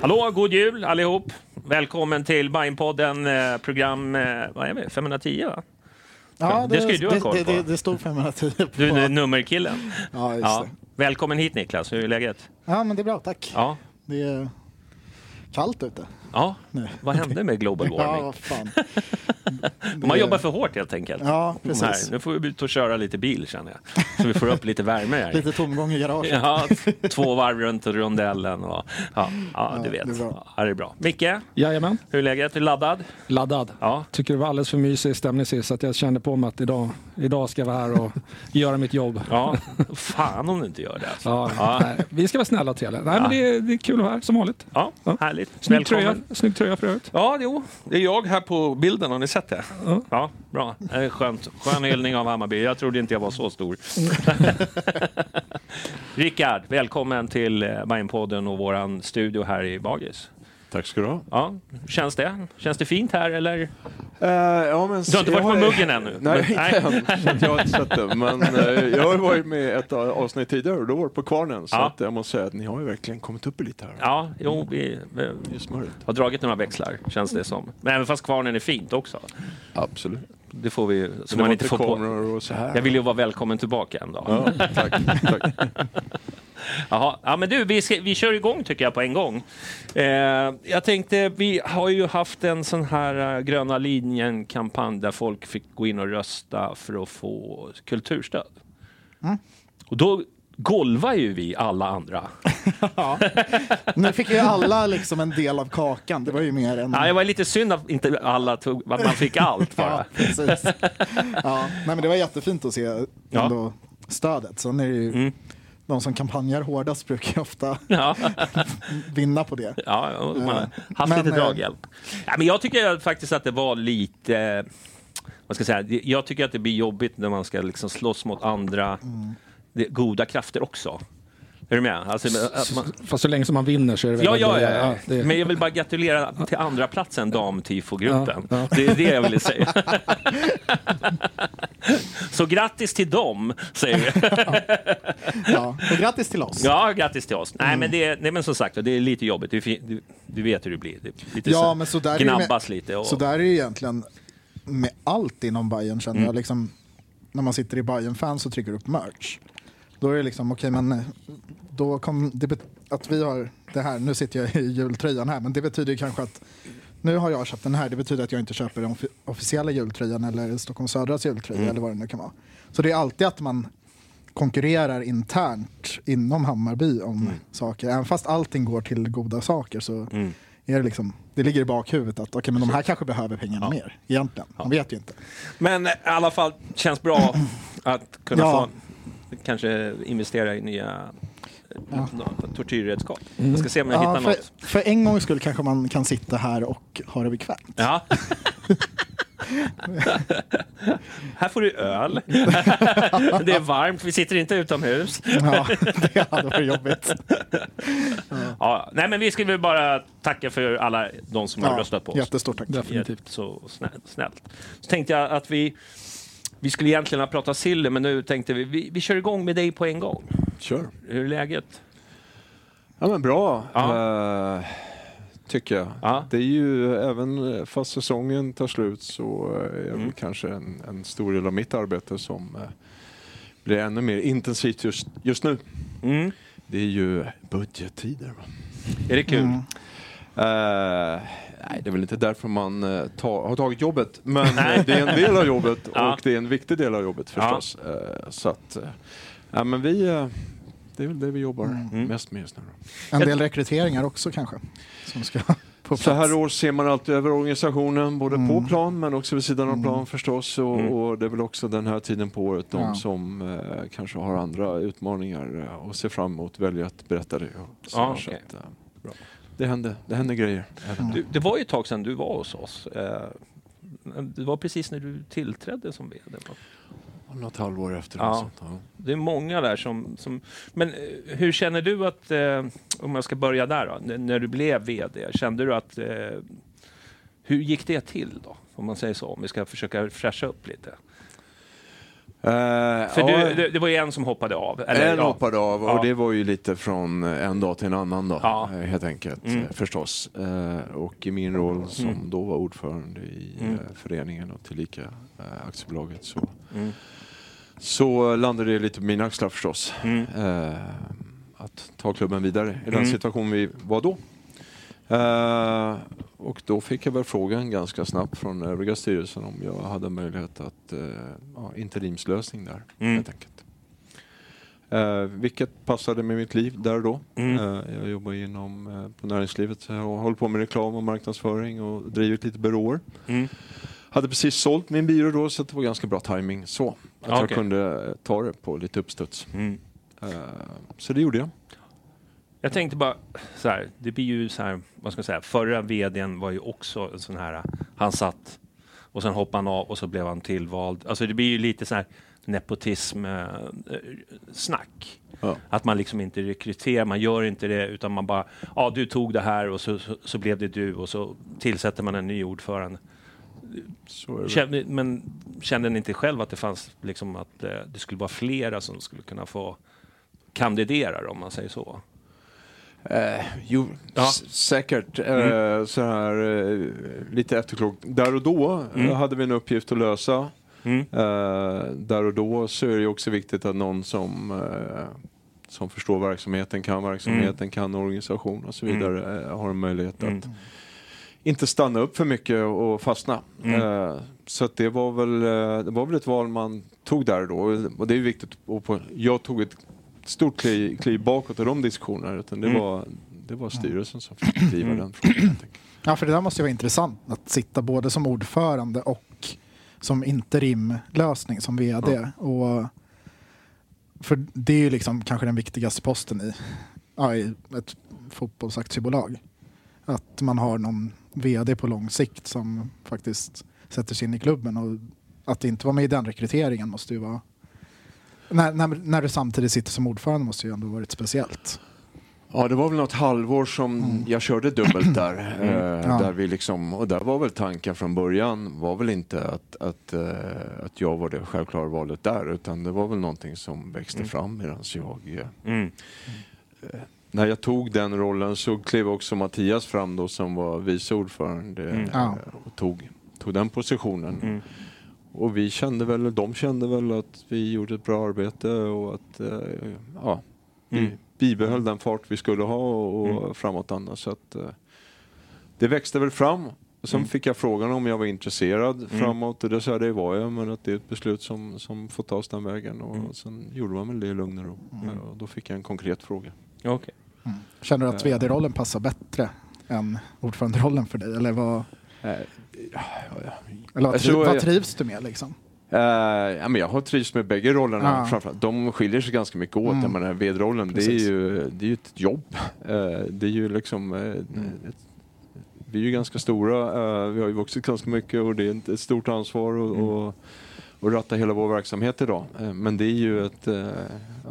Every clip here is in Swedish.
Hallå, god jul allihop! Välkommen till Bajenpodden, eh, program eh, vad är vi? 510 va? Ja, Det ska ju du ha koll det, på. det, det stod 510 på. Du är nummerkillen. Ja, just Ja. det. Välkommen hit Niklas, hur är läget? Ja, men det är bra, tack. Ja. Det är kallt ute. ja. Nej. Vad hände med global Ja, warming? vad fan. De har jobbat för hårt helt enkelt. Ja, precis. Nej, nu får vi ut och köra lite bil känner jag. Så vi får upp lite värme här. Lite tomgång i garaget. Ja, två varv runt rondellen. Och, ja, ja, du Ja, vet. det är bra. Ja, det är bra. Micke, Jajamän, hur är läget? Är du laddad? laddad. Ja. Tycker det var alldeles för mysig stämning sist så att jag kände på mig att idag, idag ska jag vara här och göra mitt jobb. Ja, fan om du inte gör det. Alltså. Ja, Ja. Nej, vi ska vara snälla och trevliga. Nej, men det, är, det är kul att vara här som vanligt. Ja, Ja. härligt. Snygg tröja, snygg tröja för övrigt. Ja, jo, det är jag här på bilden. Har ni sett det? Ja, bra. Det är skönt. Skön hyllning av Hammarby. Jag trodde inte jag var så stor. Rickard, välkommen till eh, Bajenpodden och våran studio här i Bagis. Tack ska du ha. Ja, känns det? Känns det fint här eller? Eh, ja, men, Du har inte varit på muggen ännu? Nej, Men- inte än. Så att jag har inte sett det. Men eh, jag har ju varit med i ett avsnitt tidigare och då var det på Kvarnen. Så Ja. att jag måste säga att ni har ju verkligen kommit upp lite här. Ja, jo, vi, vi har dragit några växlar, känns det som. Men även fast kvarnen är fint också. Absolut. Det får vi, så Så man inte får på. och så här. Jag vill ju vara välkommen tillbaka en dag. Ja, tack. tack. Jaha. Ja, men du, vi, ska, vi kör igång tycker jag på en gång. Eh, jag tänkte, vi har ju haft en sån här eh, gröna linjen-kampanj där folk fick gå in och rösta för att få kulturstöd. Och då golvar ju vi alla andra. Ja. Nu fick ju alla liksom en del av kakan. Det var ju mer än... Ja, det var lite synd att inte alla tog, att man fick allt bara. Ja, precis. Ja, nej, men det var jättefint att se Ja. ändå stödet. Sen är det ju Mm. de som kampanjar hårdast brukar ju ofta Ja. vinna på det. Ja, man har haft Men, lite eh, draghjälp. Ja, men jag tycker faktiskt att det var lite... eh, Vad ska jag säga? Jag tycker att det blir jobbigt när man ska liksom slåss mot andra det, goda krafter också. Är du med? Alltså, att man, Fast så länge som man vinner så är det väl ja, ja, ändå- ja, det- men jag vill bara gratulera till andra platsen damtifogruppen. Ja, ja. Det är det jag ville säga. Så grattis till dem, säger vi. Ja. Och grattis till oss. Ja, grattis till oss. Mm. Nej, men, det, nej, men som sagt, det är lite jobbigt. Du, du, du vet hur det blir. Det, är lite Ja, så, men så där är det med- gnabbas lite. Och, Så där är det egentligen med allt inom Bayern känner Mm. jag. Liksom, när man sitter i bayern fans och trycker upp merch. Då är det liksom, okej men eh, då kom det att vi har det här, nu sitter jag i jultröjan här, men det betyder kanske att nu har jag köpt den här, det betyder att jag inte köper den offi- officiella jultröjan eller Stockholm Södras jultröja Mm. eller vad det nu kan vara. Så det är alltid att man konkurrerar internt inom Hammarby om Mm. saker. Även fast allting går till goda saker så Mm. är det liksom, det ligger i bakhuvudet att okej men de här kanske behöver pengarna mer egentligen. Man vet ju inte. Men i alla fall känns bra att kunna Ja. få kanske investera i nya Ja. något tortyrredskap. Jag ska se om jag Ja, hittar för, något. för en gångs skull kanske man kan sitta här och ha det bekvämt. Ja. Här får du öl. det är varmt, vi sitter inte utomhus. Ja, det hade varit jobbigt. Ja, nej, men vi väl bara tacka för alla de som har Ja, röstat på oss. jättestort tack. Definitivt. Så snä- snällt. Så tänkte jag att vi, vi skulle egentligen ha pratat Silly, men nu tänkte vi, vi, vi kör igång med dig på en gång. Kör. Hur är läget? Ja men bra, Ja. eh, tycker jag. Ja. Det är ju, även fast säsongen tar slut så är det Mm. väl kanske en, en stor del av mitt arbete som eh, blir ännu mer intensivt just, just nu. Mm. Det är ju budgettider. Är det kul? Mm. Eh, nej, det är väl inte därför man eh, ta, har tagit jobbet. Men eh, det är en del av jobbet Ja. och det är en viktig del av jobbet förstås. Eh, så att, ja, men vi, det är väl det vi jobbar Mm. mest med just nu. En del rekryteringar också kanske. Som ska på plats. Så här år ser man alltid över organisationen, både Mm. på plan men också vid sidan av plan förstås. Och, Mm. och det är väl också den här tiden på året de Ja. som eh, kanske har andra utmaningar och ser fram emot väljer att berätta det. Och så Ja, här, så att, eh, det, händer, det händer grejer. även Du, det var ju ett tag sedan du var hos oss. Eh, Det var precis när du tillträdde som VD. Något halvår efter. Ja. Sånt, ja. Det är många där som... som men eh, hur känner du att, eh, om jag ska börja där då, när du blev VD, kände du att... Hur gick det till då? Om man säger så, om vi ska försöka fräscha upp lite. Eh, För ja, du, det, var ju en som hoppade av. Eller, en ja. hoppade av och Ja. det var ju lite från en dag till en annan då, Ja. eh, helt enkelt Mm. eh, förstås. Eh, och i min roll som Mm. då var ordförande i Mm. eh, föreningen och tillika aktiebolaget så, Mm. så landade det lite på mina axlar förstås. Mm. Att ta klubben vidare i den Mm. situation vi var då. Eh, och då fick jag väl frågan ganska snabbt från övriga styrelsen om jag hade möjlighet att eh, ja, interimslösning där Mm. helt enkelt. Eh, vilket passade med mitt liv där och då. Mm. Eh, jag jobbar inom eh, på näringslivet och håller på med reklam och marknadsföring och drivit lite byråer. Mm. Hade precis sålt min byrå då så det var ganska bra timing så. Att Ja, jag kunde ta det på lite uppstuds. Mm. Eh, så det gjorde jag. Jag tänkte bara så här, det blir ju så här, vad ska jag säga, förra vdn var ju också en sån här, han satt och sen hoppade han av och så blev han tillvald. Alltså det blir ju lite så här nepotism eh. Ja. Att man liksom inte rekryterar, man gör inte det utan man bara, ja du tog det här och så, så, så blev det du och så tillsätter man en ny ordförande. Kände, men kände ni inte själv att det fanns liksom att eh, det skulle vara flera som skulle kunna få kandidera om man säger så? Eh, jo, Ja. säkert. Eh, så här, eh, lite efterklokt. Där och då Mm. hade vi en uppgift att lösa. Mm. Eh, där och då så är det också viktigt att någon som, eh, som förstår verksamheten, kan verksamheten, kan organisation och så Mm. vidare eh, har en möjlighet Mm. att inte stanna upp för mycket och fastna. Mm. Så det, var väl, det var väl ett val man tog där och då. Och det är viktigt. Och på, jag tog ett stort kliv, kliv bakåt i de diskussionerna. Utan det, Mm. var, det var styrelsen som fick driva den frågan. Ja, för det där måste ju vara intressant att sitta både som ordförande och som interimlösning som vd. Och, för det är ju liksom kanske den viktigaste posten i, ja, i ett fotbollsaktiebolag. Att man har någon vd på lång sikt som faktiskt sätter sig in i klubben. Och att inte vara med i den rekryteringen måste ju vara... När, när, när du samtidigt sitter som ordförande måste ju ändå varit speciellt. Ja, det var väl något halvår som Mm. jag körde dubbelt där. Mm. Eh, Ja. där vi liksom, och där var väl tanken från början var väl inte att, att, eh, att jag var det självklara valet där utan det var väl någonting som växte Mm. fram medan jag eh, Mm. när jag tog den rollen så klev också Mattias fram då som var vice ordförande Mm. eh, och tog, tog den positionen. Och vi kände väl, de kände väl att vi gjorde ett bra arbete och att eh, ja, vi Mm. bibehöll den fart vi skulle ha och, och Mm. framåtanda. Så att, eh, det växte väl fram. Sen Mm. fick jag frågan om jag var intresserad Mm. framåt och det sa jag det var jag men att det är ett beslut som, som får tas den vägen och Mm. sen gjorde man väl det i lugn och ro. Mm. Eh, Och då fick jag en konkret fråga. Okej. Känner du att Eh. vd-rollen passar bättre än ordföranderollen för dig? Eller vad, Eh. Eller vad, Jag tri- tror vad trivs du med liksom? Eh, ja, men jag har trivts med bägge rollerna. Ja. Framförallt. De skiljer sig ganska mycket åt. Mm. Menar, vedrollen, det är, ju, det är ju ett jobb. Eh, det är ju liksom... eh, ett, vi är ju ganska stora, vi har ju vuxit ganska mycket och det är ett, stort ansvar och, och, och ratta hela vår verksamhet idag. Eh, men det är ju ett eh,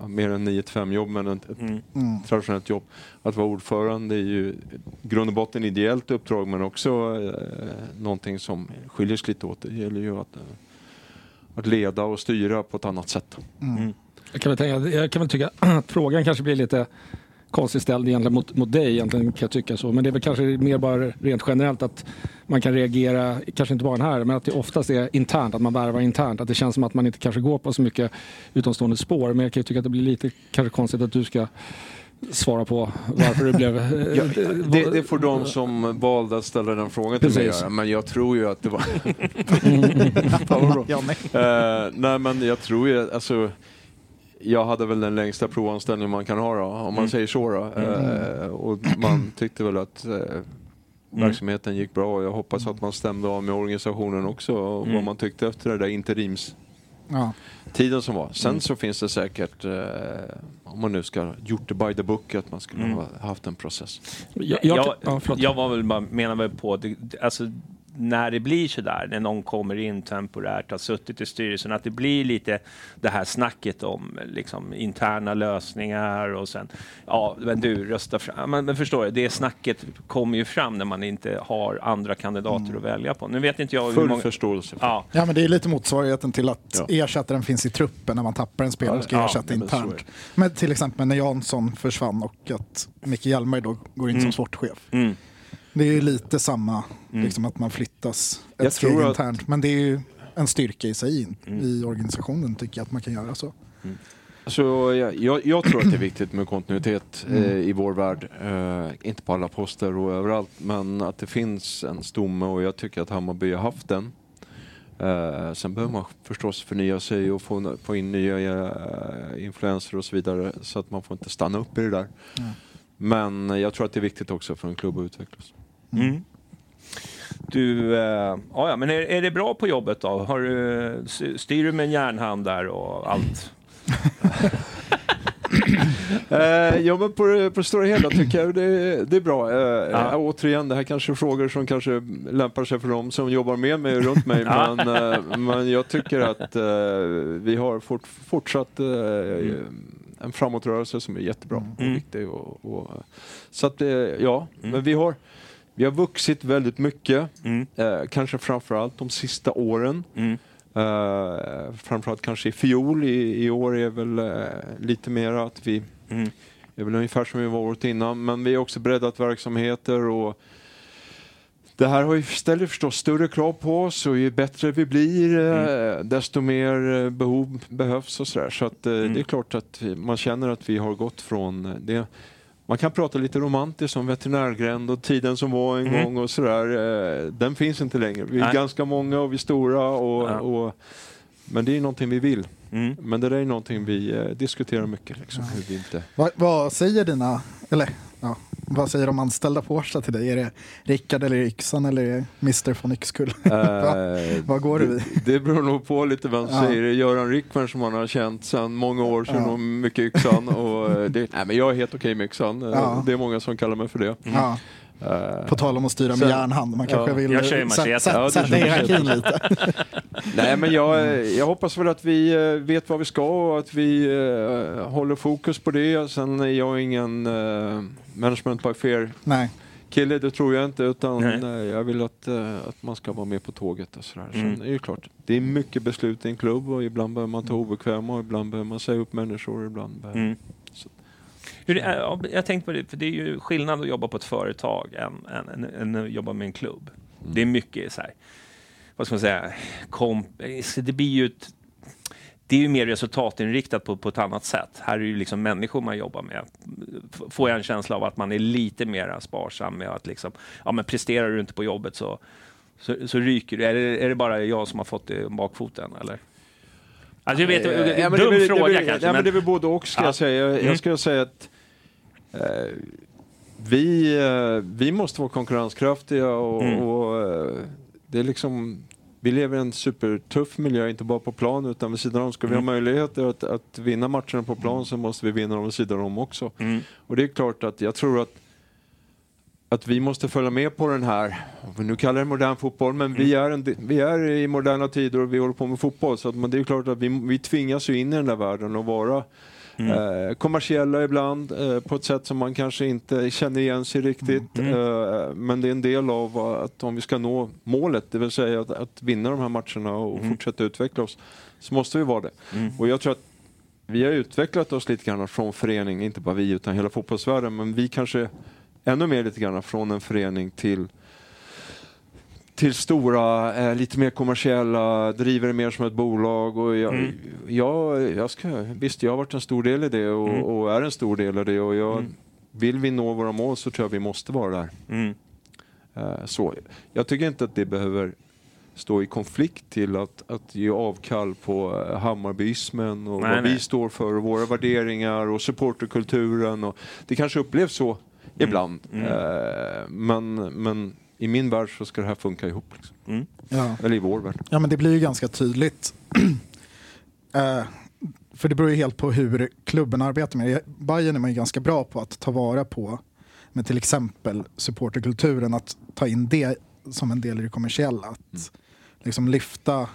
mer än 9 5 jobb, men ett, ett Mm. Mm. traditionellt jobb. Att vara ordförande är ju i grund och botten ideellt uppdrag men också eh, någonting som skiljer sig lite åt. Det gäller ju att, eh, att leda och styra på ett annat sätt. Mm. Jag kan väl, tänka, jag kan väl tycka att frågan kanske blir lite konstigt ställd egentligen mot, mot dig egentligen kan jag tycka så. Men det är väl kanske mer bara rent generellt att man kan reagera, kanske inte bara här, men att det oftast är internt, att man värvar internt. Att det känns som att man inte kanske går på så mycket utomstående spår. Men jag kan ju tycka att det blir lite kanske konstigt att du ska svara på varför det blev... Ja, det, det får de som valde att ställa den frågan till mig Precis. göra, men jag tror ju att det var... Ja, nej. Eh, nej men jag tror ju, alltså jag hade väl den längsta provanställning man kan ha då, om man säger så då. Eh, och man tyckte väl att eh, verksamheten gick bra och jag hoppas att man stämde av med organisationen också och vad Mm. man tyckte efter det där interimstiden Ja. som var. Sen så finns det säkert, eh, om man nu ska gjort det by the book, att man skulle ha haft en process. jag, jag, jag, ja, jag var väl bara, menar väl på, det, det- alltså, när det blir så där, när någon kommer in temporärt, har suttit i styrelsen, att det blir lite det här snacket om liksom, interna lösningar och sen, ja, men du, rösta fram. Ja, Men, men förstår du, det snacket kommer ju fram när man inte har andra kandidater att välja på. Nu vet inte jag hur Full många... förståelse. För. Ja, ja, men det är lite motsvarigheten till att Ja. ersättaren finns i truppen när man tappar en spelare och ska Ja, ersätta är internt. Men till exempel när Jansson försvann och att Micke Hjelmberg då går in som sportchef. mm. Det är ju lite samma, liksom att man flyttas ett Jag steg tror att- internt. Men det är ju en styrka i sig Mm. i organisationen tycker jag att man kan göra så. Alltså, jag, jag, jag tror att det är viktigt med kontinuitet eh, i vår värld. Eh, inte på alla poster och överallt, men att det finns en stomme och jag tycker att Hammarby har haft den. Eh, sen behöver man förstås förnya sig och få, få in nya eh, influenser och så vidare så att man får inte stanna upp i det där. Men jag tror att det är viktigt också för en klubb att utvecklas. Mm. Du, eh, ja, men är, är det bra på jobbet då? Har du, styr du med en järnhand där och allt? Eh, ja men på, på det stora hela tycker jag det, det är bra. Eh, Ja. ja. Återigen, det här kanske är frågor som kanske lämpar sig för dem som jobbar med mig och runt mig. Ja. men, eh, men jag tycker att eh, vi har fort, fortsatt eh, en framåtrörelse som är jättebra och Mm. viktig. Och, och, så att, eh, ja, men vi har, vi har vuxit väldigt mycket. Mm. Eh, kanske framförallt de sista åren. Mm. Uh, framförallt kanske i fjol, i, i år är väl eh, lite mer att vi Mm. är väl ungefär som vi var året innan, men vi har också breddat verksamheter och det här har ju, ställer förstås större krav på oss och ju bättre vi blir eh, desto mer eh, behov behövs och sådär. Så att eh, det är klart att man känner att vi har gått från eh, det. Man kan prata lite romantiskt om veterinärgränd och tiden som var en Mm. gång och sådär. Eh, den finns inte längre. Vi är Nej. ganska många och vi är stora och, Ja. och men det är någonting vi vill. Mm. Men det där är någonting vi eh, diskuterar mycket. Liksom, hur vi inte... Vad, vad säger dina, eller ja, vad säger de anställda på Årsta till dig? Är det Rickard eller Yxan eller det Mr von Yxkull? Eh, Vad går du i? det, det beror nog på lite vem som Ja. säger det. Göran Rickman som man har känt sedan många år sedan Ja. och mycket yxan. Och eh, det, nej, men jag är helt okej med yxan. Eh, Ja. Det är många som kallar mig för det. Ja, Eh, på tal om att styra med Sen- järnhand, man kanske Ja. vill Jag kör machete. Ja, sätta hierarkin lite. nej men jag, eh, jag hoppas väl att vi eh, vet vad vi ska och att vi eh, håller fokus på det. Sen är jag ingen uh, management by fear Nej, kille, det tror jag inte. Utan Nej. eh, jag vill att, eh, att man ska vara med på tåget och sådär. Mm. Sen är det klart, det är mycket beslut i en klubb och ibland behöver man ta obekväma och ibland behöver man säga upp människor. och Ibland behöver... Mm. Hur, ja, jag tänkte på det, för det är ju skillnad att jobba på ett företag än, än, än, än att jobba med en klubb. Det är mycket så här, vad ska man säga, komp, det blir ju ett, det är ju mer resultatinriktat på, på ett annat sätt. Här är det ju liksom människor man jobbar med. Får jag en känsla av att man är lite mer sparsam med att liksom, ja men presterar du inte på jobbet så, så, så ryker du. Är det, är det bara jag som har fått det om bakfoten eller? Alltså jag vet, Eh, dum ja, men det det fråga väl- kanske. Ja, men men- det är väl både och ska Ja. jag säga. Jag, Mm. jag skulle säga att eh, vi, eh, vi måste vara konkurrenskraftiga och, Mm. och eh, det är liksom vi lever i en supertuff miljö, inte bara på plan utan vid sidan om. Ska vi ha möjligheter att, att vinna matcherna på plan så måste vi vinna dem vid sidan om också. Mm. Och det är klart att jag tror att att vi måste följa med på den här, nu kallar det modern fotboll, men vi, är en, vi är i moderna tider och vi håller på med fotboll. Så att, men det är klart att vi, vi tvingas ju in i den där världen och vara eh, kommersiella ibland eh, på ett sätt som man kanske inte känner igen sig riktigt. Eh, men det är en del av att om vi ska nå målet, det vill säga att, att vinna de här matcherna och fortsätta utveckla oss, så måste vi vara det. Och jag tror att vi har utvecklat oss lite grann från förening, inte bara vi utan hela fotbollsvärlden, men vi kanske ännu mer lite grann från en förening till till stora, eh, lite mer kommersiella, driver det mer som ett bolag. Och jag, Mm. jag, jag ska, visst, jag har varit en stor del i det och, Mm. och är en stor del i det. Och jag, Mm. Vill vi nå våra mål så tror jag vi måste vara där. Mm. Eh, så. Jag tycker inte att det behöver stå i konflikt till att, att ge avkall på eh, Hammarbyismen och Nej, vad nej. vi står för och våra värderingar och supporterkulturen. Och det kanske upplevs så ibland. Mm. Eh, men, men i min värld så ska det här funka ihop. Liksom. Mm. Ja. Eller i vår värld. Ja, men det blir ju ganska tydligt. Eh, för det beror ju helt på hur klubben arbetar med det. Bayern är man ju ganska bra på att ta vara på med till exempel supporterkulturen, att ta in det som en del i det kommersiella. Att liksom lyfta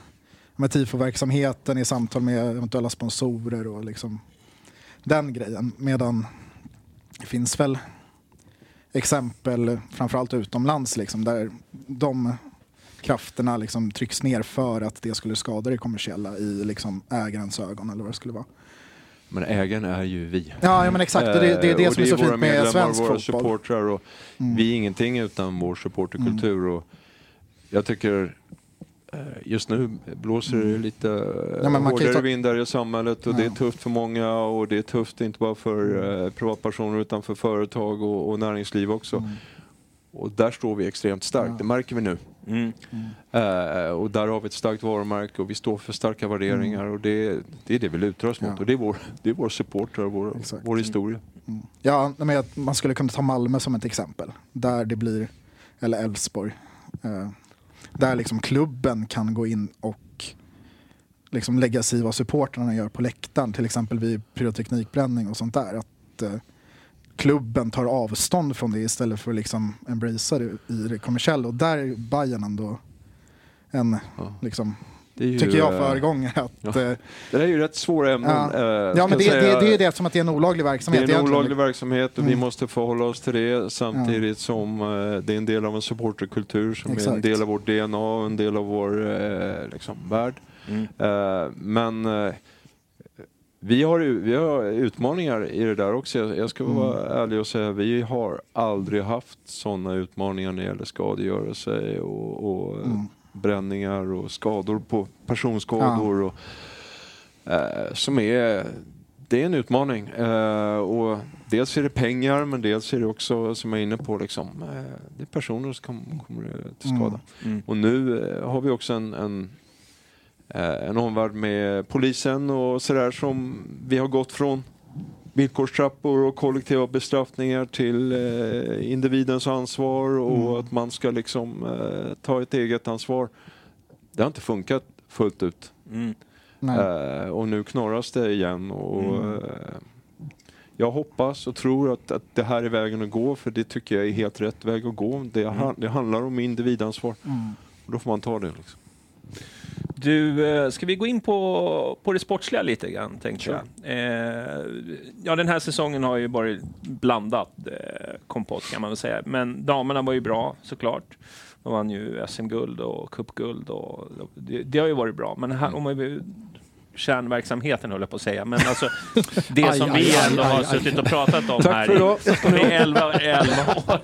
med tifo-verksamheten i samtal med eventuella sponsorer och liksom den grejen. Medan det finns väl exempel, framförallt utomlands, liksom, där de krafterna liksom trycks ner för att det skulle skada det kommersiella i liksom ägarens ögon eller vad det skulle vara. Men ägaren är ju vi. Ja, ja men exakt. Och det, det är det Eh, och som är så fint med svensk våra fotboll. supportrar och Mm. vi är ingenting utan vår supporterkultur. Och jag tycker just nu blåser det lite eh, Ja, hårdare ta- vindar i samhället och det är Ja. tufft för många och det är tufft inte bara för eh, privatpersoner utan för företag och, och näringsliv också. Mm. Och där står vi extremt starkt, Ja. det märker vi nu. Mm. Eh, och där har vi ett starkt varumärke och vi står för starka värderingar och det, det är det vi lutar oss mot. Mm. Ja. Och det är vår, det är vår supporter och vår, Exakt. vår historia. Mm. Ja, nej, men att man skulle kunna ta Malmö som ett exempel. Där det blir, eller Elfsborg, eh, där liksom klubben kan gå in och liksom lägga sig i vad supportrarna gör på läktaren. Till exempel vid pyroteknikbränning och sånt där. Att eh, klubben tar avstånd från det istället för att liksom embracea det i det kommersiella. Och där är Bayern ändå en, Ja. liksom, ju, tycker jag, eh, föregångare. Att, ja. eh, Det där är ju rätt svåra ämnen. Ja. eh, ja, men det, säga. det, det är det som att det är en olaglig Det verksamhet. är en olaglig verksamhet och vi Mm. måste förhålla oss till det samtidigt som eh, det är en del av en supporterkultur som är en Exakt. del av vårt DNA och en del av vår eh, liksom, värld. Mm. Men vi har, ju- vi har utmaningar i det där också. Jag, jag ska vara ärlig och säga vi har aldrig haft sådana utmaningar när det gäller skadegörelse och, och Mm. Bränningar och skador på personskador. Och, eh, som är, det är en utmaning. Eh, och dels är det pengar men dels är det också, som jag är inne på, liksom, eh, det är personer som kom- kommer till skada. Mm. Och nu eh, har vi också en, en, eh, en omvärld med polisen och sådär som vi har gått från villkorstrappor och kollektiva bestraffningar till eh, individens ansvar och Mm. att man ska liksom eh, ta ett eget ansvar. Det har inte funkat fullt ut. Mm. Nej. Eh, och nu knorras det igen. Och, Mm. eh, jag hoppas och tror att, att det här är vägen att gå för det tycker jag är helt rätt väg att gå. Det, han- det handlar om individansvar. Mm. Och då får man ta det. Liksom. Du, eh, ska vi gå in på, på det sportsliga lite grann, tänkte jag. Eh, ja, den här säsongen har ju varit blandat eh, kompott kan man väl säga. Men damerna var ju bra såklart. De vann ju SM-guld och cupguld och det, det har ju varit bra. Men här, om man kärnverksamheten höll jag på att säga. Men alltså det Aj, som aj, vi aj, ändå aj, har aj. suttit och pratat om Tack här för i, i 11, 11 år.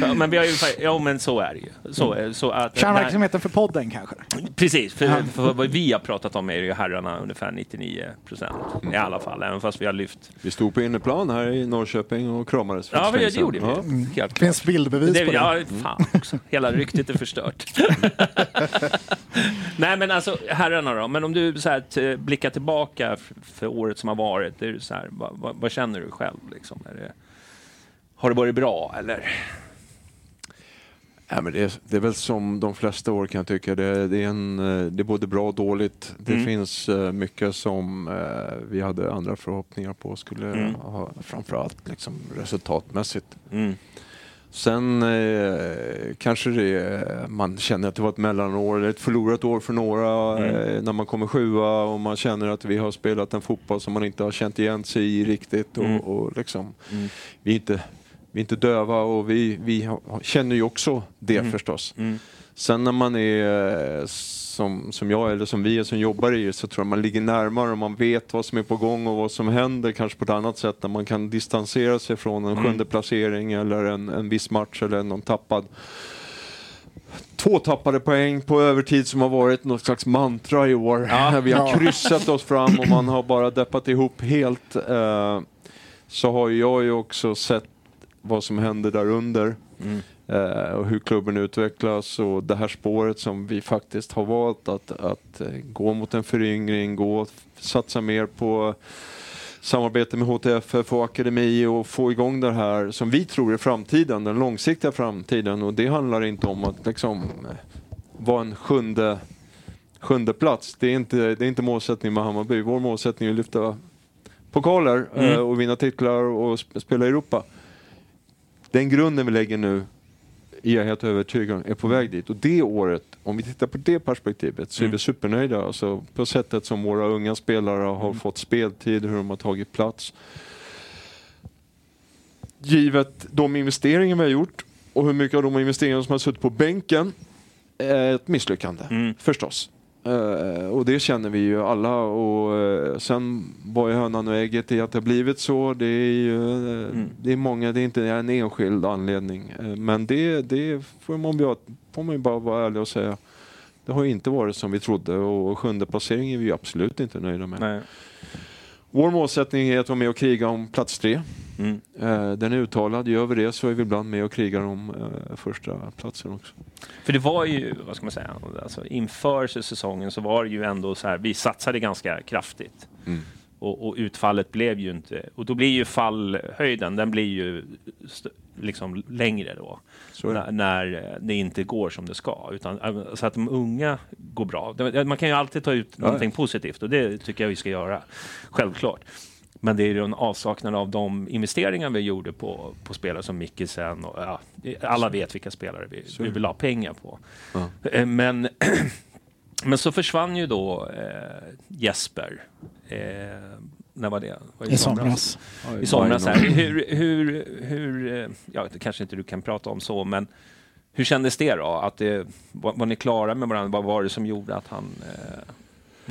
ja, men vi har ju, ja men så är det ju. Så, är- så att, Kärnverksamheten för podden kanske? Precis, för, för vad vi har pratat om är ju herrarna ungefär 99 procent i alla fall, även fast vi har lyft. Vi stod på innerplan här i Norrköping och kramades. Ja, stund det gjorde vi. Ja. Helt klart. finns bildbevis Det, på det. ja, fan också. Hela ryktet är förstört. Nej, men alltså herrarna då. Men om du så här, blickar tillbaka för året som har varit, är så här, vad, vad, vad känner du själv? Liksom? Det, har det varit bra eller? Ja, men det, är, det är väl som de flesta år kan jag tycka. Det, det, är, en, eh, det är både bra och dåligt. Det Mm. finns eh, mycket som eh, vi hade andra förhoppningar på skulle Mm. ha framförallt liksom resultatmässigt. Mm. Sen eh, kanske det, man känner att det var ett mellanår, eller ett förlorat år för några Mm. eh, när man kommer sjua och man känner att vi har spelat en fotboll som man inte har känt igen sig i riktigt. Och, Mm. och liksom, Mm. vi, är inte, vi är inte döva och vi, vi har- känner ju också det Mm. förstås. Mm. Sen när man är som, som jag eller som vi är som jobbar i det så tror jag man ligger närmare och man vet vad som är på gång och vad som händer kanske på ett annat sätt när man kan distansera sig från en Mm. sjunde placering eller en, en viss match eller någon tappad Två tappade poäng på övertid som har varit något slags mantra i år. Ja. Vi har kryssat oss fram och man har bara deppat ihop helt. Eh, så har jag ju också sett vad som händer där under Mm. Eh, och hur klubben utvecklas och det här spåret som vi faktiskt har valt att, att eh, gå mot en föryngring, gå och satsa mer på samarbete med HTFF och akademi och få igång det här som vi tror är framtiden, den långsiktiga framtiden och det handlar inte om att liksom eh, vara en sjunde, sjunde plats. Det är, inte, det är inte målsättningen med Hammarby. Vår målsättning är att lyfta pokaler Mm. och vinna titlar och sp- spela i Europa. Den grunden vi lägger nu är jag helt övertygad om är på väg dit. Och det året, om vi tittar på det perspektivet, så är Mm. vi supernöjda. Alltså, på sättet som våra unga spelare har Mm. fått speltid, hur de har tagit plats. Givet de investeringar vi har gjort och hur mycket av de investeringar som har suttit på bänken är ett misslyckande, Mm. förstås. Eh, och det känner vi ju alla. Och, eh, sen var ju hönan och ägget i att det har blivit så. Det är, ju, eh, Mm. det är många, det är inte en enskild anledning. Men det, det får, man, får man ju bara vara ärlig och säga. Det har ju inte varit som vi trodde och sjunde placering är vi ju absolut inte nöjda med. Nej. Vår målsättning är att vara med och kriga om plats tre. Mm. Eh, den är uttalad. Gör vi det så är vi ibland med och krigar om eh, första platsen också. För det var ju, vad ska man säga, alltså inför säsongen så var det ju ändå så här, vi satsade ganska kraftigt. Mm. Och, och utfallet blev ju inte, och då blir ju fallhöjden, den blir ju liksom längre då. När, när det inte går som det ska. Utan, äh, så att de unga går bra. Man kan ju alltid ta ut Ja, någonting positivt och det tycker jag vi ska göra. Självklart. Men det är ju en avsaknad av de investeringar vi gjorde på, på spelare som Mikkelsen och ja, alla vet vilka spelare vi, vi vill ha pengar på. Ja. Eh, Men, men så försvann ju då eh, Jesper. Eh, när var det? Var det I somras. I somras. Här. Hur, hur, hur, eh, ja, det kanske inte du kan prata om så, men hur kändes det då? Att det, var, var ni klara med varandra? Vad var det som gjorde att han eh,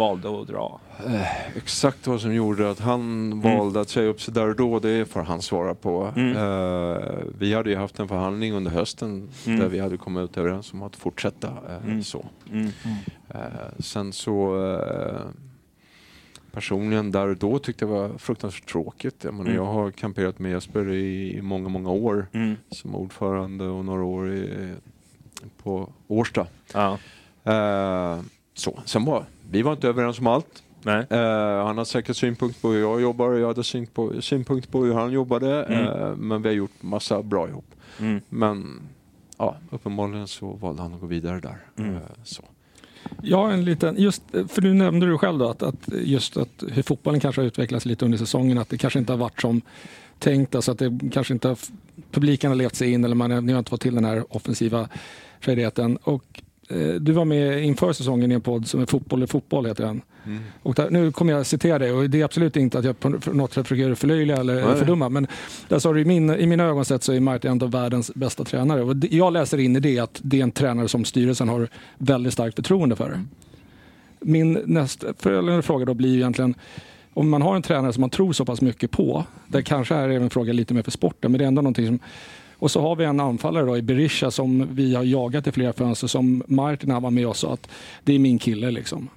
valde att dra? Eh, Exakt vad som gjorde att han valde att säga upp sig där och då, det får han svara på. Mm. Eh, vi hade ju haft en förhandling under hösten Mm. där vi hade kommit överens om att fortsätta eh, Mm. så. Mm. Eh, sen så eh, personligen där och då tyckte jag var fruktansvärt tråkigt. Jag, menar, Mm. jag har kamperat med Jesper i, i många, många år Mm. som ordförande och några år i, på Årsta. Ja. Eh, så. Sen var vi var inte överens om allt. Nej. Eh, han har säkert synpunkt på hur jag jobbar och jag hade synpunkt på, synpunkt på hur han jobbade. Mm. Eh, men vi har gjort massa bra ihop. Mm. Men ja, uppenbarligen så valde han att gå vidare där. Mm. Eh, så. Har en liten, just, för nu nämnde du själv då att, att just att hur fotbollen kanske har utvecklats lite under säsongen, att det kanske inte har varit som tänkt, alltså att det kanske inte har, publiken har levt sig in eller man, ni har inte fått till den här offensiva färdigheten. Och du var med inför säsongen i en podd som är Fotboll är fotboll heter den. Mm. Och där, nu kommer jag citera dig och det är absolut inte att jag på något sätt försöker förlöjliga eller Nej. fördumma men där sa du i, min, i mina ögon sett så är Martin en av världens bästa tränare. Och jag läser in i det att det är en tränare som styrelsen har väldigt starkt förtroende för. Min nästföljande fråga då blir egentligen om man har en tränare som man tror så pass mycket på, det kanske är även en fråga lite mer för sporten, men det är ändå någonting som och så har vi en anfallare då i Berisha som vi har jagat i flera fönster som Martin han var med och sa att det är min kille liksom.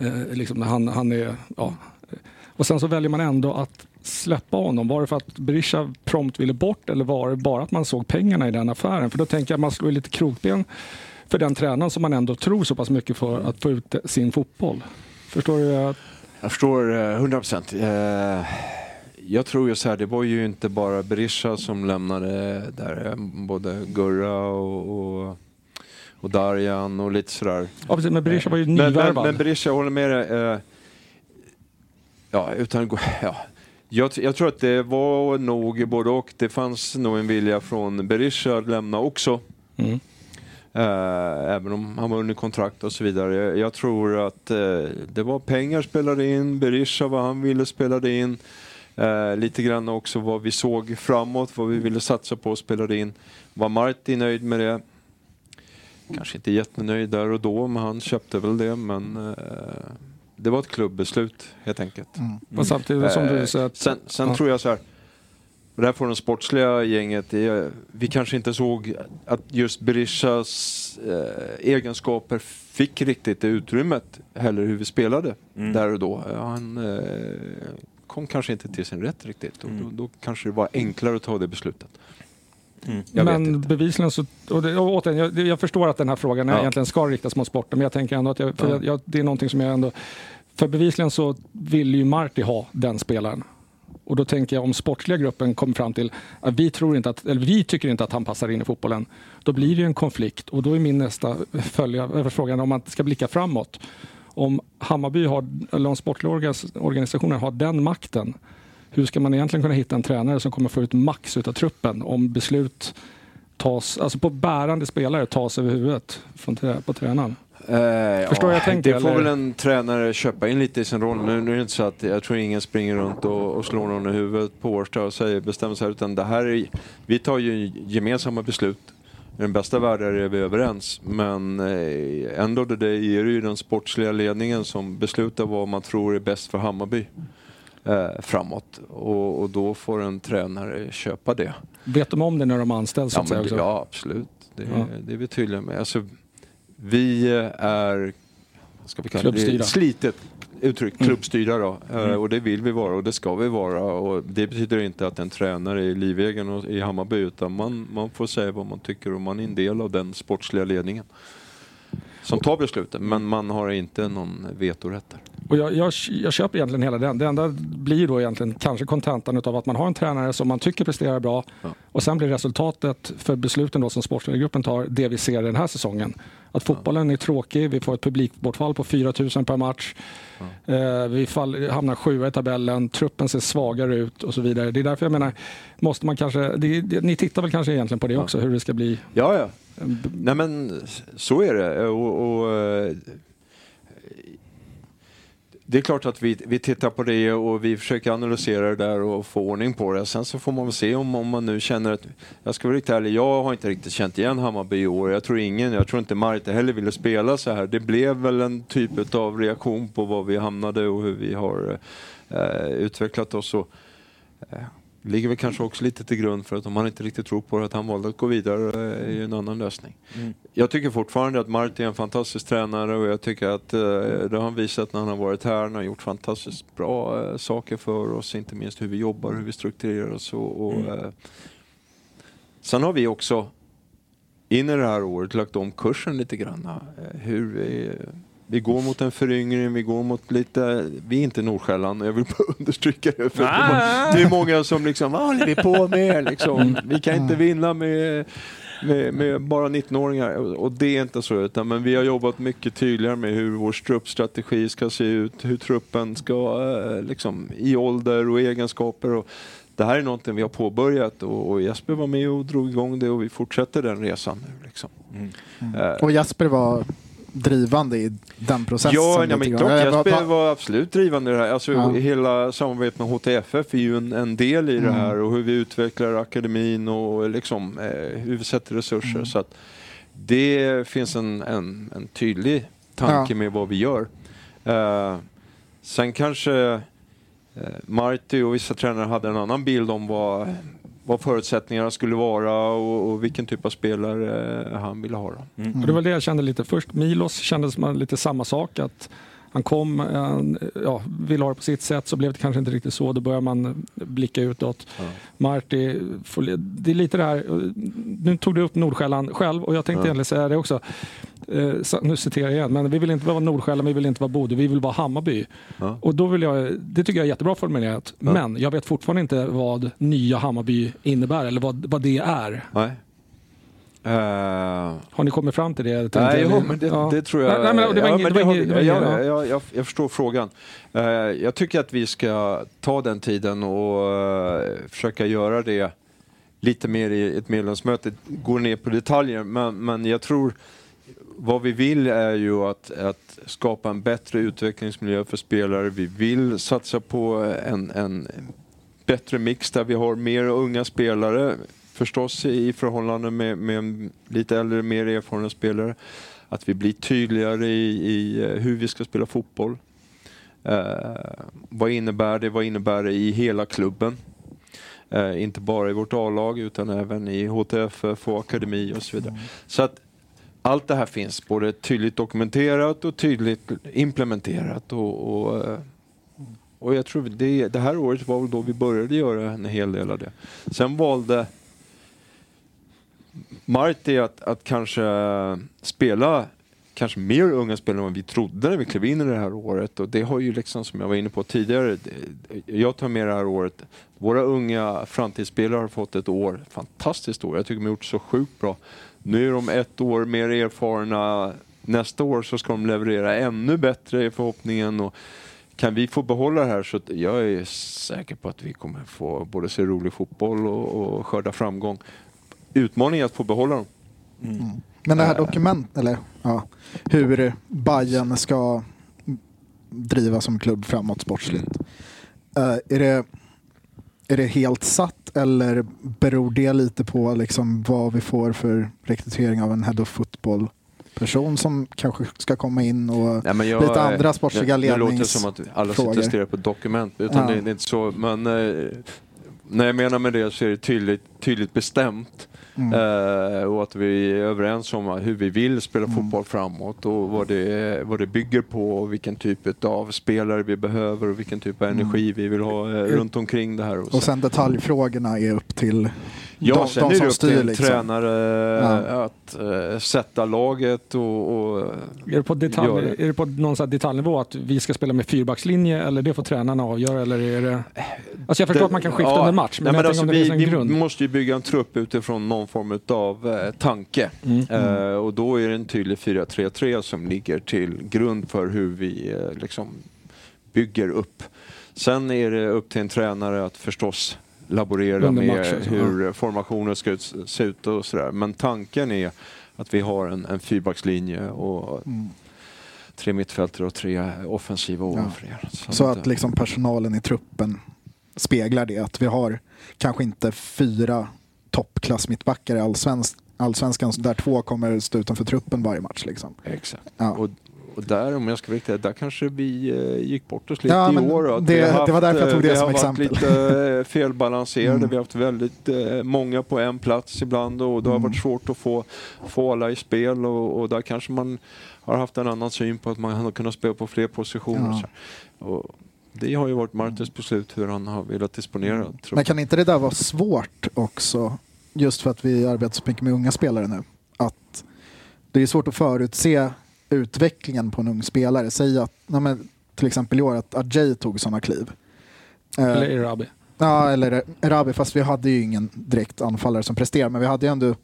Eh, liksom han, han är, ja. Och sen så väljer man ändå att släppa honom. Var det för att Berisha prompt ville bort eller var det bara att man såg pengarna i den affären? För då tänker jag att man slår lite krokben för den tränaren som man ändå tror så pass mycket för att få ut sin fotboll. Förstår du? Jag förstår eh, 100 procent. Eh, jag tror ju så här, det var ju inte bara Berisha som lämnade där, både Gurra och, och, och Darjan och lite sådär. Ja, precis, men Berisha var ju Men, men, nyvärvad. men Berisha, jag håller med dig. Eh, ja, utan. Ja. Jag, jag tror att det var nog både och. Det fanns nog en vilja från Berisha att lämna också. Mm. Eh, även om han var under kontrakt och så vidare. Jag, jag tror att eh, det var pengar spelade in, Berisha vad han ville spelade in. Eh, lite grann också vad vi såg framåt, vad vi ville satsa på spelade in. Var Marti nöjd med det? Kanske inte jättenöjd där och då, men han köpte väl det. Men eh, det var ett klubbbeslut helt enkelt. Men samtidigt som du Eh, säger att... Sen, sen Ja. tror jag så här. Och där får den sportsliga gänget, det är- vi kanske inte såg att just Berishas eh, egenskaper fick riktigt det utrymmet heller hur vi spelade där och då. Eh, Han eh, kom kanske inte till sin rätt riktigt och då, då kanske det var enklare att ta det beslutet. Vet men bevisligen så, och det, och återigen, jag, jag förstår att den här frågan Ja. egentligen ska riktas mot sporten, men jag tänker ändå att jag, för Ja. jag, jag, det är någonting som jag ändå... För bevisligen så vill ju Marti ha den spelaren. Och då tänker jag om sportsliga gruppen kommer fram till att vi, tror inte att, eller vi tycker inte att han passar in i fotbollen, då blir det ju en konflikt. Och då är min nästa följa, frågan om man ska blicka framåt. Om Hammarby har, eller om sportliga organisationer har den makten, hur ska man egentligen kunna hitta en tränare som kommer få ut max utav truppen om beslut tas, alltså på bärande spelare tas över huvudet från, på tränaren? Eh, Förstår jag tänker, Det får eller? väl en tränare köpa in lite i sin roll. Nu, nu är det inte så att jag tror ingen springer runt och, och slår någon i huvudet på Årsta och säger bestämmer sig. Utan det här är, vi tar ju gemensamma beslut. I den bästa världen är vi överens. Men eh, ändå det, det är det ju den sportsliga ledningen som beslutar vad man tror är bäst för Hammarby. Eh, framåt och, och då får en tränare köpa det. Vet de om det när de anställs? Ja, det- ja absolut. Det, Ja. det är vi tydliga med. Alltså, vi är ska vi kalla det? Slitet uttryck, Mm. klubbstyrda då. Eh, Och det vill vi vara och det ska vi vara. Och det betyder inte att en tränare är livegen och- i Hammarby utan man, man får säga vad man tycker och man är en del av den sportsliga ledningen. Som tar besluten men man har inte någon vetorätt där. Och jag, jag, jag köper egentligen hela den. Det enda blir då egentligen kanske kontentan av att man har en tränare som man tycker presterar bra Ja. och sen blir resultatet för besluten då som sportledargruppen tar det vi ser den här säsongen. Att fotbollen är tråkig, vi får ett publikbortfall på 4 000 per match. Eh, vi fall, hamnar sjua i tabellen, truppen ser svagare ut och så vidare. Det är därför jag menar, måste man kanske, det, det, ni tittar väl kanske egentligen på det också, hur det ska bli? Ja, ja. Nej men så är det. Och, och, eh, det är klart att vi, vi tittar på det och vi försöker analysera det där och få ordning på det. Sen så får man väl se om, om man nu känner att... Jag ska vara riktigt ärlig, jag har inte riktigt känt igen Hammarby i år. Jag tror ingen, jag tror inte Marta heller ville spela så här. Det blev väl en typ av reaktion på var vi hamnade och hur vi har eh, utvecklat oss. Och, eh, ligger väl kanske också lite till grund för att om man inte riktigt tror på det, att han valde att gå vidare eh, är ju en annan lösning. Jag tycker fortfarande att Marti är en fantastisk tränare och jag tycker att eh, det har han visat när han har varit här. Han har gjort fantastiskt bra eh, saker för oss, inte minst hur vi jobbar, hur vi strukturerar oss. Och, och, eh, sen har vi också in i det här året lagt om kursen lite grann. eh, Hur vi, vi går mot en föryngring, vi går mot lite... Vi är inte Nordsjälland, jag vill bara understryka det. För att det är många som liksom, vad håller vi på med? Liksom, vi kan inte vinna med, med, med bara 19-åringar. Och och det är inte så, utan men vi har jobbat mycket tydligare med hur vår truppstrategi ska se ut, hur truppen ska, eh, liksom, i ålder och egenskaper. Och, det här är någonting vi har påbörjat och, och Jesper var med och drog igång det och vi fortsätter den resan nu. Liksom. Eh, Och Jesper var drivande i den processen. Ja, nej, men var- Jesper var absolut drivande i det här. Alltså, Ja. Hela samarbetet med HTFF är ju en, en del i det Mm. här och hur vi utvecklar akademin och liksom, eh, hur vi sätter resurser. Mm. Så att det finns en, en, en tydlig tanke Ja. med vad vi gör. Eh, sen kanske eh, Marty och vissa tränare hade en annan bild om vad, vad förutsättningarna skulle vara och, och vilken typ av spelare eh, han ville ha. Då. Och det var det jag kände lite först. Milos kändes som lite samma sak. Att han kom, han, ja, ville ha det på sitt sätt så blev det kanske inte riktigt så. Då börjar man blicka utåt. Ja. Marti, det är lite det här, nu tog du upp Nordsjälland själv och jag tänkte Ja. egentligen säga det också. Eh, nu citerar jag igen, men vi vill inte vara Nordsjälland, vi vill inte vara Bodö, vi vill vara Hammarby. Ja. Och då vill jag, det tycker jag är jättebra formulerat. Ja. Men jag vet fortfarande inte vad nya Hammarby innebär eller vad, vad det är. Nej. Eh, Har ni kommit fram till det? Nej, jo, men det, Ja. det tror jag. Nej, det var inget- det var jag, jag förstår frågan. Eh, jag tycker att vi ska ta den tiden och eh, försöka göra det lite mer i ett medlemsmöte. Gå ner på detaljer, men, men jag tror vad vi vill är ju att, att skapa en bättre utvecklingsmiljö för spelare. Vi vill satsa på en, en bättre mix där vi har mer unga spelare förstås i förhållande med, med lite äldre, mer erfarna spelare. Att vi blir tydligare i, i eh, hur vi ska spela fotboll. Eh, vad innebär det? Vad innebär det i hela klubben? Eh, inte bara i vårt A-lag utan även i HTFF och akademi och så vidare. Så att allt det här finns både tydligt dokumenterat och tydligt implementerat. Och, och, eh, och jag tror det, det här året var väl då vi började göra en hel del av det. Sen valde Marti att, att kanske spela kanske mer unga spelare än vad vi trodde när vi klev in i det här året. Och det har ju liksom, som jag var inne på tidigare, jag tar med det här året. Våra unga framtidsspelare har fått ett år, fantastiskt år. Jag tycker de har gjort så sjukt bra. Nu är de ett år mer erfarna. Nästa år så ska de leverera ännu bättre i förhoppningen. Och kan vi få behålla det här så jag är säker på att vi kommer få både se rolig fotboll och, och skörda framgång. Utmaningen är att få behålla dem. Men det här Eh. dokument, eller ja, hur Bayern ska driva som klubb framåt sportsligt. Eh, är, det, är det helt satt eller beror det lite på liksom vad vi får för rekrytering av en head of football person som kanske ska komma in och men jag, lite andra sportsliga det, det låter som ledningsfrågor. att alla sitter och stirrar på dokument, utan Ja. det, det är inte så. Men eh, när jag menar med det så är det tydligt, tydligt bestämt. Mm. Eh, och att vi är överens om hur vi vill spela Mm. fotboll framåt och vad det, vad det bygger på och vilken typ av spelare vi behöver och vilken typ av energi vi vill ha eh, runt omkring det här. Och Mm. Och sen detaljfrågorna är upp till Ja, de, sen de är det som upp till styr. Liksom. tränare Ja. att eh, sätta laget och, och Är det på, detalj, Gör det. är det på någon sån här detaljnivå att vi ska spela med fyrbackslinje eller det får tränarna avgöra? Eller är det... Alltså jag förstår att man kan skifta Ja, under match, men nej, men alltså, om det vi, finns en vi grund. måste ju bygga en trupp utifrån någon form av eh, tanke. Mm. Eh, och då är det en tydlig 4-3-3 som ligger till grund för hur vi eh, liksom bygger upp. Sen är det upp till en tränare att förstås laborera med matchen, så, hur formationer ska ut, se ut och sådär. Men tanken är att vi har en, en fyrbackslinje och Mm. tre mittfältare och tre offensiva ovanför det. Så eh, att liksom personalen i truppen speglar det. Att vi har kanske inte fyra toppklass mittbackar i allsvensk, allsvenskan där två kommer stå utanför truppen varje match. Liksom. Exakt. Ja. Och, och där, om jag ska vara riktig, där kanske vi eh, gick bort oss lite Ja, i år. Det- vi har det var därför jag eh, tog det vi som har exempel. varit lite eh, felbalanserade. Mm. Vi har haft väldigt eh, många på en plats ibland och det har Mm. varit svårt att få, få alla i spel och, och där kanske man har haft en annan syn på att man har kunnat spela på fler positioner. Ja. och det har ju varit Martins beslut hur han har velat disponera truppen. Men kan inte det där vara svårt också? Just för att vi arbetar så mycket med unga spelare nu. Att det är svårt att förutse utvecklingen på en ung spelare. Säg att, men, till exempel i år, att Ajay tog sådana kliv. Eh, Eller Erabi. Ja, eller Erabi, fast vi hade ju ingen direkt anfallare som presterade. Men vi hade ju ändå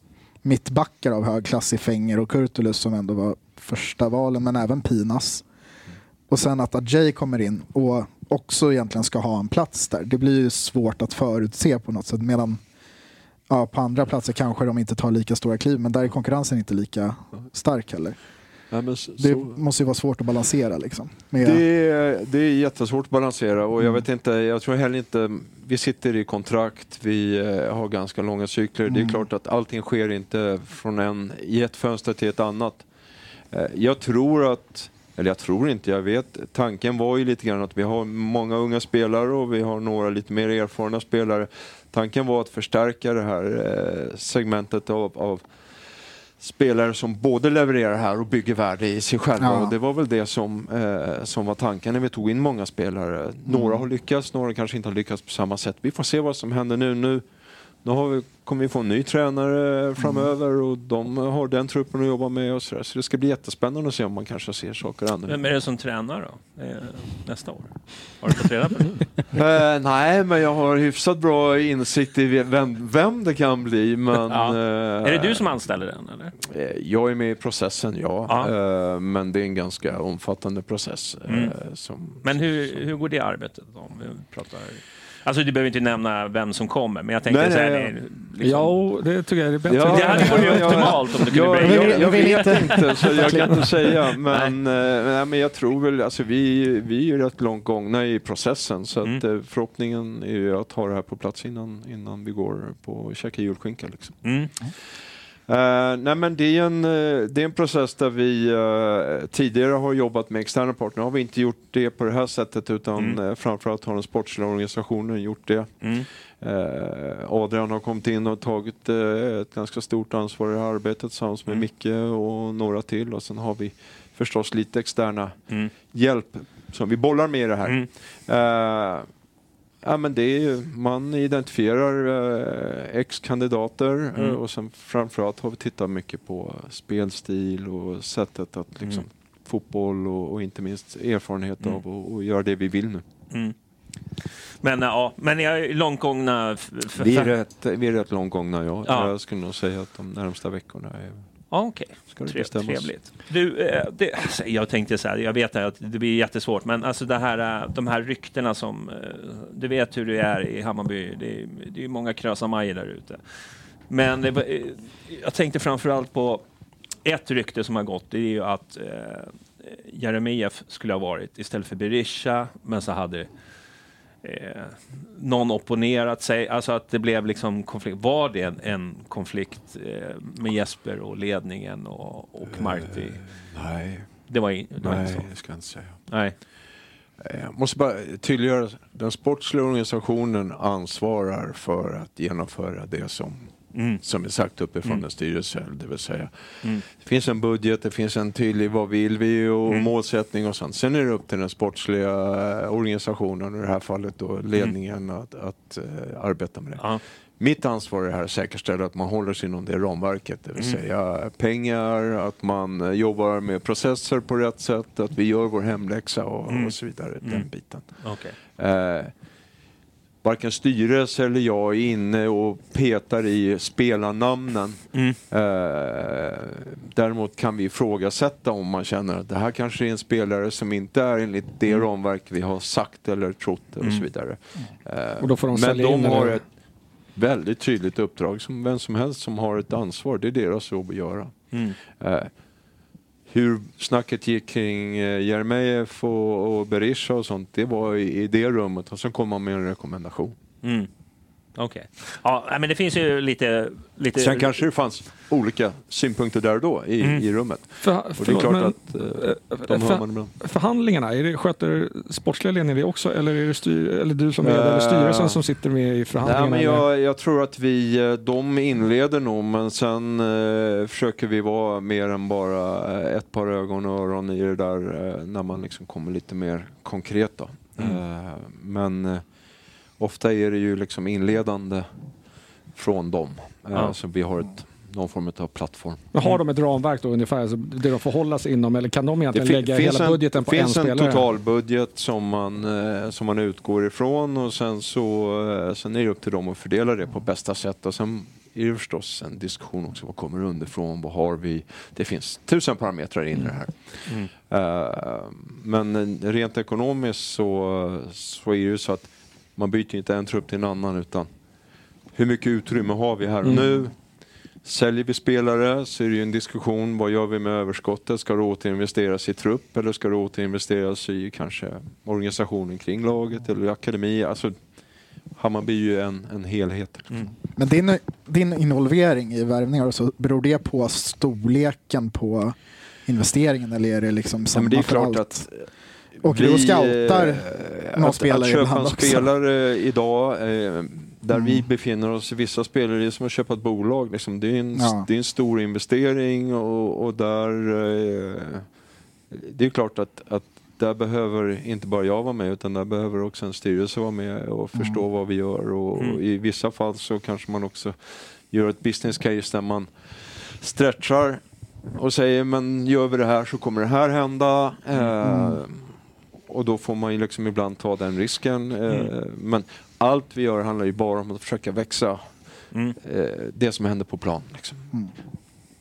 mittbackar av hög klass i Fenger och Kurtulus som ändå var första valen, men även Pinas. Och sen att Ajay kommer in och också egentligen ska ha en plats där. Det blir ju svårt att förutse på något sätt. Medan ja, på andra platser kanske de inte tar lika stora kliv, men där är konkurrensen inte lika stark heller. Men så- Det måste ju vara svårt att balansera liksom. Med, Det är, det är jättesvårt att balansera och jag Mm. vet inte, jag tror heller inte, vi sitter i kontrakt, vi eh, har ganska långa cykler. Det är Mm. klart att allting sker inte från en, i ett fönster till ett annat. Eh, Jag tror att, eller jag tror inte, jag vet, tanken var ju lite grann att vi har många unga spelare och vi har några lite mer erfarna spelare. Tanken var att förstärka det här eh, segmentet av, av spelare som både levererar här och bygger värde i sig själva. Ja. Och det var väl det som, eh, som var tanken när vi tog in många spelare. Några har lyckats, några kanske inte har lyckats på samma sätt. Vi får se vad som händer nu. Nu, nu har vi, kommer vi få en ny tränare framöver och de har den truppen att jobba med och så, där. så det ska bli jättespännande att se om man kanske ser saker annorlunda. Vem är det som tränar då? Nästa år? Har du fått reda på det? Eh, nej, men jag har hyfsat bra insikt i vem, vem det kan bli. Men, Ja. eh, Är det du som anställer den eller? eh, Jag är med i processen, ja. Men det är en ganska omfattande process. Mm. som, Men hur, hur går det arbetet om vi pratar... Alltså du behöver inte nämna vem som kommer, men jag tänkte Nej, så här, nej, det är liksom, Ja, det tycker jag är bättre. Ja, Det hade varit ja, ja. optimalt om du kunde jag, breaka jag, det. jag vet inte- så jag kan inte säga. Men, eh, nej, men jag tror väl, alltså vi, vi är ju rätt långt gångna i processen. Så att, Mm. eh, förhoppningen är ju att ha det här på plats innan, innan vi går på och käkar julskinka. Liksom. Mm. Eh, nej men det är, en, eh, det är en process där vi eh, tidigare har jobbat med externa partner. Nu har vi inte gjort det på det här sättet utan Mm. uh, framförallt har den sportsliga organisationen gjort det. Mm. Adrian har kommit in och tagit ett ganska stort ansvar i det här arbetet tillsammans med Mm. Micke och några till. Och sen har vi förstås lite externa Mm. hjälp som vi bollar med i det här. Mm. Ja, men det är ju, man identifierar eh, ex-kandidater eh, Mm. och sen framförallt har vi tittat mycket på spelstil och sättet att liksom, Mm. fotboll och, och inte minst erfarenhet Mm. av att och göra det vi vill nu. Mm. Men ja, men jag är långt gångna... Vi är rätt, vi är rätt långt gångna, ja. Ja. Jag skulle nog säga att de närmsta veckorna är, Ja, okej. bestämmas. trevligt. Du, eh, det, alltså, jag tänkte så här, jag vet att det blir jättesvårt, men alltså det här, eh, de här ryktena som, eh, du vet hur det är i Hammarby, det är, det är många krösa-Majer där ute. Men det, jag tänkte framförallt på ett rykte som har gått, det är ju att eh, Jeremejeff skulle ha varit istället för Berisha, men så hade eh, någon opponerat sig, alltså att det blev liksom konflikt. Var det en, en konflikt eh, med Jesper och ledningen och, och Marti? Nej, Det var, in, det var inte nej, så? det ska jag inte säga. Nej. Eh, Jag måste bara tydliggöra, den sportsliga organisationen ansvarar för att genomföra det som, Mm. som är sagt uppifrån Mm. en styrelse. Det vill säga, Mm. det finns en budget, det finns en tydlig vad vill vi och Mm. målsättning och sånt. Sen är det upp till den sportsliga eh, organisationen, i det här fallet då ledningen, att, att eh, arbeta med det. Ja. Mitt ansvar är här att säkerställa att man håller sig inom det ramverket, det vill Mm. säga pengar, att man eh, jobbar med processer på rätt sätt, att vi gör vår hemläxa och, Mm. och så vidare. Den Mm. biten. Okej. Eh, varken styrelse eller jag är inne och petar i spelarnamnen. Mm. Eh, däremot kan vi ifrågasätta om man känner att det här kanske är en spelare som inte är enligt det Mm. ramverk vi har sagt eller trott och Mm. så vidare. Eh, Och då får de men de har eller? ett väldigt tydligt uppdrag som vem som helst som har ett ansvar, det är deras jobb att göra. Mm. Eh, hur snacket gick kring eh, Jeremejeff och, och Berisha och sånt, det var i, i det rummet och sen kom man med en rekommendation. Mm. Okej. Ja, nej, men det finns ju lite... lite Sen kanske det fanns olika synpunkter där och då i, Mm. i rummet. För, Och det är klart men, att eh, de för- hör man ibland. Förhandlingarna, är det, sköter sportsliga ledningen det också eller är det styr, eller du som leder eller Eh, styrelsen som sitter med i Nej, förhandlingarna? men eller? jag, jag tror att vi, eh, de inleder nog men sen eh, försöker vi vara mer än bara eh, ett par ögon och öron i det där eh, när man liksom kommer lite mer konkret då. Mm. Eh, men eh, ofta är det ju liksom inledande från dem. Eh, Ja. Så vi har ett, någon form av plattform. Men har de ett ramverk då ungefär, alltså, det de får hålla sig inom eller kan de egentligen lägga hela budgeten på det en finns en spelare? totalbudget som man, eh, som man utgår ifrån och sen så eh, sen är det upp till dem att fördela det på bästa sätt. Och sen är det förstås en diskussion också, vad kommer underifrån, vad har vi? Det finns tusen parametrar in i det här. Mm. Eh, men rent ekonomiskt så, så är det ju så att man byter inte en trupp till en annan utan hur mycket utrymme har vi här och Mm. nu? Säljer vi spelare så är det ju en diskussion, vad gör vi med överskottet? Ska det återinvesteras i trupp eller ska det återinvesteras i kanske organisationen kring laget eller akademi? Alltså, Hammarby är ju en, en helhet. Mm. Men din, din involvering i värvningar, så, beror det på storleken på investeringen eller är det liksom Ja, samma men det är för klart allt? att Åker du och scoutar eh, någon att, spelare att köpa en också? spelare idag, eh, där Mm. vi befinner oss, vissa spelare, det är som att köpa ett bolag. Liksom. Det, är en, Ja. det är en stor investering och, och där... Eh, det är klart att, att där behöver inte bara jag vara med utan där behöver också en styrelse vara med och förstå vad vi gör. Och, och I vissa fall så kanske man också gör ett business case där man stretchar och säger men gör vi det här så kommer det här hända. Eh, och då får man ju liksom ibland ta den risken. Eh, Men allt vi gör handlar ju bara om att försöka växa Mm. eh, det som händer på plan. Liksom.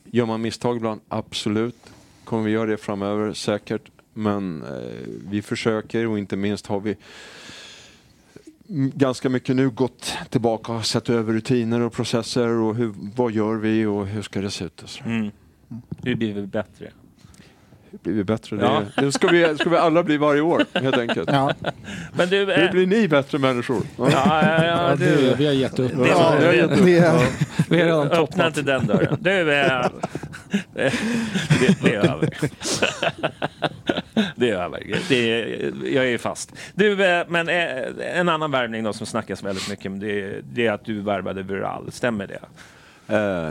Gör man misstag ibland? Absolut. Kommer vi göra det framöver? Säkert. Men eh, vi försöker och inte minst har vi ganska mycket nu gått tillbaka och sett över rutiner och processer och hur, vad gör vi och hur ska det se ut? Och så. Mm. Hur blir vi bättre? Vi bättre? Ja. Det, det ska, vi, ska vi alla bli varje år helt enkelt. Ja, Men du... Hur eh, blir ni bättre människor? Ja. Ja, ja, ja, Ja, du, det, vi har gett upp. det, Ja, det Vi har redan öppna toppat. inte den dörren. Du, eh, det, det är över. Det är över. Det är, jag är fast. Du, eh, men eh, en annan värvning då som snackas väldigt mycket om det, det är att du värvade Viral. Stämmer det?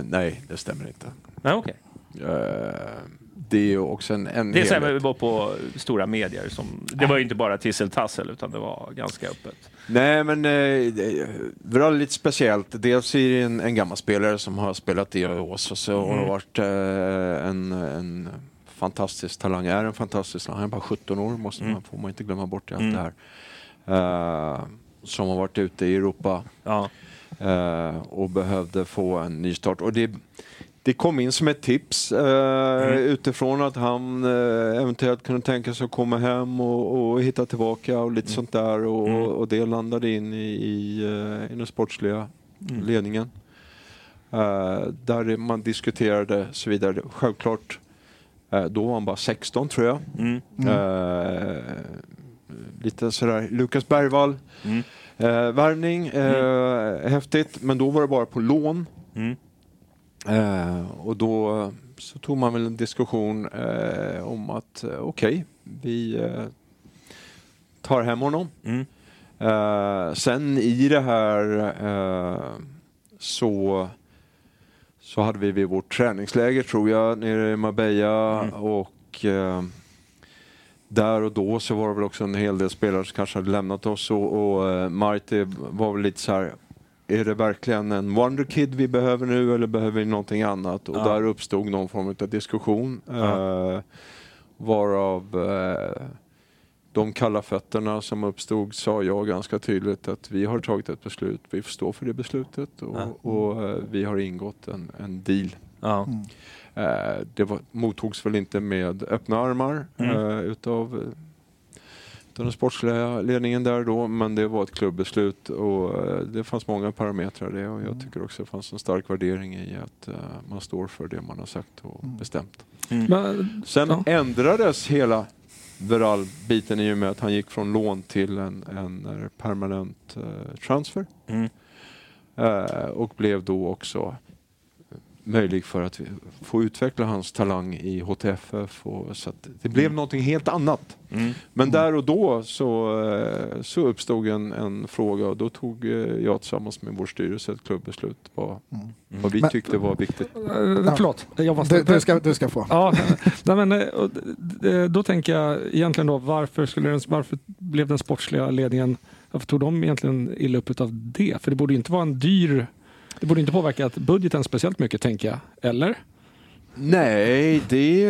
Nej, det stämmer inte. Nej, okej. Det är ju också en, Det helhet. vi var på stora medier. Som, det var ju inte bara tisseltassel utan det var ganska öppet. Nej, men eh, det var lite speciellt. Dels är det en, en gammal spelare som har spelat i oss och så har det varit eh, en, en fantastisk talang. Är en fantastisk talang. Han är bara 17 år, måste man, får man inte glömma bort i allt Mm. det här. Eh, som har varit ute i Europa Ja. eh, och behövde få en ny start. Och det, det kom in som ett tips eh, utifrån att han eh, eventuellt kunde tänka sig att komma hem och, och hitta tillbaka och lite sånt där. Och, och det landade in i, i, eh, i den sportsliga ledningen. Eh, där man diskuterade så vidare. Självklart, eh, då var han bara 16 tror jag. Mm. Eh, lite sådär, Lukas Bergvall. Mm. Värvning, häftigt, men då var det bara på lån. Mm. Eh, och då så tog man väl en diskussion eh, om att eh, okej, vi eh, tar hem honom. Mm. Eh, sen i det här eh, så, så hade vi vid vårt träningsläger tror jag nere i Marbella och eh, där och då så var det väl också en hel del spelare som kanske hade lämnat oss och, och Marti var väl lite så här är det verkligen en wonderkid vi behöver nu eller behöver vi någonting annat? Och Ja. där uppstod någon form av diskussion. Eh, varav eh, de kalla fötterna som uppstod sa jag ganska tydligt att vi har tagit ett beslut, vi får stå för det beslutet och, Ja. och eh, vi har ingått en, en deal. Eh, det var, mottogs väl inte med öppna armar Mm. eh, utav, eh, utav den sportsliga ledningen där då, men det var ett klubbbeslut och eh, det fanns många parametrar det och jag tycker också det fanns en stark värdering i att eh, man står för det man har sagt och bestämt. Men, Sen Ja. ändrades hela Veral-biten i och med att han gick från lån till en, en eh, permanent transfer. Mm. Och blev då också möjlig för att få utveckla hans talang i HTFF. Och, så att det blev någonting helt annat. Mm. Men där och då så, eh, så uppstod en, en fråga och då tog eh, jag tillsammans med vår styrelse ett klubbbeslut vad, vad vi Men- tyckte var viktigt. eh, förlåt, jag måste... du, du, ska, du ska få. Ja, nej, men, då tänker jag egentligen då varför, skulle den, varför blev den sportsliga ledningen, varför tog de egentligen illa upp av det? För det borde inte vara en dyr, det borde inte påverka att budgeten speciellt mycket tänker jag, eller? Nej, det,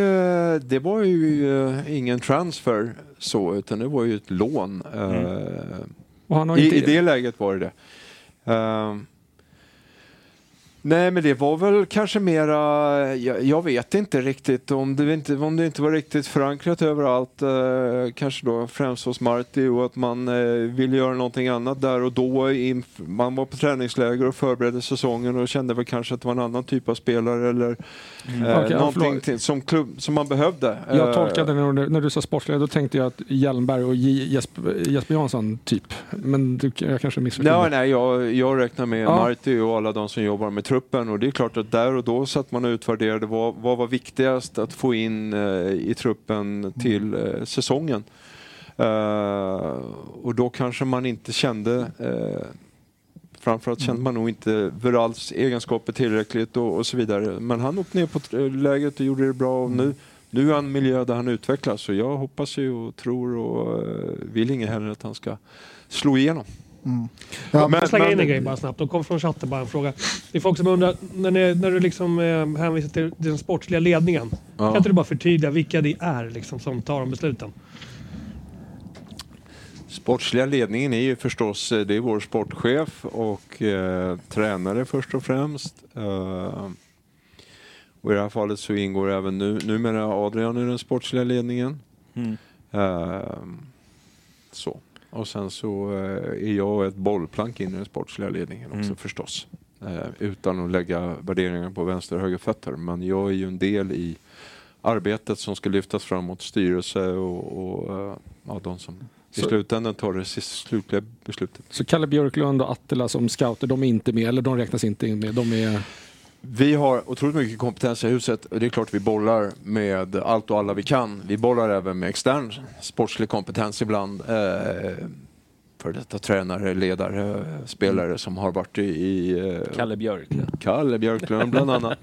det var ju eh, ingen transfer så, utan det var ju ett lån. Eh, han har I, I det läget var det det. Ehm, nej, men det var väl kanske mera, jag, jag vet inte riktigt om det inte, om det inte var riktigt förankrat överallt. eh, kanske då främst hos Marti och att man eh, ville göra någonting annat där och då. Man var på träningsläger och förberedde säsongen och kände väl kanske att det var en annan typ av spelare eller eh, Mm. Ja, någonting till, som, klubb, som man behövde. jag Eh, tolkade när, när du sa sportsliga, då tänkte jag att Hjelmberg och J, Jesper, Jesper Jansson typ. Men du, jag kanske missförstod. Nej, nej, jag, jag räknar med Ja. Marti och alla de som jobbar med truppen och det är klart att där och då satt man och utvärderade vad, vad var viktigast att få in eh, i truppen till eh, säsongen. Eh, och då kanske man inte kände Framförallt kände man nog inte Verals egenskaper tillräckligt och, och så vidare. Men han åkte ner på läget och gjorde det bra och nu nu är han en miljö där han utvecklas så jag hoppas ju och tror och vill inget hellre att han ska slå igenom. Mm. Ja, Men- Jag slänger in en grej bara snabbt. De kom från chatten bara en fråga. Det är folk som undrar, när, ni, när du liksom eh, hänvisar till den sportsliga ledningen. Ja. Kan inte du bara förtydliga vilka det är liksom, som tar de besluten? Sportsliga ledningen är ju förstås eh, det är vår sportchef och eh, tränare först och främst. Eh, och I det här fallet så ingår även nu, numera Adrian i den sportsliga ledningen. Mm. Eh, så. Och sen så eh, är jag ett bollplank in i den sportsliga ledningen också Mm. förstås. Eh, utan att lägga värderingar på vänster och höger fötter. Men jag är ju en del i arbetet som ska lyftas fram mot styrelse och, och eh, ja, de som i Så- slutändan tar det slutliga beslutet. Så Kalle Björklund och Attila som scouter, de är inte med, eller de räknas inte in med. De är... Vi har otroligt mycket kompetens i huset. och Det är klart vi bollar med allt och alla vi kan. Vi bollar även med extern sportslig kompetens ibland. Eh, för detta tränare, ledare, spelare som har varit i... i eh, Kalle Björklund. Kalle Björklund bland annat.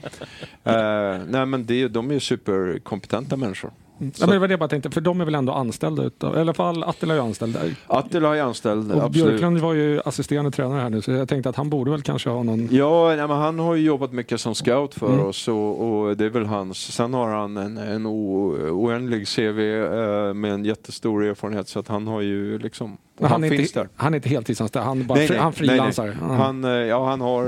eh, nej men det, de är superkompetenta människor. Ja, men det var det jag bara tänkte, för de är väl ändå anställda utav, i alla fall Attila är ju anställd där. Attila är anställd, Och absolut. Björklund var ju assisterande tränare här nu, så jag tänkte att han borde väl kanske ha någon... Ja, nej, men han har ju jobbat mycket som scout för Mm. oss och, och det är väl hans. Sen har han en, en o, oändlig CV eh, med en jättestor erfarenhet så att han har ju liksom, han, han, är finns inte, där. han är inte heltidsanställd, han, bara, Nej, nej, han nej, nej. frilansar. Ja. Han, eh, ja, han, har,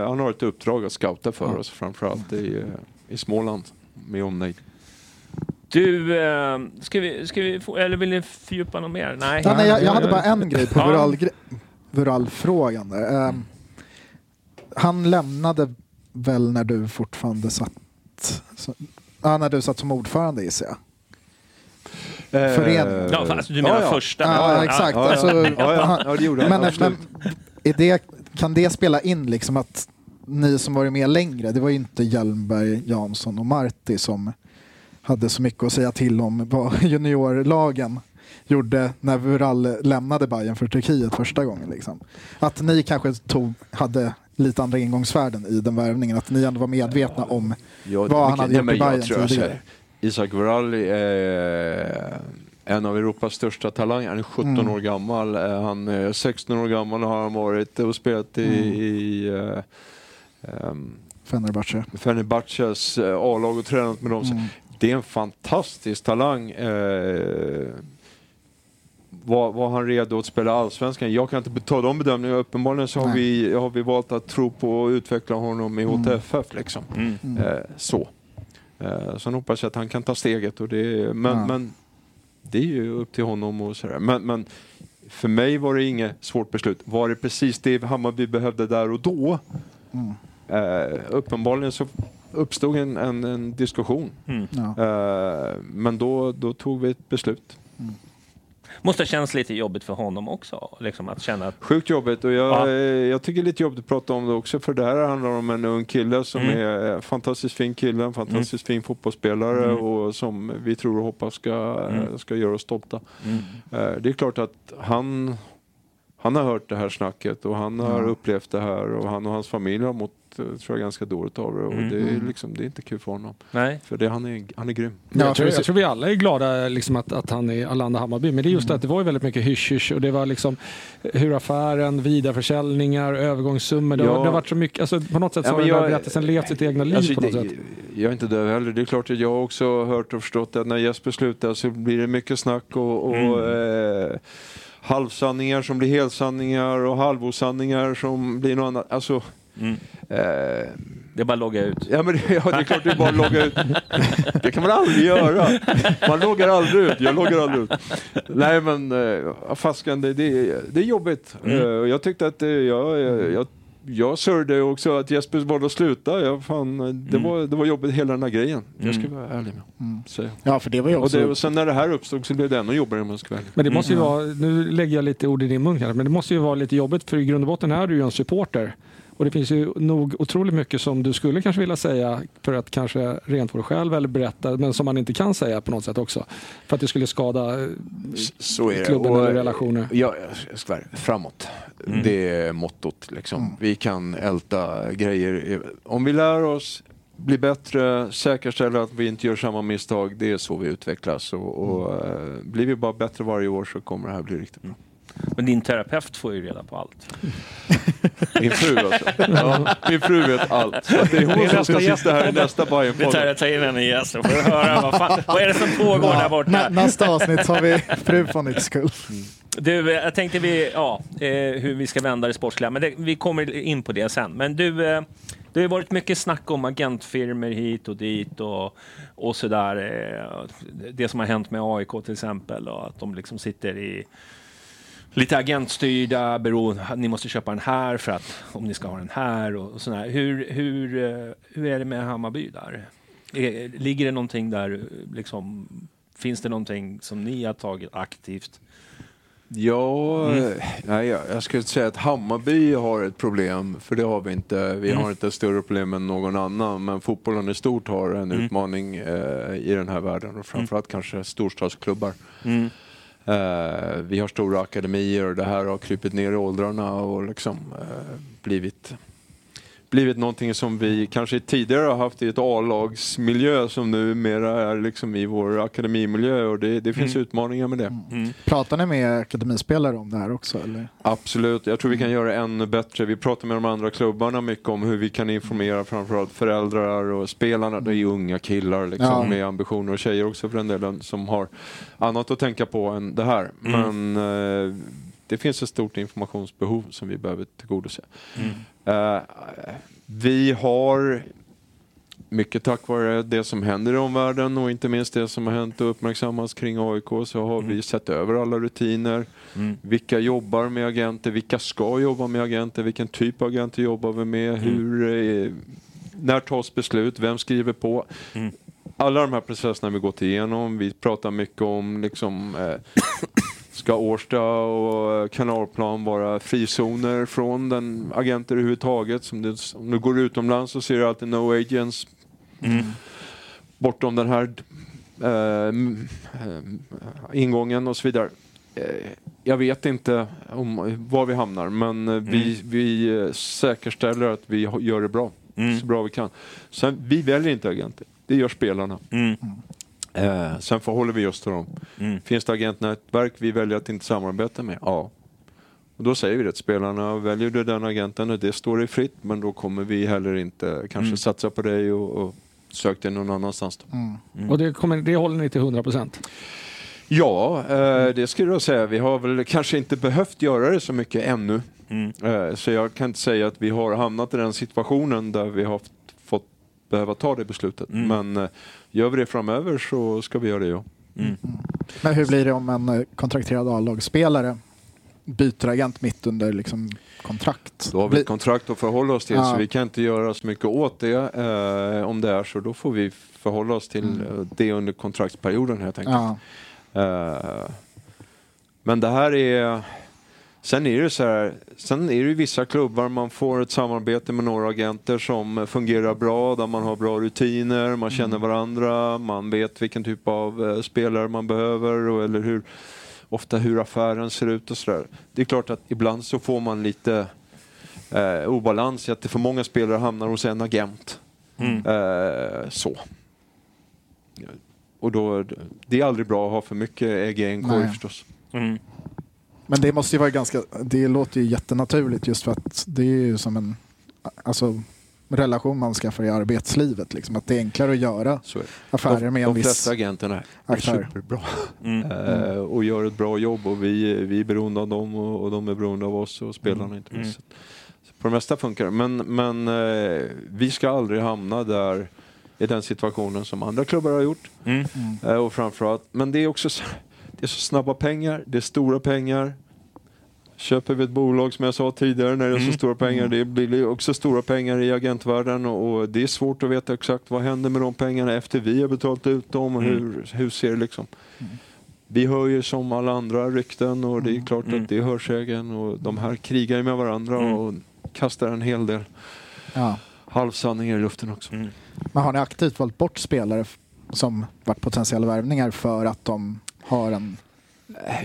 eh, han har ett uppdrag att scouta för Ja. oss, framförallt i, eh, i Småland med omnejd. Du, eh, ska vi, ska vi få, eller vill ni fördjupa något mer? Nej. Ja, nej, jag, jag hade bara en grej på Ja. Vural, Vural-frågan där. Ehm, han lämnade väl när du fortfarande satt... Så, ja, när du satt som ordförande gissar jag. Föreningen. Ja, alltså, du menar ja, ja. första? Ja, exakt. Ja, ja. Alltså, Men, är det, kan det spela in liksom att ni som varit med längre, det var ju inte Hjelmberg, Jansson och Marti som hade så mycket att säga till om vad juniorlagen gjorde när Vural lämnade Bayern för Turkiet första gången. Liksom. Att ni kanske tog, hade lite andra ingångsvärden i den värvningen, att ni ändå var medvetna om Ja, vad han mycket- hade nej, gjort i Bayern tidigare. Isak Voralli är en av Europas största talanger. Han är 17 Mm. år gammal. Eh, Han är 16 år gammal har han varit och spelat i, Mm. i eh, ehm, Fenerbahce. Fenerbahces eh, A-lag och tränat med dem. Mm. Det är en fantastisk talang. Eh, var, var han redo att spela allsvenskan? Jag kan inte ta de bedömningarna. Uppenbarligen så har Nej. vi, har vi valt att tro på och utveckla honom i Mm. HTFF. Liksom. Mm. Mm. Eh, så. Eh, sen hoppas jag att han kan ta steget. Och det, men, Ja. men det är ju upp till honom. och sådär. Men, men för mig var det inget svårt beslut. Var det precis det Hammarby behövde där och då? Mm. Eh, uppenbarligen så uppstod en, en, en diskussion. Mm. Ja. Eh, men då, då tog vi ett beslut. Måste ha känts lite jobbigt för honom också, liksom att känna att... Sjukt jobbigt och jag, Ja. jag tycker det är lite jobbigt att prata om det också för det här handlar om en ung kille som Mm. är en fantastiskt fin kille, en fantastiskt fin fotbollsspelare Mm. och som vi tror och hoppas ska, Mm. ska göra oss stolta. Mm. Eh, Det är klart att han, han har hört det här snacket och han har Ja. upplevt det här och han och hans familj har mått eh, tror jag, ganska dåligt av det och Mm. det, är Mm. liksom, det är inte kul för honom. Nej. För det, han, är, han är grym. Ja, jag, tror, jag tror vi alla är glada liksom, att, att han är Alanda Hammarby. Men det är just Mm. att det var ju väldigt mycket hysch-hysch och det var liksom hur affären, vidareförsäljningar, övergångssummor. Det, Ja. har, det har varit så mycket, alltså, på något sätt så Ja, har den där jag- berättelsen levt sitt egna liv Alltså, på något det, sätt. Jag är inte döv heller. Det är klart att jag också har hört och förstått att när Jesper slutar så blir det mycket snack och, och Mm. eh, halvsanningar som blir helsanningar och halvosanningar som blir något annat. Alltså, Mm. eh, Det är bara att logga ut. ja, men ja, det är klart det är bara att logga ut. Det kan man aldrig göra. Man loggar aldrig ut. Jag loggar aldrig ut. Nej men, eh, fasken, det, det, det är jobbigt. Mm. Eh, jag tyckte att eh, jag, jag, jag jag sörjde också att Jesper valde att sluta. Jag, fan, det, Mm. var, det var jobbigt hela den här grejen. Jag ska Mm. vara ärlig med. Mm. Så. ja, för det var ju Och, också... det, och sen när det här uppstod så blev det ännu jobbigare om jag ska. Men det måste ju Mm. vara, nu lägger jag lite ord i din mun kanske, men det måste ju vara lite jobbigt för i grund och botten är du ju en supporter. Och det finns ju nog otroligt mycket som du skulle kanske vilja säga för att kanske rent för dig själv eller berätta, men som man inte kan säga på något sätt också. För att det skulle skada eh, S- Så är klubben Och, eller relationer. Ja, jag ska framåt. Det är mottot. Liksom. Mm. Vi kan älta grejer. Om vi lär oss bli bättre, säkerställa att vi inte gör samma misstag. Det är så vi utvecklas. Och, och eh, blir vi bara bättre varje år så kommer det här bli riktigt bra. Men din terapeut får ju reda på allt. Min fru alltså. Ja, min fru vet allt. Så att det är hon som ska sitta här i nästa Vi Bajen-podd. tar, tar in henne igen så får du höra vad, fan, vad är det som pågår där borta. Nä, nästa avsnitt så har vi fru från Nytt skull. Du, eh, jag tänkte vi, ja, eh, hur vi ska vända det sportsliga, men det, vi kommer in på det sen. Men du, eh, det har varit mycket snack om agentfirmor hit och dit och, och sådär. Eh, det som har hänt med AIK till exempel och att de liksom sitter i lite agentstyrda, beroende, ni måste köpa den här för att om ni ska ha den här och, och sådär. Hur, hur, eh, hur är det med Hammarby där? Eh, Ligger det någonting där, liksom, finns det någonting som ni har tagit aktivt? Ja, Mm. nej, jag jag skulle säga att Hammarby har ett problem, för det har vi inte. Vi Mm. har inte större problem än någon annan, men fotbollen i stort har en Mm. utmaning eh, i den här världen och framförallt kanske storstadsklubbar. Eh, vi har stora akademier och det här har krypit ner i åldrarna och liksom eh, blivit blivit någonting som vi kanske tidigare har haft i ett A-lagsmiljö som numera är liksom i vår akademimiljö och det, det finns Mm. utmaningar med det. Mm. Pratar ni med akademispelare om det här också? Eller? Absolut, jag tror vi kan göra det ännu bättre. Vi pratar med de andra klubbarna mycket om hur vi kan informera framförallt föräldrar och spelarna. Det är ju unga killar liksom, Ja. med ambitioner och tjejer också för den delen som har annat att tänka på än det här. Men eh, det finns ett stort informationsbehov som vi behöver tillgodose. Eh, vi har mycket tack vare det som händer i omvärlden och inte minst det som har hänt och uppmärksammats kring AIK så har vi sett över alla rutiner. Mm. Vilka jobbar med agenter? Vilka ska jobba med agenter? Vilken typ av agenter jobbar vi med? Hur, eh, när tas beslut? Vem skriver på? Mm. Alla de här processerna vi gått igenom. Vi pratar mycket om liksom, eh, Ska Årsta och Kanalplan vara frizoner från den agenter överhuvudtaget? Som det, om du går utomlands så ser du alltid no agents Mm. bortom den här eh, ingången och så vidare. Eh, jag vet inte om, var vi hamnar men eh, vi, vi säkerställer att vi gör det bra. Mm. Så bra vi kan. Sen, vi väljer inte agenter. Det gör spelarna. Mm. Eh, sen förhåller vi oss till dem. Mm. Finns det agentnätverk vi väljer att inte samarbeta med? Ja. Och då säger vi det till spelarna, väljer du den agenten, det står dig fritt, men då kommer vi heller inte kanske Mm. satsa på dig och, och sök dig någon annanstans. Då. Mm. Och det, kommer, det håller ni till 100 procent? Ja, eh, det skulle jag säga. Vi har väl kanske inte behövt göra det så mycket ännu. Mm. Eh, så jag kan inte säga att vi har hamnat i den situationen där vi har fått behöva ta det beslutet. Mm. Men eh, gör vi det framöver så ska vi göra det, ja. Mm. Men hur blir det om en eh, kontrakterad A-lagsspelare byter agent mitt under liksom, kontrakt? Då har vi ett kontrakt att förhålla oss till Ja. så vi kan inte göra så mycket åt det. Eh, om det är så, då får vi förhålla oss till Mm. eh, det under kontraktsperioden helt enkelt. ja. Eh, men det här är... Sen är det så här, sen är det vissa klubbar man får ett samarbete med några agenter som fungerar bra, där man har bra rutiner, man känner varandra, man vet vilken typ av eh, spelare man behöver och eller hur, ofta hur affären ser ut och sådär. Det är klart att ibland så får man lite eh, obalans i att det för många spelare hamnar hos en agent. Mm. Eh, så. Och då, det är aldrig bra att ha för mycket ägg i en korg förstås. Mm. Men det måste ju vara ganska, det låter ju jättenaturligt just för att det är ju som en alltså, relation man skaffar i arbetslivet. Liksom, att det är enklare att göra affärer de, med en de viss flesta agenterna är aktör. superbra Mm. eh, och gör ett bra jobb och vi, vi är beroende av dem och, och de är beroende av oss och spelarna Mm. inte minst. Så på det mesta funkar det. Men, men eh, vi ska aldrig hamna där i den situationen som andra klubbar har gjort. Mm. Eh, och framförallt, men det är också så, det är så snabba pengar, det är stora pengar. Köper vi ett bolag som jag sa tidigare när det är så Mm. stora pengar, det blir också stora pengar i agentvärlden och, och det är svårt att veta exakt vad händer med de pengarna efter vi har betalat ut dem och Mm. hur, hur ser det liksom. Vi hör ju som alla andra rykten och det är klart Mm. att det är hörsägen och de här krigar ju med varandra Mm. och kastar en hel del Ja. halvsanningar i luften också. Mm. Men har ni aktivt valt bort spelare som varit potentiella värvningar för att de har en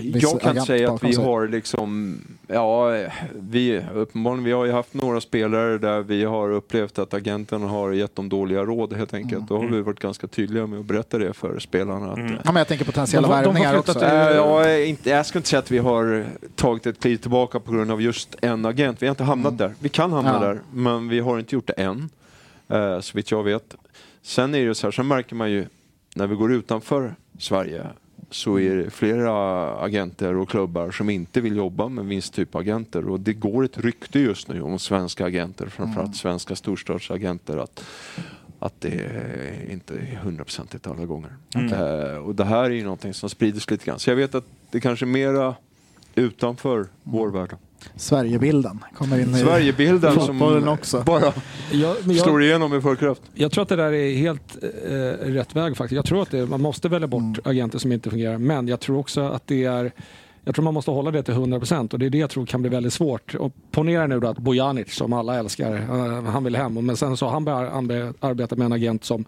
Jag kan agent säga att vi sig. har liksom, ja, vi, uppenbarligen, vi har ju haft några spelare där vi har upplevt att agenten har gett dem dåliga råd helt enkelt. Mm. Då har vi varit ganska tydliga med att berätta det för spelarna. Att, Mm. Ja, men jag tänker potentiella De de värvningar också. Eh, ja, inte, jag skulle inte säga att vi har tagit ett kliv tillbaka på grund av just en agent. Vi har inte hamnat där. Vi kan hamna Ja. där, men vi har inte gjort det än. Eh, så vitt jag vet. Sen är det så här, sen märker man ju när vi går utanför Sverige så är det flera agenter och klubbar som inte vill jobba med vinsttypagenter. Och det går ett rykte just nu om svenska agenter, framförallt svenska storstadsagenter, att, att det är inte är hundraprocentigt alla gånger. Eh, och det här är ju någonting som sprider sig lite grann. Så jag vet att det kanske är mera utanför vår värld. Sverigebilden kommer in i Sverigebilden som också. bara Jag, men jag, slår igenom i full kraft. jag tror att det där är helt eh, rätt väg faktiskt. Jag tror att det, man måste välja bort Mm. agenter som inte fungerar. Men jag tror också att det är jag tror man måste hålla det till 100% och det är det jag tror kan bli väldigt svårt. Och ponera nu då att Bojanic, som alla älskar, eh, han vill hem. Men sen så har han börjar arbeta med en agent som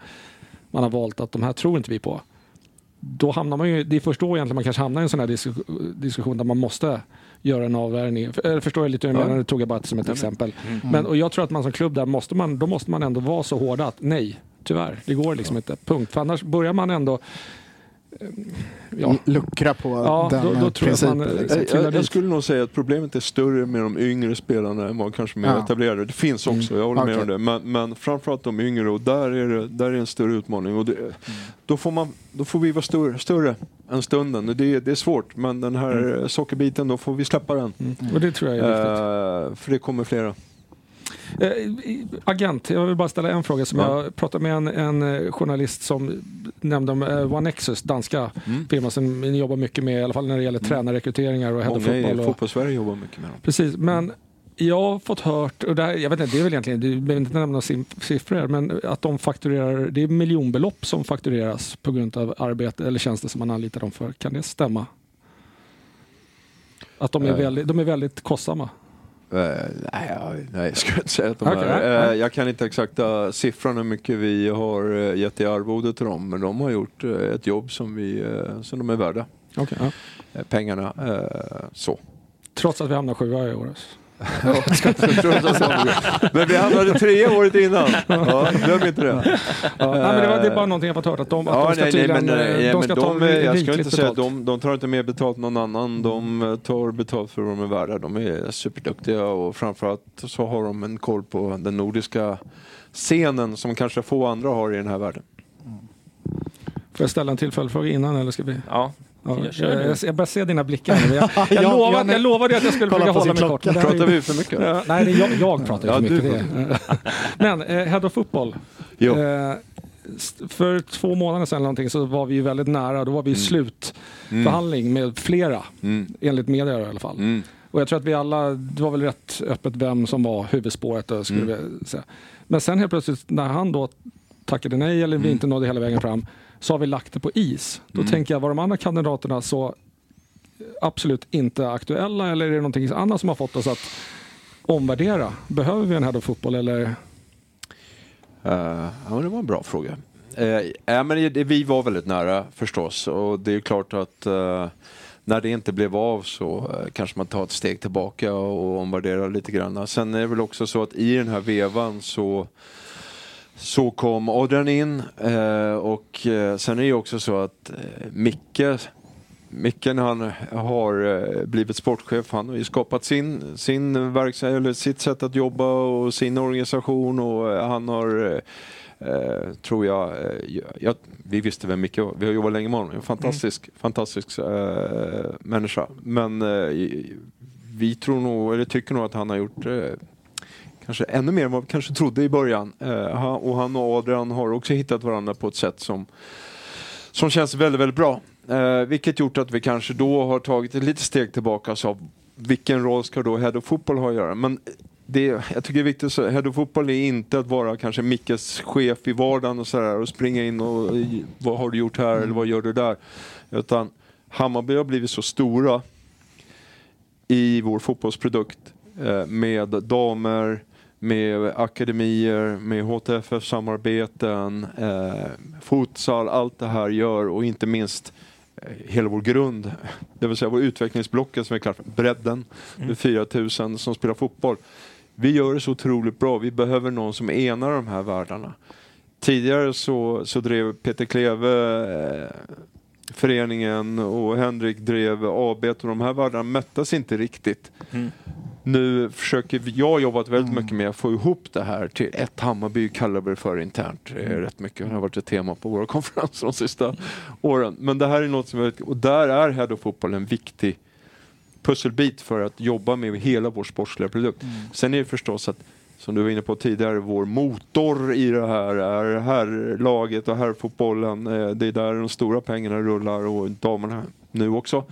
man har valt att de här tror inte vi på. Då hamnar man ju, det är först då egentligen man kanske hamnar i en sån här disku- diskussion där man måste göra en avvärjning. För- Förstår jag lite hur du menar, det tog jag bara som ett exempel. Mm. Men, och jag tror att man som klubb där måste man, då måste man ändå vara så hårda att nej, tyvärr, det går liksom inte. Punkt. För annars börjar man ändå ja, Luckra på Ja, den då- då eh, jag att man, principen. eh, liksom. Jag, jag, skulle nog säga att problemet är större med de yngre spelarna än vad kanske med Ja. etablerade. Det finns också, jag håller med Okej. om det. Men, men framförallt de yngre och där är det, där är det en större utmaning. Och det, då, får man, då får vi vara större, större än stunden. Det, det är svårt men den här eh, sockerbiten, då får vi släppa den. Mm. Och det tror jag är viktigt. Eh, för det kommer flera. Eh, agent, jag vill bara ställa en fråga som Ja. jag pratade med en, en eh, journalist som nämnde om eh, OneNexus, danska Mm. firma som ni jobbar mycket med, i alla fall när det gäller tränarrekryteringar och head of Många i fotbollssverige jobbar mycket med dem. precis, men jag har fått hört, och det här, jag vet inte, det är väl egentligen, du behöver inte nämna siffror, men att de fakturerar, det är miljonbelopp som faktureras på grund av arbete eller tjänster som man anlitar dem för. Kan det stämma? Att de är, Eh. väldigt, de är väldigt kostsamma. Eh, nej, jag- nej, jag skulle inte säga att de Okej, är. Eh, nej. jag kan inte exakta siffran hur mycket vi har eh, gett i arvode till dem, men de har gjort eh, ett jobb som, vi, eh, som de är värda. Okay. Eh, pengarna. Eh, så. Trots att vi hamnar sjua i år. Men vi hamnade tre året innan. Ja, glöm inte det. Ja, nej, men det, var, det är bara någonting jag fått hört att de, att Ja, de ska nej, nej, tydligen men, eh, nej, de men ska ta de, jag ska inte säga de, de tar inte mer betalt än någon annan. De eh, tar betalt för vad de är värda. De är superduktiga och framförallt så har de en koll på den nordiska scenen som kanske få andra har i den här världen. Får jag ställa en tillfällig innan eller ska vi? Ja. Ja, Jag jag, jag börjar se dina blickar. nu, Jag, jag, Ja, lovade, jag lovade att jag skulle försöka på hålla mig kort. klocka. men det här är- Pratar vi för mycket? Ja, nej, det är jag, jag pratar ju Ja, för mycket. Men eh, Head of Football. Jo. Eh, för två månader sedan eller någonting så var vi ju väldigt nära. Då var vi i slutförhandling med flera, Mm. enligt media i alla fall. Mm. Och jag tror att vi alla, det var väl rätt öppet vem som var huvudspåret. Då, skulle Mm. vi säga. Men sen helt plötsligt när han då tackade nej eller vi Mm. inte nådde hela vägen fram så har vi lagt det på is. Då Mm. tänker jag, var de andra kandidaterna så absolut inte aktuella eller är det någonting annat som har fått oss att omvärdera? Behöver vi en head of fotboll eller? Eh, ja, det var en bra fråga. Uh, ja, men det, vi var väldigt nära förstås och det är klart att eh, när det inte blev av så kanske man tar ett steg tillbaka och omvärderar lite grann. Sen är det väl också så att i den här vevan så så kom Adrian in eh, och eh, sen är det också så att eh, Micke Micke när han har blivit sportchef, han har ju skapat sin, sin verksamhet, eller sitt sätt att jobba och sin organisation och han har eh, tror jag, eh, jag, vi visste vem Micke var, vi har jobbat länge med honom, en fantastisk, fantastisk eh, människa. Men vi tror nog, eller tycker nog att han har gjort kanske ännu mer än vad vi kanske trodde i början. Eh, och han och Adrian har också hittat varandra på ett sätt som, som känns väldigt, väldigt bra. Eh, vilket gjort att vi kanske då har tagit ett litet steg tillbaka och sa vilken roll ska då Head of Fotboll ha att göra? Men det, jag tycker det är viktigt att säga, Head of Fotboll är inte att vara kanske Mickes chef i vardagen och sådär och springa in och vad har du gjort här eller vad gör du där? Utan Hammarby har blivit så stora i vår fotbollsprodukt eh, med damer, med akademier, med HTFF-samarbeten, eh, futsal, allt det här gör och inte minst eh, hela vår grund, det vill säga vår utvecklingsblocket som vi kallar för bredden, med 4000 som spelar fotboll. Vi gör det så otroligt bra. Vi behöver någon som enar de här världarna. Tidigare så, så drev Peter Kleve eh, föreningen och Henrik drev AB och de här världarna möttes inte riktigt. Nu försöker jag har jobbat väldigt mycket med att få ihop det här till ett Hammarby kallar vi det för internt. Det är rätt mycket. Det har varit ett tema på våra konferenser de sista åren. Men det här är något som är, och där är Head of Fotboll en viktig pusselbit för att jobba med hela vår sportsliga produkt. Sen är det förstås att som du var inne på tidigare, vår motor i det här är herrlaget och herrfotbollen. Eh, Det är där de stora pengarna rullar och damerna nu också.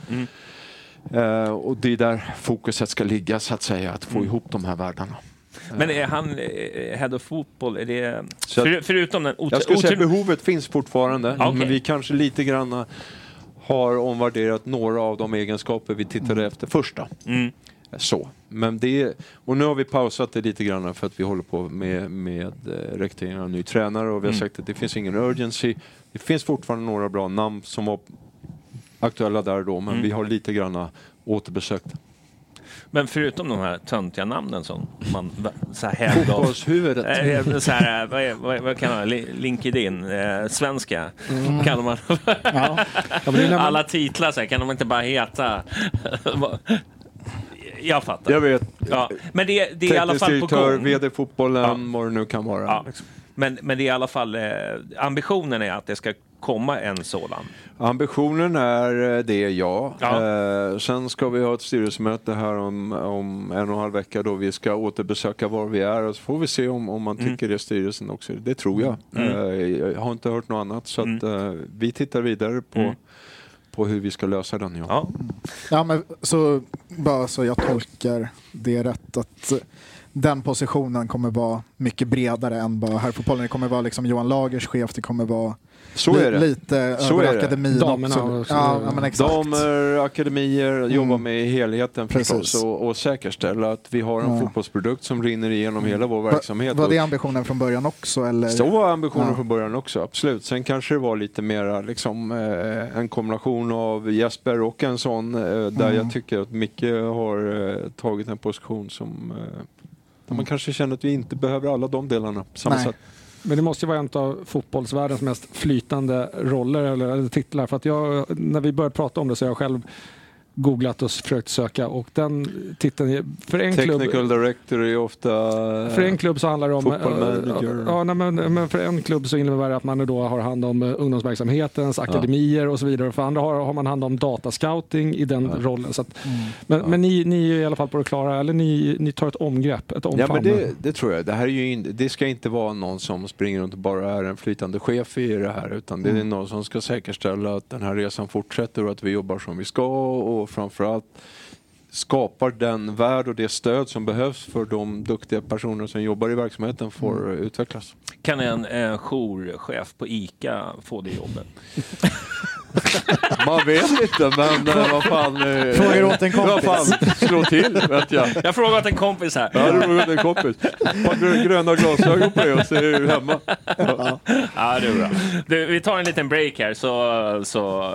Eh, och det är där fokuset ska ligga så att säga, att få ihop de här världarna. Men är han eh, head of fotboll? Är det, för, förutom den Jag skulle säga att behovet finns fortfarande, okej. men vi kanske lite grann har omvärderat några av de egenskaper vi tittade efter första. Mm. Så. Men det, och nu har vi pausat det lite grann för att vi håller på med, med eh, rekrytering av ny tränare och vi har Mm. sagt att det finns ingen urgency. Det finns fortfarande några bra namn som var aktuella där då, men Mm. vi har lite grann återbesökt. Men förutom de här töntiga namnen som man så här Fotbollshuvudet. Eh, så här, eh, vad, är, vad, vad kan man, Li- LinkedIn, eh, svenska, kallar man Ja. Är man- alla titlar, så här, kan de inte bara heta... Jag fattar. Jag vet. Ja. Men det, det är i alla fall på direktör, gång. VD fotbollen, Ja. vad det nu kan vara. Ja. Men, men det är i alla fall, eh, ambitionen är att det ska komma en sådan. Ambitionen är eh, det, ja. Ja. Eh, sen ska vi ha ett styrelsemöte här om, om en och en halv vecka då vi ska återbesöka var vi är och så får vi se om, om man Mm. tycker det styrelsen också. Det tror jag. Mm. Eh, jag har inte hört något annat så att eh, vi tittar vidare på, Mm. På hur vi ska lösa den. Ja. Ja. Ja, men så bara så jag tolkar det rätt att eh, den positionen kommer vara mycket bredare än bara herrfotbollen. Det kommer vara liksom Johan Lagers chef, det kommer vara Så är det. lite Så över är det. akademin Damerna också. ja, ja, men exakt. Damer, akademier, jobba med helheten Precis. förstås och, och säkerställa att vi har en Ja. fotbollsprodukt som rinner igenom hela vår verksamhet. Var det ambitionen från början också? Eller? Så var ambitionen Ja. från början också, absolut. Sen kanske det var lite mera liksom, eh, en kombination av Jesper och en sån eh, där Mm. jag tycker att Micke har eh, tagit en position som eh, där man kanske känner att vi inte behöver alla de delarna på samma Nej. sätt. Men det måste ju vara en av fotbollsvärldens mest flytande roller eller, titlar. För att jag, när vi började prata om det så jag själv googlat och försökt söka och den titeln, för en klubb Technical director är ofta... För en klubb så handlar det om... Manager. Ja, nej, men, men för en klubb så innebär det att man då har hand om eh, ungdomsverksamhetens akademier och så vidare. För andra har, har man hand om datascouting i den rollen. Så att, men men ni, ni är i alla fall på det klara, eller ni, ni tar ett omgrepp, ett Ja, omfamn. men det, det tror jag. Det, här är ju in, det ska inte vara någon som springer runt och bara är en flytande chef i det här. Utan det är Mm. någon som ska säkerställa att den här resan fortsätter och att vi jobbar som vi ska. Och framförallt skapar den värld och det stöd som behövs för de duktiga personer som jobbar i verksamheten får Mm. utvecklas. Kan en, en jourchef på ICA få det jobbet? Man vet inte, men eh, vad fan... eh, Frågar åt en kompis. Vad fan, slå till, vet jag. Jag har frågat en kompis här. Ja, det var en kompis. Par grö- gröna glasögon på dig och så är du hemma. Ja. Ja, det är bra. Du, vi tar en liten break här så, så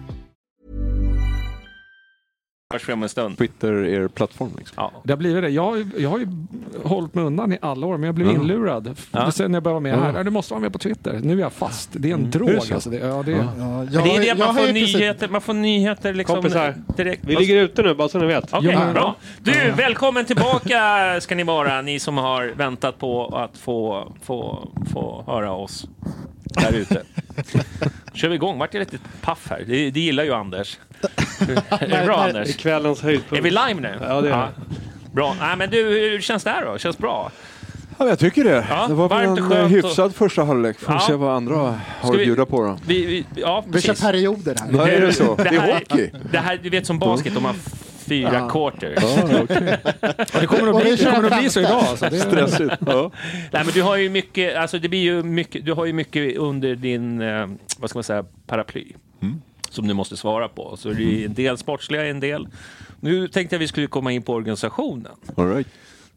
Hörs vi om en stund. Twitter er plattform liksom. Ja. Det har blivit det. Jag, har ju- jag har ju hållit mig undan i alla år, men jag blev Ja. inlurad. Ja. Sen när jag började vara med här. Ja, Du måste vara med på Twitter. Nu är jag fast. Det är en det drog så? alltså. Det, ja, det, Ja. Ja, det är det att man får, nyheter, man får nyheter liksom Kompisar, direkt. Vi ligger ute nu bara så ni vet. Okej, Ja. bra. Du, välkommen tillbaka ska ni vara, ni som har väntat på att få, få, få höra oss där ute. kör vi igång. Vart jag lite paff här. Det, det gillar ju Anders. är det bra Det är Anders? kvällens höjdpunkt. Är vi live nu? Ja, det är det. Bra. Nej, men du, hur känns det här då? Känns bra? Ja, jag tycker det. Ja, det var varmt och en skönt och- hyfsad första halvlek. Får Ja. se vad andra har Ska att vi- bjuda på då. Vi, vi, ja, Vi kör perioder här. Ja, är det så? Det är här- hockey. Det här, du vet som basket, de har fyra Ja. quarters. Ja, ja, det kommer att bli, det kommer att bli så idag. Alltså. Det, Stressigt. Ja. Nej, men du har ju mycket, alltså det blir ju mycket, du har ju mycket under din, eh, vad ska man säga, paraply. Som du måste svara på. Så det är en del sportsliga, en del. Nu tänkte jag vi skulle komma in på organisationen. All right.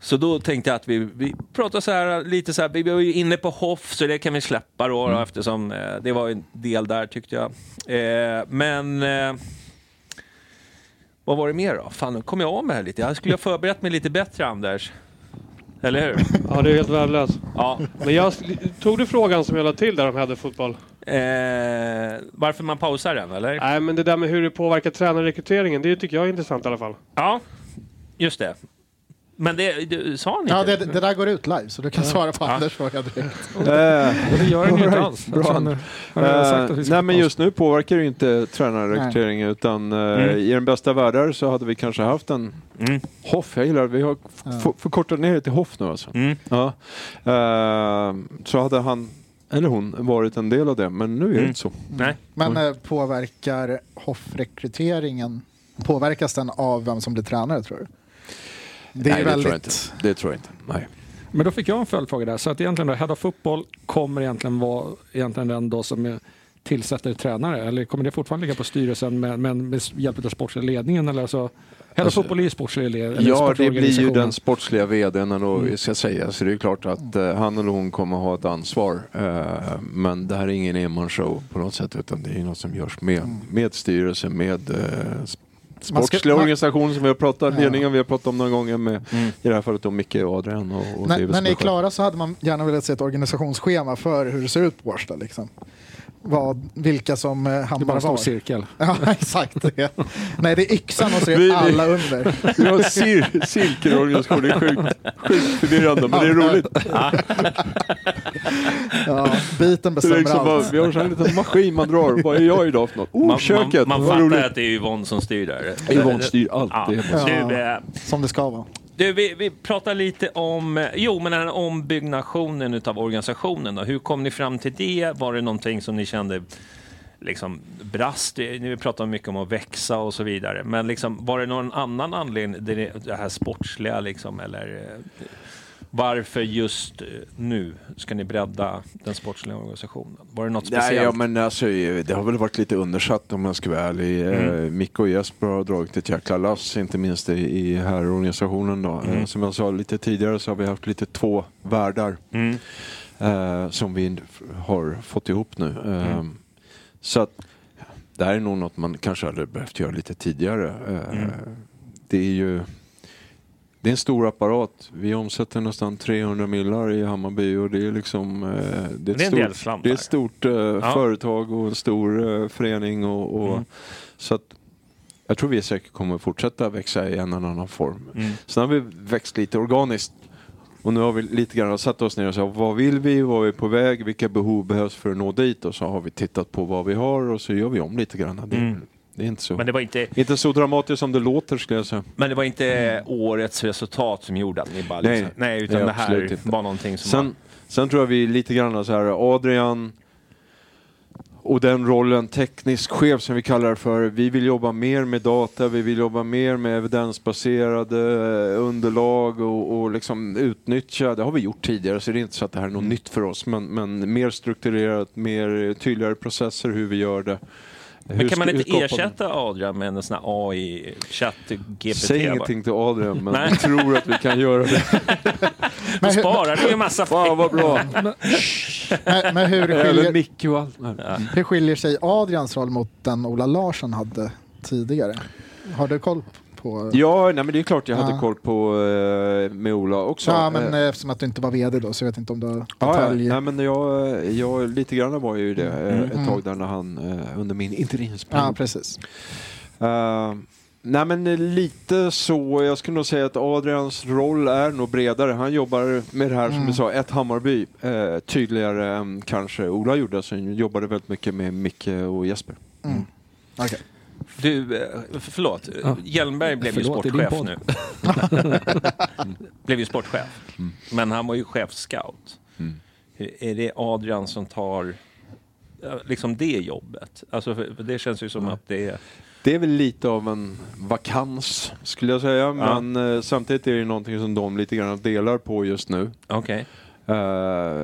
Så då tänkte jag att vi, vi pratar så här, lite så här, vi var ju inne på Hoff så det kan vi släppa då, då eftersom eh, det var en del där tyckte jag. Eh, men eh, vad var det mer då? Fan, nu kom jag av mig här lite. Jag skulle ha förberett mig lite bättre Anders. Eller hur? Ja, det är helt värdelös. Ja. Men jag tog du frågan som jag la till där om häderfotboll? Eh, varför man pausar den eller? Nej, men det där med hur det påverkar tränarrekryteringen, det tycker jag är intressant i alla fall. Ja, just det. Men det, det sa ni Ja, det, det där går ut live, så du kan svara på Anders fråga direkt. Eh, det gör den ju inte All alls. Bra. Nu har jag sagt att vi ska nej men just nu påverkar det ju inte tränarrekryteringen utan eh, Mm. i den bästa världar så hade vi kanske haft en Mm. Hoff, jag gillar. Vi har f- förkortat ner det till Hoff nu alltså. Mm. Ja. Eh, så hade han eller hon varit en del av det men nu är det Mm. inte så. Nej. Men eh, påverkar Hoff-rekryteringen, påverkas den av vem som blir tränare tror du? Det är Nej, det tror jag väldigt... inte. Det tror jag inte. Nej. Men då fick jag en följdfråga där. Så att egentligen då, Head of Football kommer egentligen vara egentligen den då som är tillsätter tränare? Eller kommer det fortfarande ligga på styrelsen med, men med hjälp av sportsliga ledningen? Eller alltså, of Alltså, Football är ju sportsliga ledningen. Ja, det blir ju den sportsliga vdn vad vi ska säga. Så det är klart att eh, han eller hon kommer ha ett ansvar. Eh, men det här är ingen enmansshow på något sätt utan det är något som görs med, med styrelsen, med eh, sp- Man ska- organisationer som vi har pratat, Ja. ledningen vi har pratat om några gånger med Mm. i det här fallet då Micke och Adrian och, och När, när ni är klara så hade man gärna velat se ett organisationsschema för hur det ser ut på Årsta. Liksom. Vad, vilka som eh, Det är bara hamnar en stor var. cirkel. Ja, exakt. Det. Nej, det är yxan och så är Vi- alla under. Vi har en cir- cirkelorganisation, det är sjukt, sjukt förvirrande men det är roligt. Ja, biten är bestämmer liksom bara, allt. vi har en sån här liten maskin man drar. Vad är jag idag för något? Oh, man, köket! man, man fattar roligt. att det är Yvonne som styr där. Yvonne styr allt. Ja. Det är Som det ska vara. Du, vi, vi pratar lite om, jo men den här ombyggnationen utav organisationen då. Hur kom ni fram till det? Var det någonting som ni kände liksom brast? Ni Nu pratar vi mycket om att växa och så vidare. Men liksom, var det någon annan anledning, det, här sportsliga liksom, eller eh, varför just eh, nu ska ni bredda den sportsliga organisationen? Var det något Nej, speciellt? ja, men alltså, det har väl varit lite undersatt om jag ska vara ärlig. Mm. Eh, Micke och Jesper har dragit ett jäkla lass, inte minst i, i här organisationen. Då. Eh, Mm. som jag sa lite tidigare så har vi haft lite två världar Mm. eh, som vi har fått ihop nu. Eh, Mm. Så att det här är nog något man kanske hade behövt göra lite tidigare. Eh, Mm. Det är ju det är en stor apparat. Vi omsätter nästan 300 millar i Hammarby och det är liksom... eh, Det är, ett Det är stort, det är ett stort eh, Ja. företag och en stor eh, förening och, och Mm. så att jag tror vi säkert kommer fortsätta växa i en eller annan form. Mm. Sen har vi växt lite organiskt. Och nu har vi lite grann satt oss ner och sagt vad vill vi, vad är vi på väg, vilka behov behövs för att nå dit och så har vi tittat på vad vi har och så gör vi om lite grann. Mm. Det är inte så, Men det var inte, inte så dramatiskt som det låter skulle jag säga. men det var inte årets resultat som gjorde att ni bara... Liksom, Nej, nej, utan nej, det här inte. var någonting som... var- Sen, sen tror jag vi lite grann så här, Adrian och den rollen, teknisk chef som vi kallar det för, vi vill jobba mer med data, vi vill jobba mer med evidensbaserade eh, underlag och, och liksom utnyttja, det har vi gjort tidigare så det är inte så att det här är något nytt för oss, men, men mer strukturerat, mer tydligare processer hur vi gör det. Men Hur kan man inte man- ersätta Adrian med en sån här AI-chatt GPT? Säg va? ingenting till Adrian, men jag tror att vi kan göra det. Då sparar du ju massa Fan vad bra! Men, men hur, skiljer, Micke och allt. hur skiljer sig Adrians roll mot den Ola Larsson hade tidigare? Har du koll på? Ja, nej, men det är klart jag hade Ja. koll på eh, med Ola också. Ja, men Eh, eh, eftersom att du inte var vd då så jag vet inte om du har Ja, ja. Nej, men jag, jag, lite grann var ju det eh, ett Mm. tag där när han, eh, under min interimsperiod. Ja, precis. Eh, nej men lite så, jag skulle nog säga att Adrians roll är nog bredare. Han jobbar med det här som Mm. du sa, ett Hammarby, eh, tydligare än kanske Ola gjorde som jobbade väldigt mycket med Micke och Jesper. Mm. Okej. Du, eh, förlåt. Ja. Hjelmberg blev ju Förlåt, din sportchef nu. blev ju sportchef. Men han var ju chefscout. Mm. Är det Adrian som tar eh, liksom det jobbet? Alltså, för det känns ju som att det är... Det är väl lite av en vakans skulle jag säga, Ja. men eh, samtidigt är det någonting som de lite grann delar på just nu. Okej. Eh,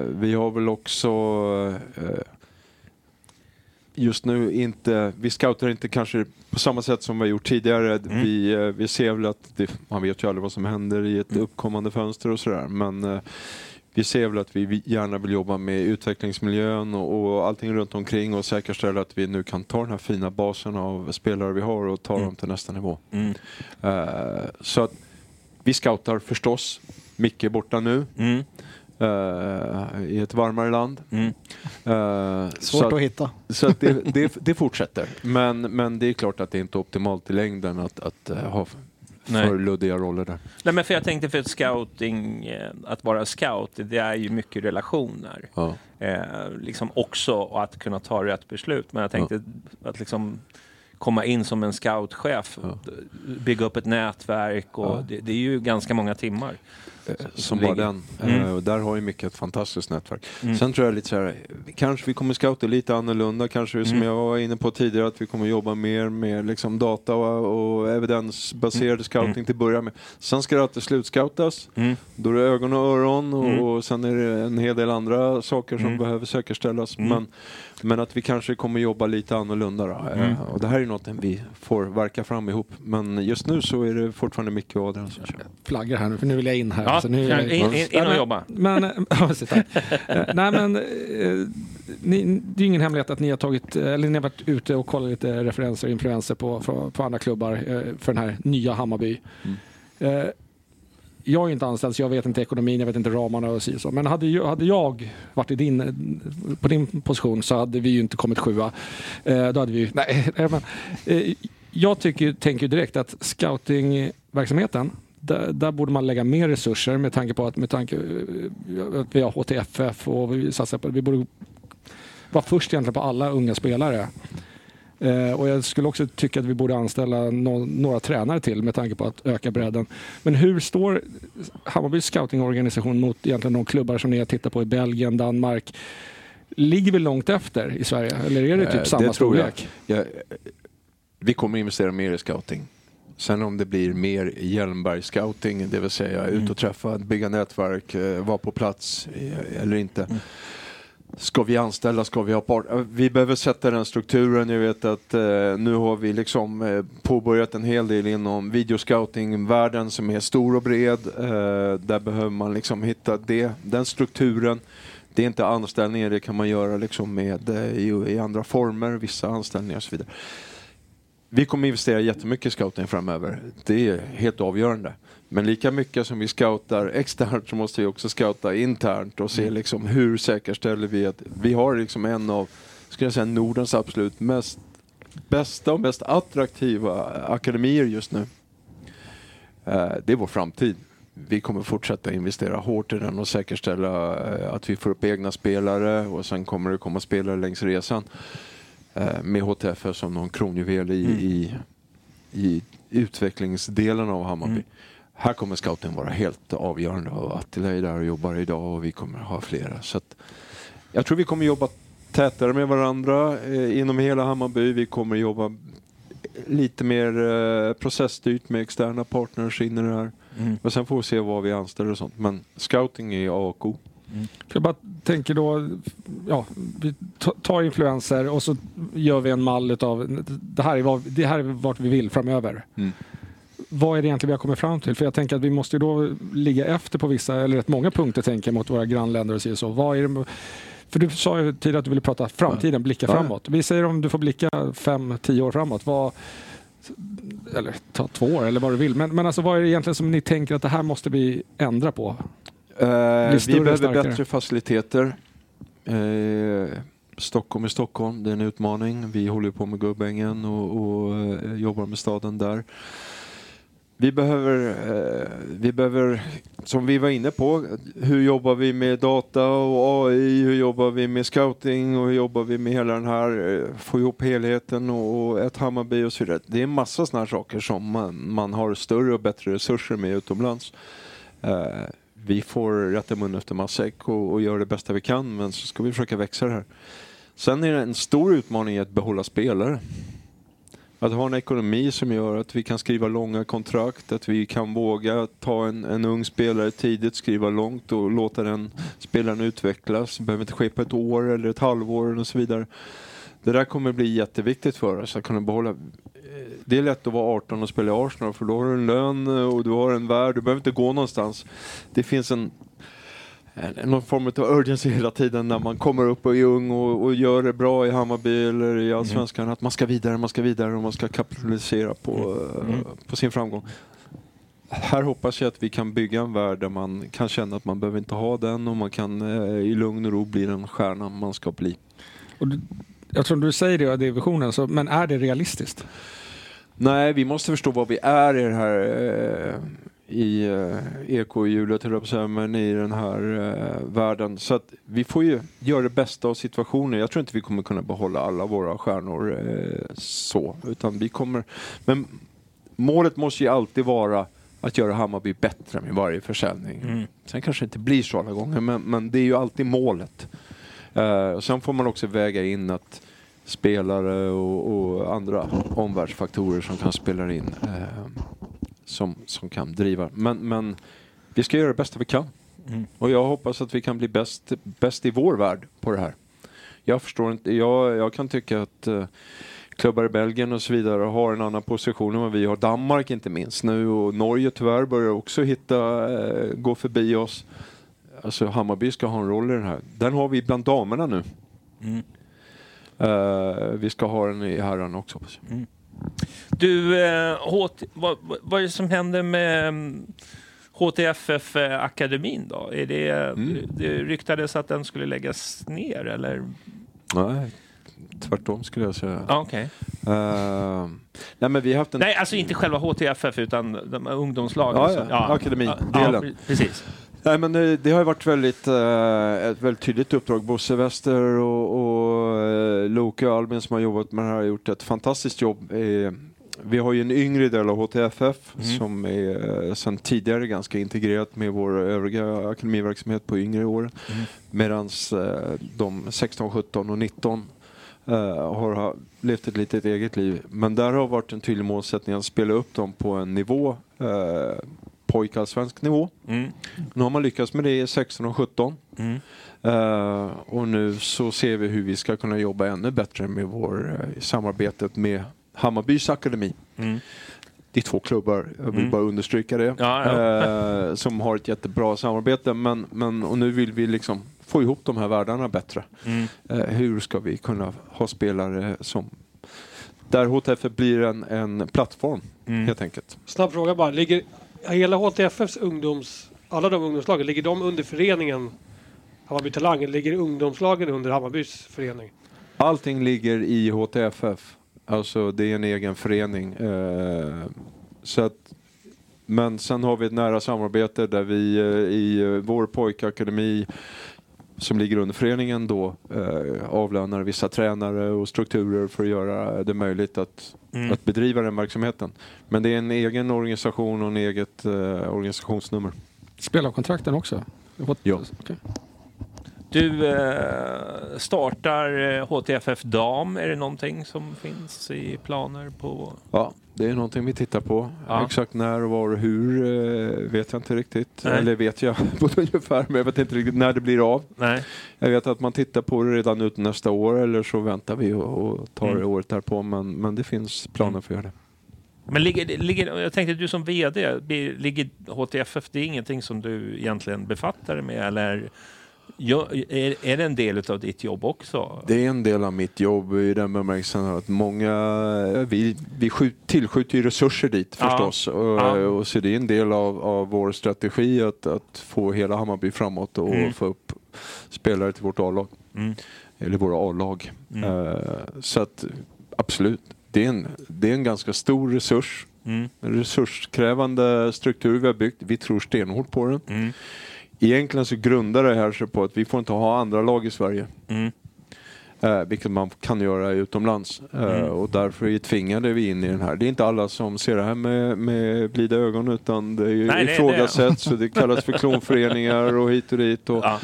vi har väl också eh, just nu inte, vi scoutar inte kanske på samma sätt som vi har gjort tidigare. Mm. Vi, eh, vi ser väl att, det, man vet ju aldrig vad som händer i Mm. ett uppkommande fönster och sådär. Men eh, vi ser väl att vi gärna vill jobba med utvecklingsmiljön och, och allting runt omkring och säkerställa att vi nu kan ta den här fina basen av spelare vi har och ta Mm. dem till nästa nivå. Mm. Eh, så att vi scoutar förstås. Micke är borta nu Mm. Eh, i ett varmare land. Mm. Så Svårt att, att hitta. så att det, det, det fortsätter. Men, men det är klart att det är inte optimalt i längden att, att eh, ha Nej. för luddiga roller där. Nej, men för jag tänkte för ett scouting, att vara scout, det är ju mycket relationer. Ja. Eh, liksom också att kunna ta rätt beslut. Men jag tänkte att liksom komma in som en scoutchef, bygga upp ett nätverk och Ja. det, det är ju ganska många timmar. Eh, Som ligger- bara den. Mm. Och där har ju Micke ett fantastiskt nätverk. Mm. Sen tror jag lite så här, kanske vi kommer scouta lite annorlunda, kanske som Mm. jag var inne på tidigare, att vi kommer jobba mer med liksom data och, och evidensbaserad Mm. scouting Mm. till att börja med. Sen ska det alltid slutscoutas. Mm. Då är det ögon och öron och, Mm. och sen är det en hel del andra saker som Mm. behöver säkerställas. Mm. Men, men att vi kanske kommer jobba lite annorlunda. Då. Mm. Eh, Och det här är något vi får verka fram ihop. Men just nu så är det fortfarande Micke och Adrian som kör. Flaggar här nu, för nu vill jag in här. Ja, Så nu vill jag- in- in- in och Nej, men- jobba. Men, eh. Eh, nej, men eh, ni, det är ingen hemlighet att ni har tagit, eller ni har varit ute och kollat lite referenser och influenser på, på, på andra klubbar för den här nya Hammarby. Eh, jag är ju inte anställd så jag vet inte ekonomin, jag vet inte ramarna och så. så. Men hade, ju- hade jag varit i din, på din position så hade vi ju inte kommit sjua. Då hade vi ju, nej, nej, men, jag tycker, tänker direkt att scoutingverksamheten där, där borde man lägga mer resurser med tanke på att, med tanke, eh, att vi har HTFF och vi satsar på Vi borde vara först egentligen på alla unga spelare. Eh, och jag skulle också tycka att vi borde anställa nå- några tränare till med tanke på att öka bredden. Men hur står Hammarbys scoutingorganisation mot egentligen de klubbar som ni har tittat på i Belgien, Danmark? Ligger vi långt efter i Sverige? Eller är det typ Eh, samma det tror jag. storlek? Jag, vi kommer investera mer i scouting. Sen om det blir mer Hjelmberg-scouting, det vill säga Mm. ut och träffa, bygga nätverk, eh, vara på plats eh, eller inte. Mm. Ska vi anställa, ska vi ha part? eh, Vi behöver sätta den strukturen. Jag vet att eh, nu har vi liksom eh, påbörjat en hel del inom videoscouting-världen som är stor och bred. Eh, där behöver man liksom hitta det, den strukturen. Det är inte anställningar, det kan man göra liksom med, i, i andra former, vissa anställningar och så vidare. Vi kommer investera jättemycket i scouting framöver. Det är helt avgörande. Men lika mycket som vi scoutar externt så måste vi också scouta internt och se liksom hur säkerställer vi att vi har liksom en av, skulle jag säga, Nordens absolut mest bästa och mest attraktiva akademier just nu. Eh, Det är vår framtid. Vi kommer fortsätta investera hårt i den och säkerställa eh, att vi får upp egna spelare och sen kommer det komma spelare längs resan med HTF som någon kronjuvel i, Mm. i, i utvecklingsdelen av Hammarby. Mm. Här kommer scouten vara helt avgörande och Attila är där och jobbar idag och vi kommer ha flera. Så att jag tror vi kommer jobba tätare med varandra eh, inom hela Hammarby. Vi kommer jobba lite mer eh, processstyrt med externa partners in i det här. Mm. Och sen får vi se vad vi anställer och sånt. Men scouting är A och O. För jag bara tänker då, ja, vi ta- tar influenser och så gör vi en mall av det här är, vad, det här är vart vi vill framöver. Mm. Vad är det egentligen vi har kommit fram till? För jag tänker att vi måste ju då ligga efter på vissa, eller rätt många punkter tänker jag, mot våra grannländer och så. Vad är det, för du sa ju tidigare att du ville prata framtiden, blicka Ja. framåt. Vi säger om du får blicka fem, tio år framåt. Vad, eller ta två år eller vad du vill. Men, men alltså vad är det egentligen som ni tänker att det här måste vi ändra på? Eh, vi behöver starkare. bättre faciliteter. Eh, Stockholm är Stockholm, det är en utmaning. Vi håller på med Gubbängen och, och eh, jobbar med staden där. Vi behöver, eh, vi behöver, som vi var inne på, hur jobbar vi med data och AI, hur jobbar vi med scouting och hur jobbar vi med hela den här, eh, få ihop helheten och, och ett Hammarby och så vidare. Det är en massa sådana här saker som man, man har större och bättre resurser med utomlands. Vi får rätta mun efter matsäck och, och göra det bästa vi kan men så ska vi försöka växa det här. Sen är det en stor utmaning att behålla spelare. Att ha en ekonomi som gör att vi kan skriva långa kontrakt, att vi kan våga ta en, en ung spelare tidigt, skriva långt och låta den spelaren utvecklas. Det behöver inte ske på ett år eller ett halvår och så vidare. Det där kommer bli jätteviktigt för oss att kunna behålla. Det är lätt att vara 18 och spela i Arsenal för då har du en lön och du har en värld, du behöver inte gå någonstans. Det finns en någon form av urgency hela tiden när man kommer upp och är ung och, och gör det bra i Hammarby eller i Allsvenskan. Att man ska vidare, man ska vidare och man ska kapitalisera på, eh, på sin framgång. Här hoppas jag att vi kan bygga en värld där man kan känna att man behöver inte ha den och man kan eh, i lugn och ro bli den stjärna man ska bli. Och jag tror du säger det, det är visionen, så, men är det realistiskt? Nej, vi måste förstå vad vi är i det här eh, i eh, ekohjulet, men i den här eh, världen. Så att vi får ju göra det bästa av situationen. Jag tror inte vi kommer kunna behålla alla våra stjärnor eh, så, utan vi kommer... Men målet måste ju alltid vara att göra Hammarby bättre med varje försäljning. Mm. Sen kanske det inte blir så alla gånger, men, men det är ju alltid målet. Eh, sen får man också väga in att spelare och, och andra omvärldsfaktorer som kan spela in eh, som, som kan driva. Men, men vi ska göra det bästa vi kan. Mm. Och jag hoppas att vi kan bli bäst, bäst i vår värld på det här. Jag förstår inte, jag, jag kan tycka att eh, klubbar i Belgien och så vidare har en annan position än vad vi har. Danmark inte minst nu och Norge tyvärr börjar också hitta, eh, gå förbi oss. Alltså Hammarby ska ha en roll i den här. Den har vi bland damerna nu. Mm. Eh, vi ska ha den i herrarna också. Mm. Du, eh, HT, vad, vad- är det som händer med mm, HTFF-akademin då? Är det, Mm. det ryktades att den skulle läggas ner eller? Nej, tvärtom skulle jag säga. Ja, okej. Eh, nej men vi har haft en... Nej, alltså inte själva HTFF utan de ungdomslagen. Ja, så- ja, akademidelen. Ja, ja, pre- precis. Nej, men det, det har ju varit väldigt, eh, ett väldigt tydligt uppdrag. Bosse Wester och, och eh, Loke och Albin som har jobbat med det här har gjort ett fantastiskt jobb. Eh, vi har ju en yngre del av HTFF Mm. som är eh, sedan tidigare ganska integrerat med vår övriga akademiverksamhet på yngre år. Mm. Medan eh, de 16, 17 och 19 eh, har ha- levt ett litet eget liv. Men där har varit en tydlig målsättning att spela upp dem på en nivå, eh, pojkallsvensk nivå. Mm. Nu har man lyckats med det i 16 och 17. Mm. Eh, och nu så ser vi hur vi ska kunna jobba ännu bättre med vår uh, samarbetet med Hammarbys akademi. Mm. Det är två klubbar, jag vill Mm. bara understryka det, Ja, ja. eh, som har ett jättebra samarbete. Men, men, och nu vill vi liksom få ihop de här världarna bättre. Mm. Hur ska vi kunna ha spelare som där HTF blir en, en plattform Mm. helt enkelt. Snabb fråga bara. Ligger hela HTFFs ungdoms... Alla de ungdomslagen, ligger de under föreningen Hammarby Talang eller ligger ungdomslagen under Hammarbys förening? Allting ligger i HTFF. Alltså det är en egen förening. Eh, så att, men sen har vi ett nära samarbete där vi eh, i eh, vår pojkakademi som ligger under föreningen då eh, avlönar vissa tränare och strukturer för att göra det möjligt att, Mm. att bedriva den verksamheten. Men det är en egen organisation och en eget eh, organisationsnummer. Spelarkontrakten också? Ja. Okej. Du eh, startar eh, HTFF Dam. Är det någonting som finns i planer på? Ja, det är någonting vi tittar på. Ja. Exakt när, var och hur eh, vet jag inte riktigt. Nej. Eller vet jag på ungefär, men jag vet inte riktigt när det blir av. Nej. Jag vet att man tittar på det redan ut nästa år eller så väntar vi och, och tar Mm. året därpå. Men, men det finns planer för att göra det. Men ligger, ligger, jag tänkte du som VD, ligger HTFF, det är ingenting som du egentligen befattar dig med eller är, är det en del av ditt jobb också? Det är en del av mitt jobb i den bemärkelsen att många, vi, vi skjut, tillskjuter ju resurser dit Ja. förstås. Och, Ja. och så det är en del av, av vår strategi att, att få hela Hammarby framåt och Mm. få upp spelare till vårt A-lag. Mm. Eller våra A-lag. Mm. Eh, så att absolut, det är, en, det är en ganska stor resurs. Mm. En resurskrävande struktur vi har byggt. Vi tror stenhårt på den. Egentligen så grundar det här sig på att vi får inte ha andra lag i Sverige. Mm. Eh, vilket man kan göra utomlands. Eh, Mm. och därför är tvingade vi in i den här. Det är inte alla som ser det här med, med blida ögon utan det är ju Nej, det är ifrågasätts och det kallas för klonföreningar och hit och dit. Och, Ja.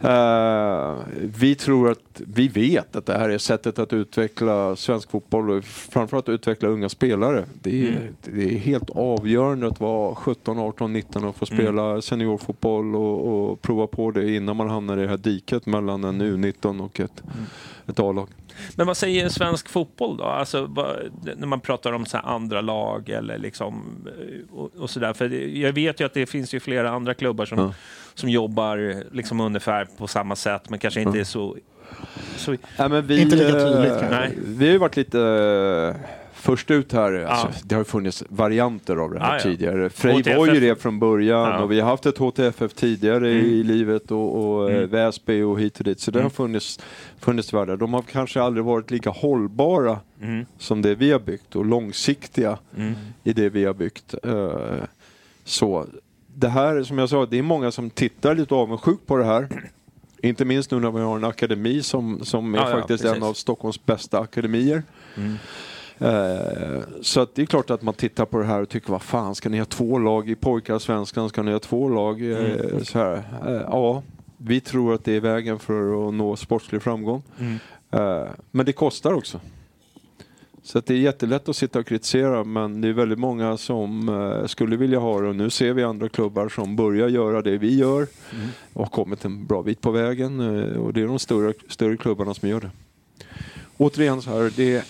Eh, vi tror att, vi vet att det här är sättet att utveckla svensk fotboll och framförallt utveckla unga spelare. Det är, Mm. det är helt avgörande att vara 17, 18, 19 och få Mm. spela seniorfotboll och, och prova på det innan man hamnar i det här diket mellan en U19 och ett, Mm. ett A-lag. Men vad säger svensk fotboll då? Alltså, vad, när man pratar om så andra lag eller liksom eh, och, och sådär. För jag vet ju att det finns ju flera andra klubbar som, Ja. Som jobbar liksom ungefär på samma sätt men kanske inte Ja. är så... så Nej, men vi, Inte lika eh, tydligt kanske. Nej. Vi har ju varit lite eh, först ut här. Alltså, Ja. Det har ju funnits varianter av det här Ja, ja. tidigare. Frej HTFF. var ju det från början Ja. och vi har haft ett HTFF tidigare Mm. i livet och, och Mm. mm. Väsby och hit och dit. Så det Mm. har funnits, funnits världar. De har kanske aldrig varit lika hållbara Mm. som det vi har byggt och långsiktiga Mm. i det vi har byggt. Eh, Så det här, som jag sa, det är många som tittar lite avundsjukt på det här. Inte minst nu när vi har en akademi som, som är Ja, ja, faktiskt precis. en av Stockholms bästa akademier. Mm. Eh, så det är klart att man tittar på det här och tycker vad fan, ska ni ha två lag i pojkarsvenskan? Ska ni ha två lag? Eh, Mm. så här. Eh, ja, vi tror att det är vägen för att nå sportslig framgång. Mm. Eh, men det kostar också. Så att det är jättelätt att sitta och kritisera men det är väldigt många som eh, skulle vilja ha det och nu ser vi andra klubbar som börjar göra det vi gör Mm. och har kommit en bra bit på vägen eh, och det är de större, större klubbarna som gör det. Återigen så här, det är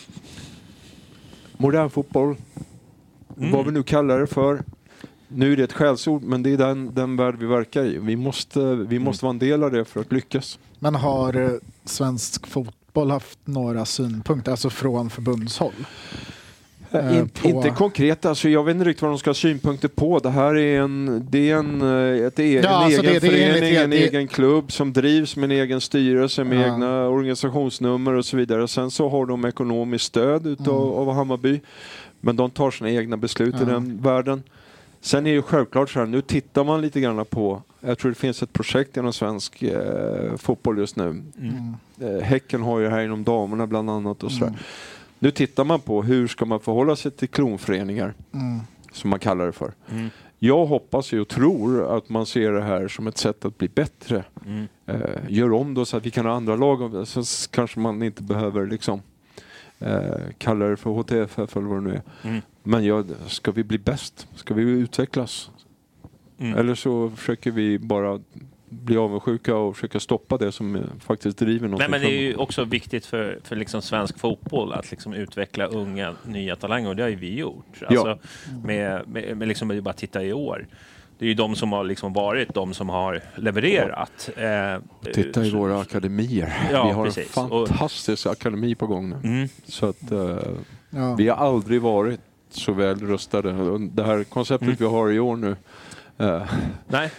modern fotboll, Mm. vad vi nu kallar det för. Nu är det ett skällsord men det är den, den värld vi verkar i. Vi måste, vi måste vara en del av det för att lyckas. Men har eh, svensk fotboll haft några synpunkter, alltså från förbundshåll? Eh, In, på- Inte konkret, alltså jag vet inte riktigt vad de ska ha synpunkter på. Det här är en, det är en, eh, ett e- Ja, en alltså egen det- det förening, en det- egen klubb som drivs med en egen styrelse med Ja. egna organisationsnummer och så vidare. Sen så har de ekonomiskt stöd utav, Mm. av Hammarby. Men de tar sina egna beslut i Ja. den världen. Sen är det ju självklart så här, nu tittar man lite grann på, jag tror det finns ett projekt inom svensk eh, fotboll just nu. Mm. Eh, häcken har ju här inom damerna bland annat och sådär. Mm. Nu tittar man på hur ska man förhålla sig till klonföreningar, Mm. som man kallar det för. Mm. Jag hoppas och tror att man ser det här som ett sätt att bli bättre. Mm. Eh, gör om då så att vi kan ha andra lag, och så kanske man inte behöver liksom eh, kalla det för HTFF eller vad det nu är. Mm. Men ja, ska vi bli bäst? Ska vi utvecklas? Mm. Eller så försöker vi bara bli avundsjuka och försöka stoppa det som faktiskt driver något Nej, men det är ju också viktigt för, för liksom svensk fotboll att liksom utveckla unga, nya talanger och det har ju vi gjort. Alltså, med, med, med liksom, bara titta i år. Det är ju de som har liksom varit de som har levererat. Eh, Titta i våra akademier. Ja, vi har precis. en fantastisk akademi på gång nu. Mm. Så att, eh, Ja. Vi har aldrig varit så väl rustade. Det här konceptet Mm. vi har i år nu. eh, Nej.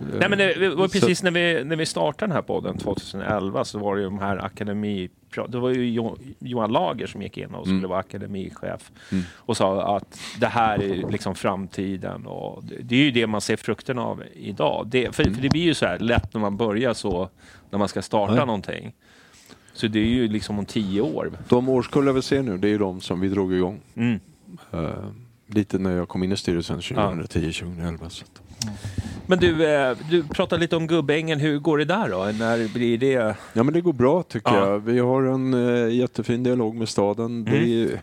eh, Nej, men det var så- precis när vi, när vi startade den här podden 2011 så var det ju de här akademi... Det var ju Jo- Johan Lager som gick in och skulle Mm. vara akademichef Mm. och sa att det här är liksom framtiden och det, det är ju det man ser frukten av idag. Det, för, för det blir ju så här lätt när man börjar så, när man ska starta Nej. någonting. Så det är ju liksom om tio år. De årskullar vi ser nu, det är ju de som vi drog igång. Mm. Eh, lite när jag kom in i styrelsen 2010-2011. Så. att- Men du, eh, du pratade lite om Gubbängen. Hur går det där då? När blir det? Ja men det går bra tycker Ja. jag. Vi har en eh, jättefin dialog med staden. Det, är, ju-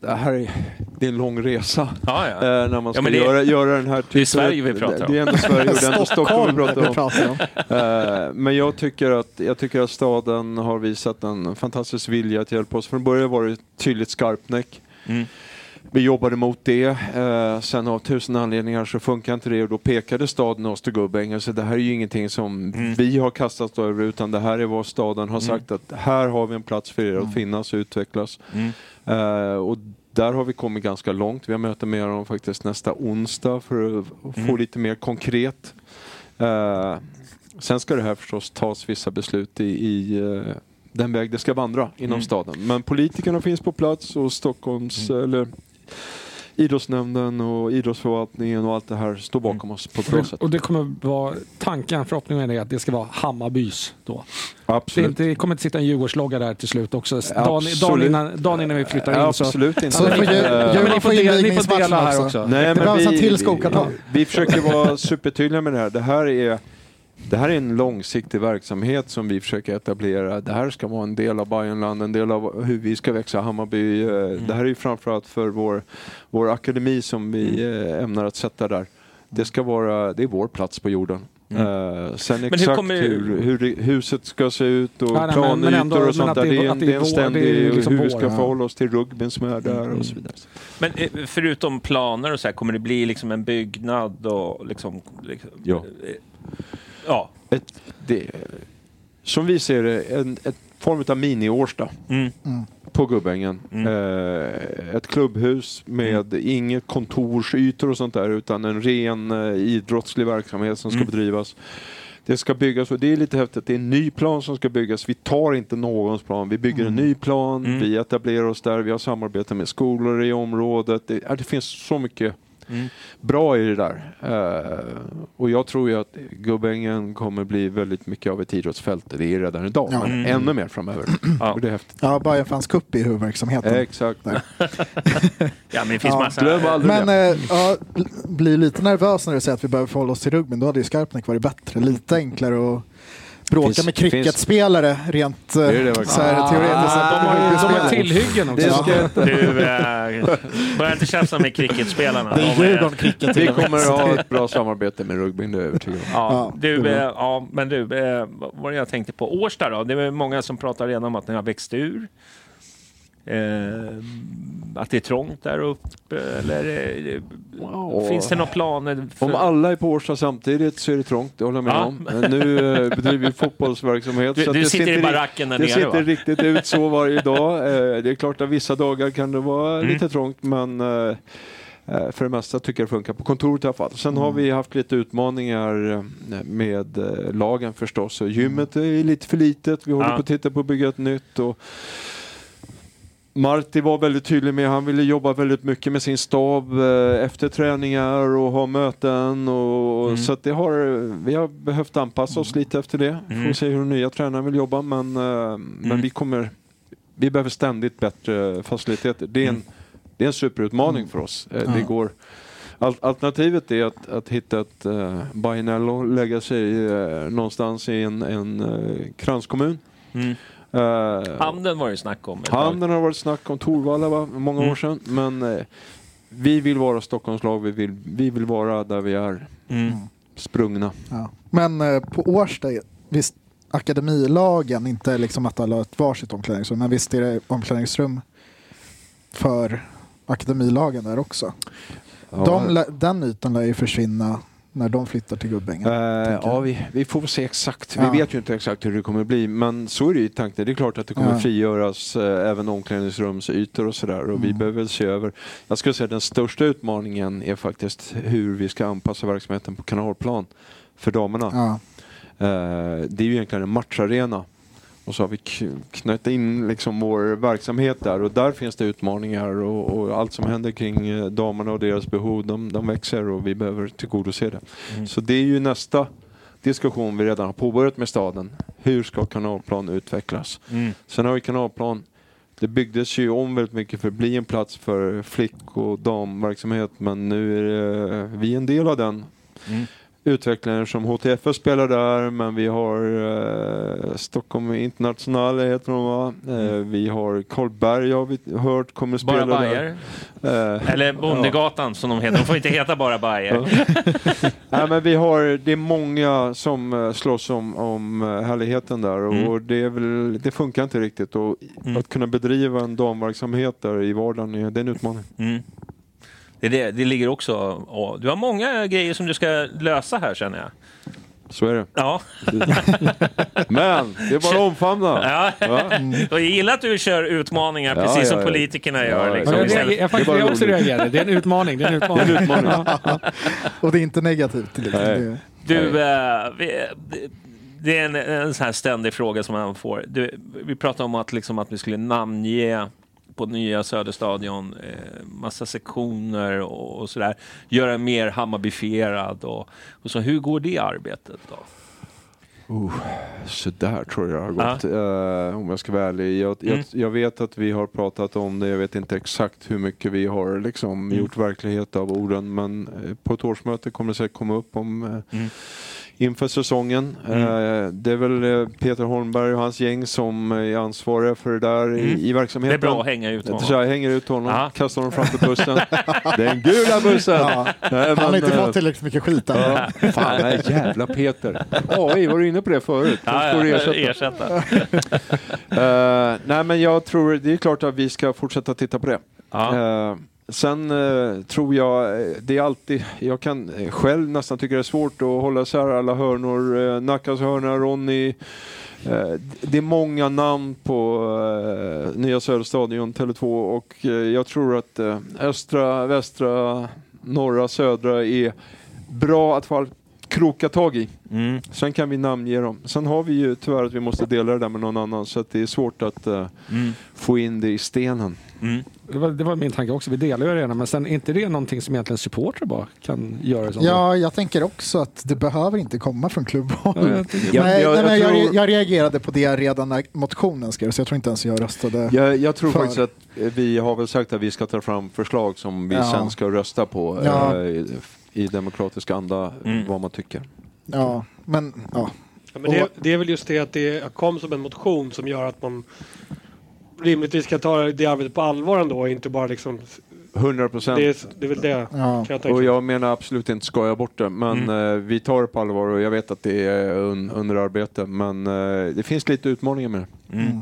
det här är, det är en lång resa Ja, ja. eh, när man ska Ja, det- göra, göra den här det är Sverige vi pratar om. Det är ändå Sverige och det är ändå Stockholm vi pratar om. pratar om. Eh, Men jag tycker, att, jag tycker att staden har visat en fantastisk vilja att hjälpa oss. Från början var det ett tydligt skarpnäck. Mm. Vi jobbade mot det. Eh, sen av tusen anledningar så funkar inte det och då pekade staden oss till Gubbängen. Så det här är ju ingenting som Mm. vi har kastat över utan det här är vad staden har sagt att här har vi en plats för er att finnas och utvecklas. Mm. Eh, och där har vi kommit ganska långt. Vi har möte med dem faktiskt nästa onsdag för att få Mm. lite mer konkret. Eh, sen ska det här förstås tas vissa beslut i, i eh, den väg det ska vandra inom Mm. staden. Men politikerna finns på plats och Stockholms, eller idrottsnämnden och idrottsförvaltningen och allt det här står bakom oss på ett bra sätt. Och det kommer vara tanken, förhoppningen är att det ska vara Hammarbys då. Det, Absolut. inte, det kommer inte sitta en Djurgårdslogga där till slut också. Dagen, dagen, innan, dagen innan vi flyttar in så... Absolut inte. Så får ju- Eh, Djurgården men ni får dela- ni får invigningsmatchen dela här också. också. Nej, Det men behövs en vi, till vi, skokartong. vi försöker vara supertydliga med det här. Det här är det här är en långsiktig verksamhet som vi försöker etablera. Det här ska vara en del av Bayernland, en del av hur vi ska växa Hammarby. Eh, Det här är ju framförallt för vår, vår akademi som vi eh, ämnar att sätta där. Det ska vara, det är vår plats på jorden. Eh, sen hur exakt kommer- hur, hur huset ska se ut och Nej, planytor ändå- och sånt där. det är- en, det är en ständig, det är liksom hur vi ska ja. förhålla oss till rugbyn som är där och så vidare. Men förutom planer och så här, kommer det bli liksom en byggnad och liksom... liksom Ja. Ja. ett, det, som vi ser det, en ett form av mini-Årsta Mm. på Gubbängen. Eh, ett klubbhus med inget kontorsytor och sånt där utan en ren eh, idrottslig verksamhet som ska Mm. bedrivas. Det ska byggas och det är lite häftigt. Det är en ny plan som ska byggas. Vi tar inte någons plan. Vi bygger en ny plan. Mm. Vi etablerar oss där. Vi har samarbete med skolor i området. Det, det finns så mycket Mm. bra i det där. Eh, och jag tror ju att Gubbängen kommer bli väldigt mycket av ett idrottsfält. Det är redan idag, Ja. men Mm. ännu mer framöver. Ja. Och det är häftigt. Ja, Bayern Fans Cup är huvudverksamheten. Exakt. ja, men det finns Ja. Glöm aldrig Men det. eh, ja, bl- blir lite nervös när du säger att vi behöver förhålla oss till rugbyn. Då hade ju Skarpnäck varit bättre. Lite enklare att bråka Finns- med cricketspelare rent eh, det så här, teoretiskt. Ah, de har de har tillhyggen också. Du, eh, börja inte tjafsa med cricketspelarna. Det är De Djurgården cricket vi kommer att ha ett bra samarbete med rugbyn, det är jag övertygad om. Ja, Ja, du, eh, ja, men du, eh, vad var det jag tänkte på? Årsta då? Det är många som pratar redan om att den har växt ur. Eh, att det är trångt där uppe, eller eh, Wow. finns det några planer? För... Om alla är på Årsta samtidigt så är det trångt, det håller jag med Ja. om. Men nu eh, bedriver vi fotbollsverksamhet. Du- så du det sitter i baracken där Det nere, sitter va? riktigt ut så varje dag. Det är klart att vissa dagar kan det vara Mm. lite trångt men för det mesta tycker jag det funkar på kontoret i alla fall. Sen har vi haft lite utmaningar med lagen förstås. Gymmet är lite för litet. Vi håller Ja. på att titta på att bygga ett nytt. Och Marti var väldigt tydlig med han ville jobba väldigt mycket med sin stab eh, efter träningar och ha möten. Och, Mm. Så att det har, vi har behövt anpassa oss lite efter det. Mm. Får se hur den nya tränaren vill jobba men, eh, men vi kommer vi behöver ständigt bättre faciliteter. Det är en, Mm. det är en superutmaning för oss. Eh, Det går, al- alternativet är att, att hitta ett uh, Bainello och lägga sig eh, någonstans i en, en eh, kranskommun. Mm. Eh, Handen var det snack om. Handen har varit snack om Torvalla va, många Mm. år sedan. Men eh, vi vill vara Stockholmslag, vi vill, vi vill vara där vi är Mm. sprungna. Ja. Men eh, på Årsta, visst akademilagen, inte liksom att alla har ett varsitt omklädningsrum, men visst är det omklädningsrum för akademilagen där också. Ja, De, den ytan lär ju försvinna när de flyttar till Gubbängen. Tänker ja, vi, vi får se exakt. Ja. Vi vet ju inte exakt hur det kommer bli, men så är det ju i tanken. Det är klart att det kommer Ja. frigöras eh, även omklädningsrumsytor och sådär och vi Mm. behöver väl se över. Jag skulle säga att den största utmaningen är faktiskt hur vi ska anpassa verksamheten på kanalplan för damerna. Ja. Eh, det är ju egentligen en matcharena. Och så har vi k- knöt in liksom vår verksamhet där och där finns det utmaningar och, och allt som händer kring eh, damerna och deras behov, de, de växer och vi behöver tillgodose det. Mm. Så det är ju nästa diskussion vi redan har påbörjat med staden. Hur ska kanalplan utvecklas? Mm. Sen har vi kanalplan det byggdes ju om väldigt mycket för att bli en plats för flick och damverksamhet men nu är det, vi är en del av den. Mm. Utvecklare som HTFF spelar där, men vi har eh, Stockholm International heter de va? Eh, vi har Karlberg har vi hört kommer att Bara spela Bayer. där. Eh, Eller Bondegatan som de heter. De får inte heta bara Bayer. Nej, men vi har, det är många som eh, slåss om, om eh, härligheten där och Mm. det, är väl, det funkar inte riktigt. Och Att kunna bedriva en damverksamhet där i vardagen, är- det är en utmaning. Mm. Det, det, det ligger också... Och du har många grejer som du ska lösa här känner jag. Så är det. Ja. Men det är bara att omfamna. Ja. Ja. Jag gillar att du kör utmaningar Ja, precis ja, som ja. politikerna Ja, gör. Liksom, Jag, reagerar, jag, faktiskt, Det är bara jag också reagerar. Det är en utmaning. Det är en utmaning. Det är en utmaning. Ja. Och det är inte negativt. Liksom. Du, eh, det är en, en sån här ständig fråga som man får. Du, vi pratade om att, liksom, att vi skulle namnge på nya Söderstadion eh, massa sektioner och, och sådär. Göra mer Hammarbifierad och, och så. Hur går det arbetet då? Uh, så där tror jag det har gått, eh, om jag ska vara ärlig. Jag, jag, Mm. jag vet att vi har pratat om det, jag vet inte exakt hur mycket vi har liksom, Mm. gjort verklighet av orden, men eh, på ett årsmöte kommer det säkert komma upp om eh, Mm. Inför säsongen. Mm. Eh, det är väl eh, Peter Holmberg och hans gäng som är ansvariga för det där Mm. i, i verksamheten. Det är bra att hänga ut honom. Så jag hänger ut honom, Ja. kastar honom framför bussen. Den gula bussen! ja. Nej, Han har men, inte eh, fått tillräckligt mycket skit än. Ja. Fan, nej, jävla Peter. AI, var du inne på det förut? Ja, får ja, ersätta. ersätta. Eh, nej, men jag tror, det är klart att vi ska fortsätta titta på det. Ja. Sen eh, tror jag, eh, det är alltid, jag kan eh, själv nästan tycka det är svårt att hålla isär alla hörnor. Eh, Nackas hörna, Ronny. Eh, det är många namn på eh, Nya Söderstadion, Tele2 och eh, jag tror att eh, östra, västra, norra, södra är bra att få kroka tag i. Mm. Sen kan vi namnge dem. Sen har vi ju tyvärr att vi måste dela det där med någon annan så att det är svårt att eh, Mm. få in det i stenen. Mm. Det, var, det var min tanke också. Vi delar ju arenan, men sen är inte det någonting som egentligen supportrar bara kan göra? Som Ja, jag tänker också att det behöver inte komma från klubbhåll. Ja, jag tycker- Ja, nej, jag- nej, men jag jag, tror- jag reagerade på det redan när motionen skrevs. Jag tror inte ens jag röstade. Jag, jag tror För. faktiskt att vi har väl sagt att vi ska ta fram förslag som vi Ja. sen ska rösta på Ja. eh, i, demokratisk anda, Mm. vad man tycker. Ja, men ja. Ja, men det, det är väl just det att det kom som en motion som gör att man rimligtvis ska ta det arbetet på allvar ändå och inte bara liksom... 100 Det procent. är, det är väl det Ja. kan jag. Och jag menar absolut inte skoja bort det, men Mm. eh, vi tar det på allvar och jag vet att det är un, under arbete. Men eh, det finns lite utmaningar med det. Mm.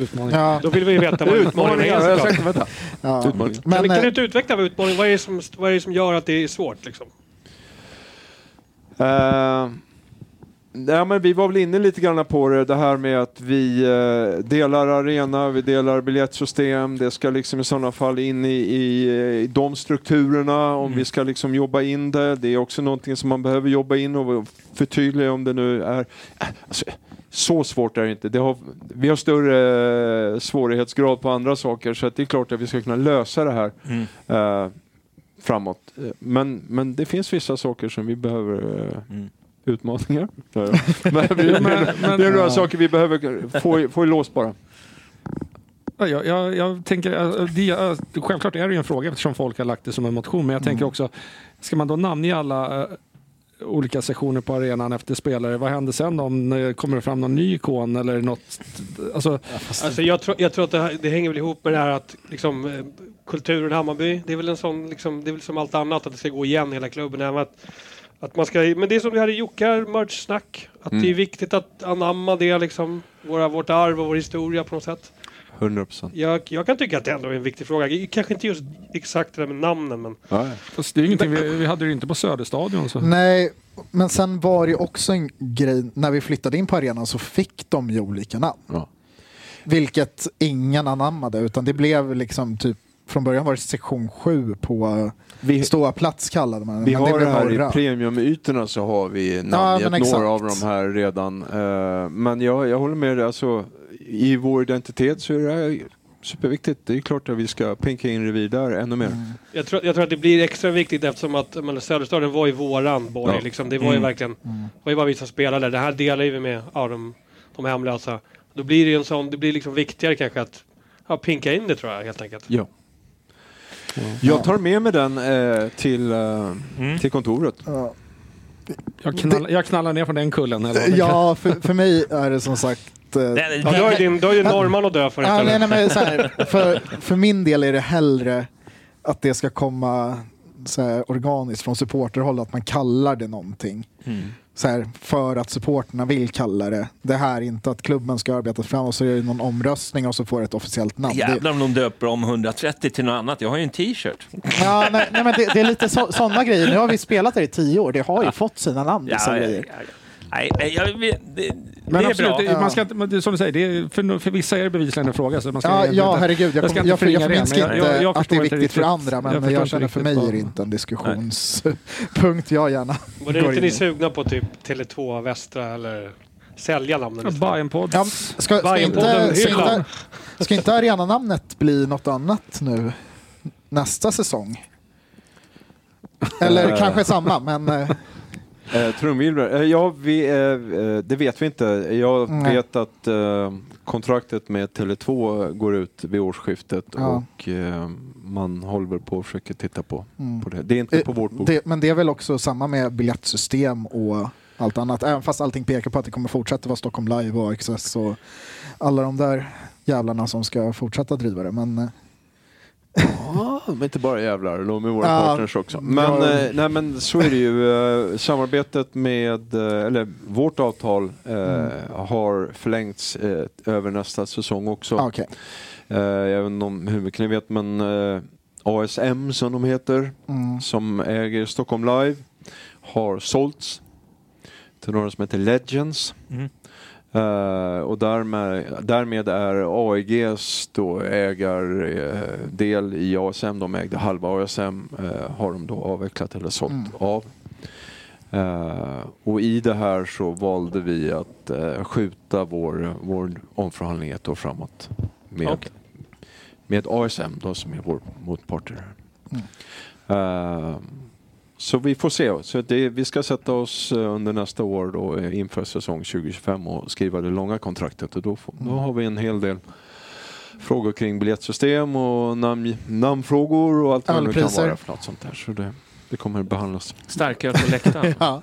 Utmaning. ja, Då vill vi veta vad utmaningen är såklart. sagt, vänta. ja. Utmaningar. Men, kan, kan eh, du inte utveckla vad utmaningen vad är, det som, vad är det som gör att det är svårt? Liksom? Uh, ja, men vi var väl inne lite grann på det, det här med att vi eh, delar arena, vi delar biljettsystem. Det ska liksom i sådana fall in i, i, i de strukturerna om Mm. vi ska liksom jobba in det. Det är också någonting som man behöver jobba in och förtydliga om det nu är... Alltså, så svårt är det inte. Det har, vi har större eh, svårighetsgrad på andra saker så att det är klart att vi ska kunna lösa det här Mm. eh, framåt. Eh, Men, men det finns vissa saker som vi behöver eh, Mm. utmaningar. Ja, ja. Men, men- men- det är några Ja. saker vi behöver få, i- få i lås bara. Ja, jag, jag, jag tänker, äh, det, äh, självklart är det ju en fråga eftersom folk har lagt det som en motion, men jag tänker också, ska man då namnge alla olika sektioner på arenan efter spelare, vad händer sen om det kommer fram någon ny ikon eller något? Alltså, Alltså jag, tror, jag tror att det, här, det hänger väl ihop med det här att liksom, eh, kulturen i Hammarby, det är väl en sån, liksom, det är väl som allt annat att det ska gå igen hela klubben. Även att, att man ska, men det är som vi hade i Jocke, merch-snack. Att Mm. det är viktigt att anamma det, liksom, våra, vårt arv och vår historia på något sätt. 100 procent. Jag, jag kan tycka att det ändå är en viktig fråga. Kanske inte just exakt det där med namnen, men Ja, ja. fast det är ingenting, vi, vi hade det ju inte på Söderstadion. Så. Nej, men sen var det ju också en grej, när vi flyttade in på arenan så fick de ju olika namn. Ja. Vilket ingen anammade, utan det blev liksom typ, från början var det sektion 7 på Vi, ståplats kallade man vi men har det blev här norra. i premiumytorna så har vi Ja, namngett men några av de här redan. Eh, Men jag, jag håller med dig, alltså, i vår identitet så är det här superviktigt. Det är klart att vi ska pinka in revir där ännu mer. Mm. jag tror, jag tror att det blir extra viktigt eftersom att men, Söderstaden var ju våran borg. Ja. Liksom. Det var ju Mm. verkligen, Mm. det var ju bara vi som spelade. Det här delar vi med ja, de, de hemlösa. Då blir det ju en sån, det blir liksom viktigare kanske att ja, pinka in det tror jag helt enkelt. Ja. Jag tar med mig den eh, till, eh, Mm. till kontoret. Ja. Jag knallar, jag knallar ner från den kullen. Eller Ja, för, för mig är det som sagt... eh, Ja, du har ju din- du har ju Norrman att dö för Ja, nej, nej, men så här, för, för min del är det hellre att det ska komma så här, organiskt från supporterhåll, att man kallar det någonting. Mm. Så här, för att supporterna vill kalla det. Det här inte att klubben ska arbetas fram och så är det någon omröstning och så får det ett officiellt namn. Det, Jävlar om de döper om 130 till något annat. Jag har ju en t-shirt. Ja, nej, nej, men det, det är lite sådana grejer. Nu har vi spelat där i tio år. Det har ju fått sina namn, Ja, ja, grejer. ja, ja. Nej, nej, jag, vet- det, Men det är absolut, bra. det, man ska inte, det, som du säger, det är, för, för vissa är det bevisligen en fråga. Så man ska Ja, ja inte- herregud. Jag, ska jag, jag det, men förminskar inte jag- jag att det är viktigt för andra, men jag, inte känner för mig är det inte en diskussionspunkt jag gärna Var det inte in ni sugna på typ Tele2 Västra eller sälja namnen? Ja? Bajenpodd. Ja, ska, ska, inte, ska, inte, ska inte arenanamnet bli något annat nu nästa säsong? Eller Eh. kanske samma, men... eh, trumvirvlar? Eh, ja, vi, eh, eh, det vet vi inte. Jag Nej. vet att eh, kontraktet med Tele2 går ut vid årsskiftet Ja. och man håller på att försöka titta på, Mm. på det. Det är inte på vårt bord. Det, men det är väl också samma med biljettsystem och allt annat. Även fast allting pekar på att det kommer fortsätta vara Stockholm Live och Access och alla de där jävlarna som ska fortsätta driva det. Men Ja, men inte bara jävlar, de är våra Ja, partners också. Men, ja. eh, nej, men så är det ju. Eh, samarbetet med, eh, eller vårt avtal Mm. har förlängts över nästa säsong också. ah. Eh, jag vet inte om hur mycket ni vet, men ASM som de heter, Mm. som äger Stockholm Live, har sålts till några som heter Legends. Mm. Eh, och därmed, därmed är AEGs då ägardel i ASM, de ägde halva ASM, eh, har de då avvecklat eller sålt Mm. av. Eh, och i det här så valde vi att eh, skjuta vår, vår omförhandling ett år framåt med, Okej. med ASM då, som är vår motpart i här. Mm. Så vi får se. Så det, vi ska sätta oss eh, under nästa år då, eh, inför säsong 2025 och skriva det långa kontraktet. Och då, får, då har vi en hel del frågor kring biljettsystem och namn, namnfrågor och allt vad det nu kan vara för något sånt där. Så det, det kommer behandlas. Starköl på läktaren. ja,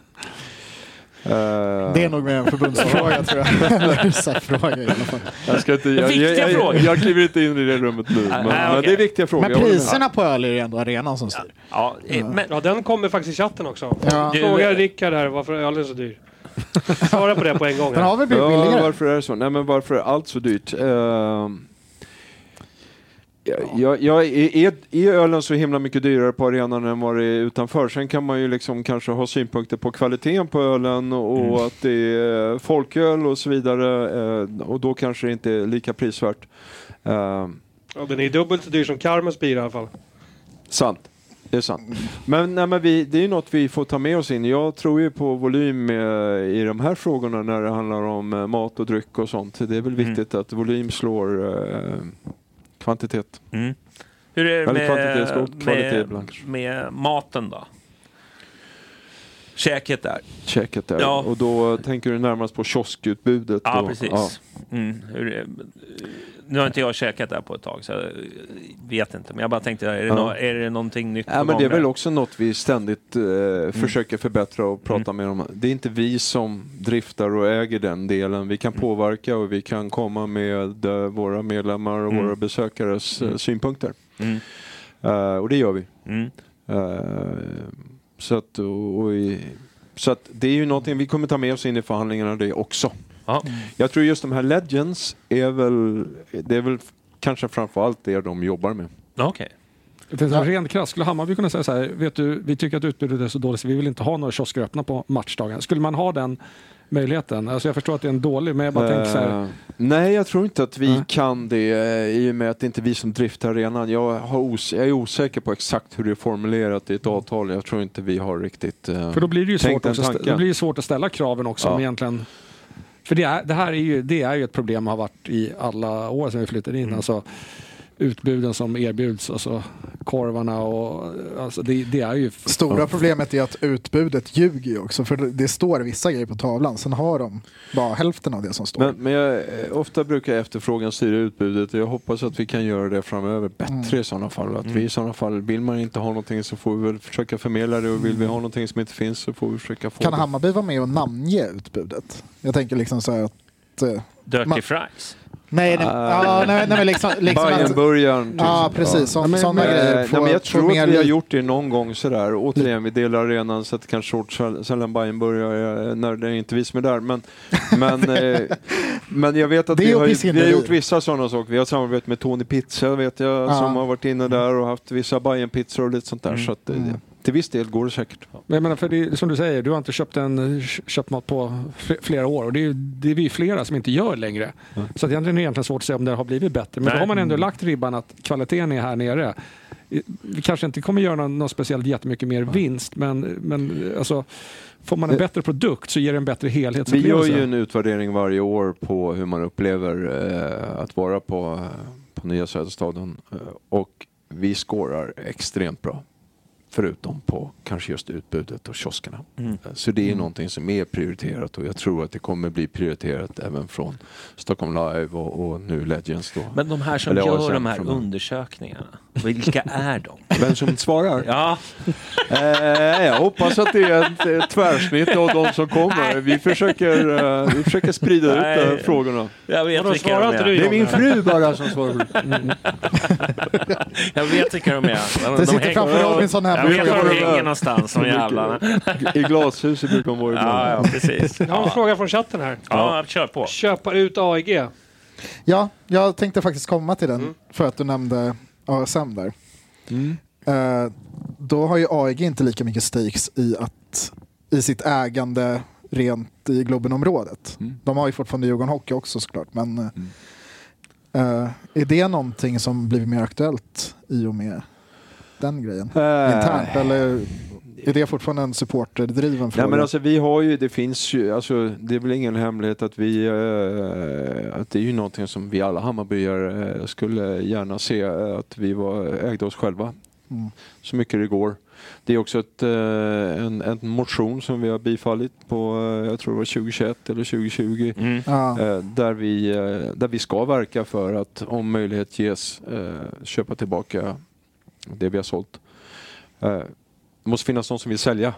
det är nog mer en förbundsfråga tror jag. Eller fråga i alla fall. jag, ska inte, jag, Viktiga jag, frågor. jag, jag kliver inte in i det rummet nu. Men, nej, men det är viktiga frågor. Men priserna på öl är det ändå arenan som styr. Ja, eh, men, Ja, den kommer faktiskt i chatten också. Ja. Fråga Rickard här varför ölen är så dyr. Svara på det på en gång. Den Här. har väl blivit Ja, varför är det så? Nej, men varför är allt så dyrt? Ehm, jag, jag, är, är, är ölen så himla mycket dyrare på arenan än vad det är utanför? Sen kan man ju liksom kanske ha synpunkter på kvaliteten på ölen och Mm. att det är folköl och så vidare. eh, och då kanske det inte är lika prisvärt. Ehm, Ja, den är dubbelt så dyr som Carmens bira i alla fall. Sant. Det är sant. Men, nej, men vi, det är ju något vi får ta med oss in. Jag tror ju på volym eh, i de här frågorna när det handlar om eh, mat och dryck och sånt. Det är väl Mm. viktigt att volym slår eh, kvantitet. mm. Hur är det kvantitet med, med, med maten då? Käket där. Checket där. Ja. Och då tänker du närmast på kioskutbudet. Ja, och, precis. ja. Mm. Hur är, nu har inte jag käkat där på ett tag, så jag vet inte. Men jag bara tänkte, är det, Ja. nå- är det någonting nytt Ja, men det är väl också något vi ständigt eh, försöker förbättra och prata med dem. Det är inte vi som driftar och äger den delen. Vi kan påverka och vi kan komma med eh, våra medlemmar och Mm. våra besökares eh, Mm. synpunkter. Mm. Eh, och det gör vi. Mm. Eh, så att, och, och i, så att det är ju någonting vi kommer ta med oss in i förhandlingarna det också. Ja. Jag tror just de här Legends är väl, det är väl kanske framförallt det de jobbar med. Okej. Det är rent krasst, skulle Hammarby kunna säga så här, vet du, vi tycker att utbudet är så dåligt så vi vill inte ha några kiosker öppna på matchdagen. Skulle man ha den möjligheten? Alltså jag förstår att det är en dålig, men jag bara tänker så här, Eh, nej, jag tror inte att vi Nej. kan det eh, i och med att det inte är vi som driftar arenan. Jag, har os- jag är osäker på exakt hur det är formulerat i ett avtal. Jag tror inte vi har riktigt eh, För då blir det ju svårt, också, då blir det svårt att ställa kraven också. Ja. Om egentligen, för det, är, det här är ju, det är ju ett problem har varit i alla år sedan vi flyttade in. Mm. Alltså, utbuden som erbjuds och så korvarna och alltså det, det är ju... Stora problemet är att utbudet ljuger ju också. För det står vissa grejer på tavlan, sen har de bara hälften av det som står. Men, men jag, ofta brukar efterfrågan styra utbudet och jag hoppas att vi kan göra det framöver bättre Mm. i sådana fall. Att Mm. vi i sådana fall, vill man inte ha någonting så får vi väl försöka förmedla det och vill vi ha någonting som inte finns så får vi försöka få Kan det. Hammarby vara med och namnge utbudet? Jag tänker liksom så här att... eh, Dirty man- fries. Nej, nej, ja, nej, nej, men liksom, liksom att, Bajenburgaren. Ja, precis. Så, sådana grejer. Eh, nej, men jag tror att vi har gjort det någon gång sådär. Återigen, vi delar arenan så att det kanske short säl- sällan Bajenburgare när det är inte vi som är där. Men, men, eh, men jag vet att vi har, ju- vi har gjort vissa sådana saker. Vi har samarbetat med Tony Pizza vet jag Ja. som har varit inne där och haft vissa Bajenpizzor och lite sånt där. Mm. Så att, eh, Mm. Till viss del går det säkert. Men jag menar, för det, är- som du säger, du har inte köpt, en, köpt mat på fl- flera år och det är, det är vi flera som inte gör längre. Så att egentligen är det egentligen svårt att säga om det har blivit bättre. Men Nej. då har man ändå lagt ribban att kvaliteten är här nere. Vi kanske inte kommer göra någon, någon speciellt jättemycket mer vinst, men, men alltså, får man en Det- bättre produkt så ger det en bättre Vi helhetsupplevelse. gör ju en utvärdering varje år på hur man upplever eh, att vara på, på Nya Söderstaden eh, och vi skårar extremt bra. Förutom på kanske just utbudet och kioskerna. Mm. Eh, Så det är Mm. någonting som är prioriterat och jag tror att det kommer bli prioriterat även från Stockholm Live och, och nu Legends då. Men de här som Eller gör de här från- undersökningarna, vilka är de? Vem som svarar? Ja, Eh, jag hoppas att det är ett, ett tvärsnitt av de som kommer. Vi försöker, eh, vi försöker sprida ut eh, frågorna. jag vet Vadå, vilka de inte är. du? Det är min fru bara som svarar. Jag vet vilka de är. Det De sitter framför Robinson här. Jag vet var de hänger någonstans, de jävlarna. I glashuset brukar de vara ibland. Ja, ja, precis. Jag har en fråga från chatten här. Ja, kör på. Köpa ut AIG. Ja, jag tänkte faktiskt komma till den Mm. för att du nämnde ASM där. Mm. Eh, då har ju AEG inte lika mycket stakes i, att, i sitt ägande rent i Globenområdet. Mm. De har ju fortfarande Djurgården Hockey också såklart. Men Mm. eh, är det någonting som blivit mer aktuellt i och med den grejen? Eh, Internt eller är det fortfarande en supporterdriven fråga? Nej, men alltså, vi har ju, det finns ju, alltså, det är väl ingen hemlighet att vi, eh, att det är ju någonting som vi alla Hammarbyare eh, skulle gärna se, eh, att vi var, ägde oss själva. Mm. Så mycket det går. Det är också ett, eh, en, en motion som vi har bifallit på, eh, jag tror det var 2021 eller 2020. Mm. ja. Där, vi, där vi ska verka för att om möjlighet ges köpa tillbaka det vi har sålt. Eh, det måste finnas någon som vill sälja.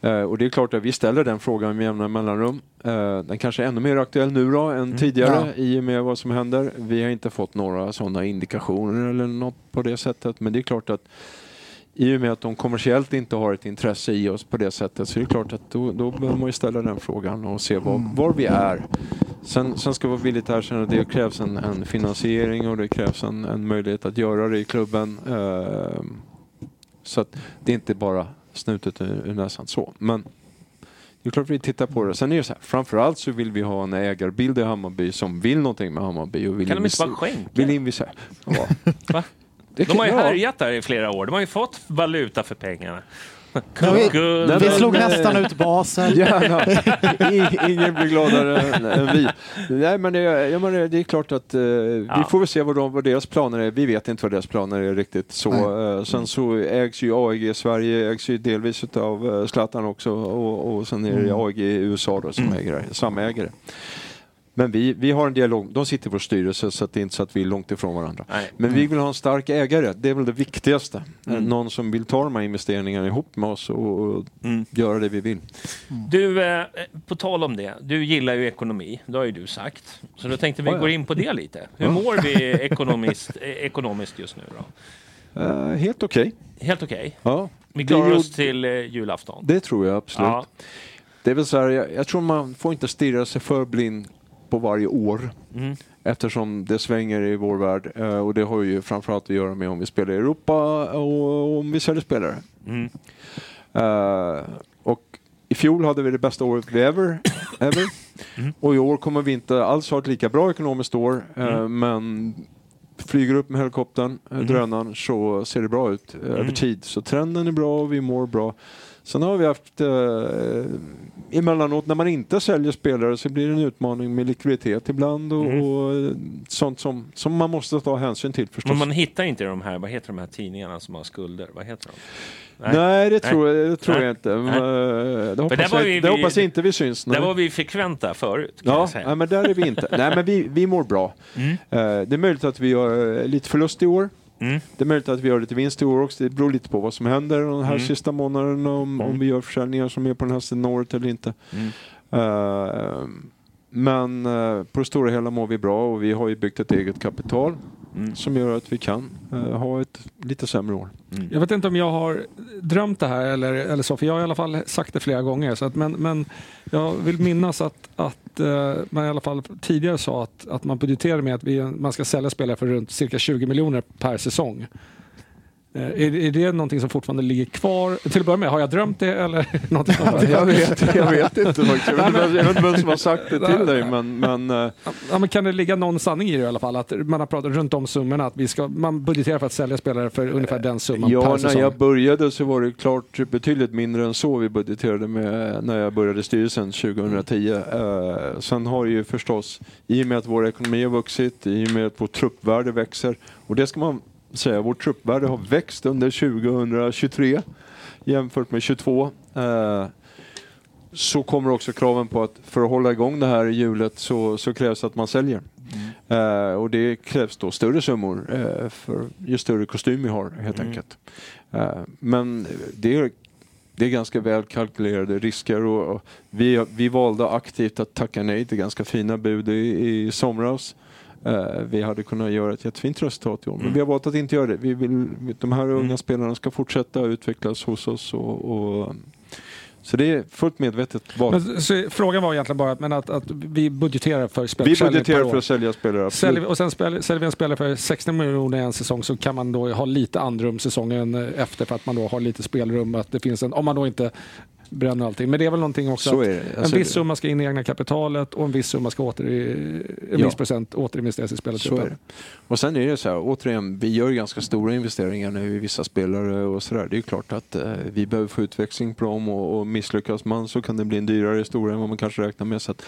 Eh, och det är klart att vi ställer den frågan med jämna mellanrum. Eh, den kanske är ännu mer aktuell nu då än tidigare i och med vad som händer. Vi har inte fått några sådana indikationer eller något på det sättet. Men det är klart att i och med att de kommersiellt inte har ett intresse i oss på det sättet så är det klart att då, då behöver man ju ställa den frågan och se var, var vi är. Sen, sen ska vi vara villigt erkänna att det krävs en, en finansiering och det krävs en, en möjlighet att göra det i klubben. Eh, så att det är inte bara snutet ur, ur näsan så. Men det är klart vi tittar på det. Sen är det så här, framförallt så vill vi ha en ägarbild i Hammarby som vill någonting med Hammarby. Och vill Kan de inte bara skänka? Vill investera. Ja. Va? Det De har ju ja. härjat där i flera år. De har ju fått valuta för pengarna. Ja, vi- Vi slog nej. nästan ut Basel. Gärna. Ingen blir gladare än, vi. Nej, men det, jag menar, det är klart att eh, vi får väl se vad, de, vad deras planer är. Vi vet inte vad deras planer är riktigt. Så, eh, sen så ägs ju AEG Sverige ägs ju delvis av uh, Zlatan också och, och sen är det Mm. AEG i USA då, som äger det, samägare. Men vi, vi har en dialog, de sitter i vår styrelse så det är inte så att vi är långt ifrån varandra. Nej. Men vi vill ha en stark ägare, det är väl det viktigaste. Mm. Någon som vill ta de här investeringarna ihop med oss och, och Mm. göra det vi vill. Du, eh, på tal om det. Du gillar ju ekonomi. Det har ju du sagt. Så då tänkte vi Ja, ja. gå in på det lite. Hur Ja. mår vi ekonomiskt, eh, ekonomiskt just nu då? Eh, helt okej. Helt okej. Ja, Vi klarar oss till eh, julafton. det tror jag absolut. Ja. Det är väl så här, jag, jag tror man får inte stirra sig för blind på varje år. Mm. Eftersom det svänger i vår värld eh, och det har ju framförallt att göra med om vi spelar i Europa och om vi säljer spelare. Mm. Eh, och i fjol hade vi det bästa året vi ever, ever. Mm. och i år kommer vi inte alls ha ett lika bra ekonomiskt år Mm. men flyger upp med helikoptern, Mm. drönaren så ser det bra ut över Mm. tid. Så trenden är bra och vi mår bra. Sen har vi haft eh, emellanåt när man inte säljer spelare så blir det en utmaning med likviditet ibland och, Mm. och eh, sånt som, som man måste ta hänsyn till förstås. Men man hittar inte de här, vad heter de här tidningarna som har skulder? Vad heter de? Nej, det tror, jag, det tror Nej. jag inte. Nej. Eh, Det hoppas, jag, vi- det hoppas jag inte vi syns. Där nej. var vi frekventa förut. Ja, nej, men där är vi inte. Nej, men vi, vi mår bra. Mm. Eh, det är möjligt att vi gör lite förlust i år. Mm. Det är möjligt att vi gör lite vinst i år också. Det beror lite på vad som händer den här Mm. sista månaden. Om, om vi gör försäljningar som är på den här sidan året eller inte. Mm. Eh, men eh, på det stora hela mår vi bra och vi har ju byggt ett eget kapital Mm. som gör att vi kan eh, ha ett lite sämre år. Jag vet inte om jag har drömt det här eller, eller så, för jag har i alla fall sagt det flera gånger. Så att, men, men jag vill minnas att, att eh, man i alla fall tidigare sa att, att man budgeterar med att vi, man ska sälja spelare för runt cirka 20 miljoner per säsong. Eh, Är, är det någonting som fortfarande ligger kvar? Till att börja med, har jag drömt det eller? någonting där? jag, vet, jag vet inte faktiskt. Jag vet inte vem- jag vet inte vem som har sagt det till dig. Men, men, eh, Ja, men kan det ligga någon sanning i det i alla fall? Att man har pratat runt om summorna, att vi ska, man budgeterar för att sälja spelare för ungefär den summan per Ja, när säsong. jag började så var det klart betydligt mindre än så vi budgeterade med när jag började styrelsen 2010. Eh, sen har ju förstås, i och med att vår ekonomi har vuxit, i och med att vårt truppvärde växer, och det ska man säga, vårt truppvärde har växt under 2023 jämfört med 22. Eh, så kommer också kraven på att för att hålla igång det här hjulet så, så krävs att man säljer. Eh, och det krävs då större summor eh, för ju större kostym vi har helt enkelt. Eh, men det är, det är ganska väl kalkylerade risker och, och vi, vi valde aktivt att tacka nej till ganska fina bud i, i somras. Eh, vi hade kunnat göra ett jättefint resultat i år, men vi har valt att inte göra det. Vi vill, de här unga spelarna ska fortsätta utvecklas hos oss. Och, och, så det är fullt medvetet val. Frågan var egentligen bara att, men att, att vi budgeterar för Vi spelförsäljning budgeterar för att sälja spelare. Säljer, vi- och sen spel, säljer vi en spelare för 60 miljoner i en säsong så kan man då ha lite andrum säsongen efter för att man då har lite spelrum. Att det finns en, om man då inte bränner allting. Men det är väl någonting också Så att det. en Alltså, viss summa ska in i egna kapitalet och en viss summa ska åter, i- en Ja. viss procent återinvesteras i Så är spelartruppen. det. Och sen är det så här, återigen, vi gör ganska stora investeringar nu i vissa spelare och sådär. Det är ju klart att eh, vi behöver få utväxling på dem och, och misslyckas man så kan det bli en dyrare historia än vad man kanske räknar med. Så att,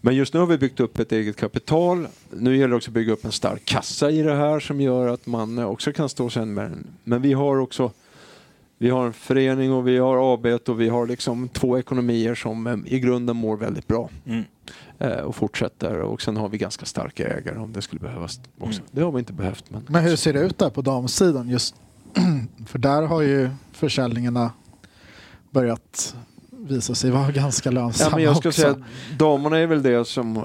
men just nu har vi byggt upp ett eget kapital. Nu gäller det också att bygga upp en stark kassa i det här som gör att man eh, också kan stå sen med den. Men vi har också vi har en förening och vi har AB och vi har liksom två ekonomier som eh, i grunden mår väldigt bra. Mm. Eh, och fortsätter. Och sen har vi ganska starka ägare om det skulle behövas också. Det har vi inte behövt. Men, Men hur ser det ut där på damsidan? Just, för där har ju försäljningarna börjat visa sig vara ganska lönsamma Ja, men jag ska också. säga att damerna är väl det som,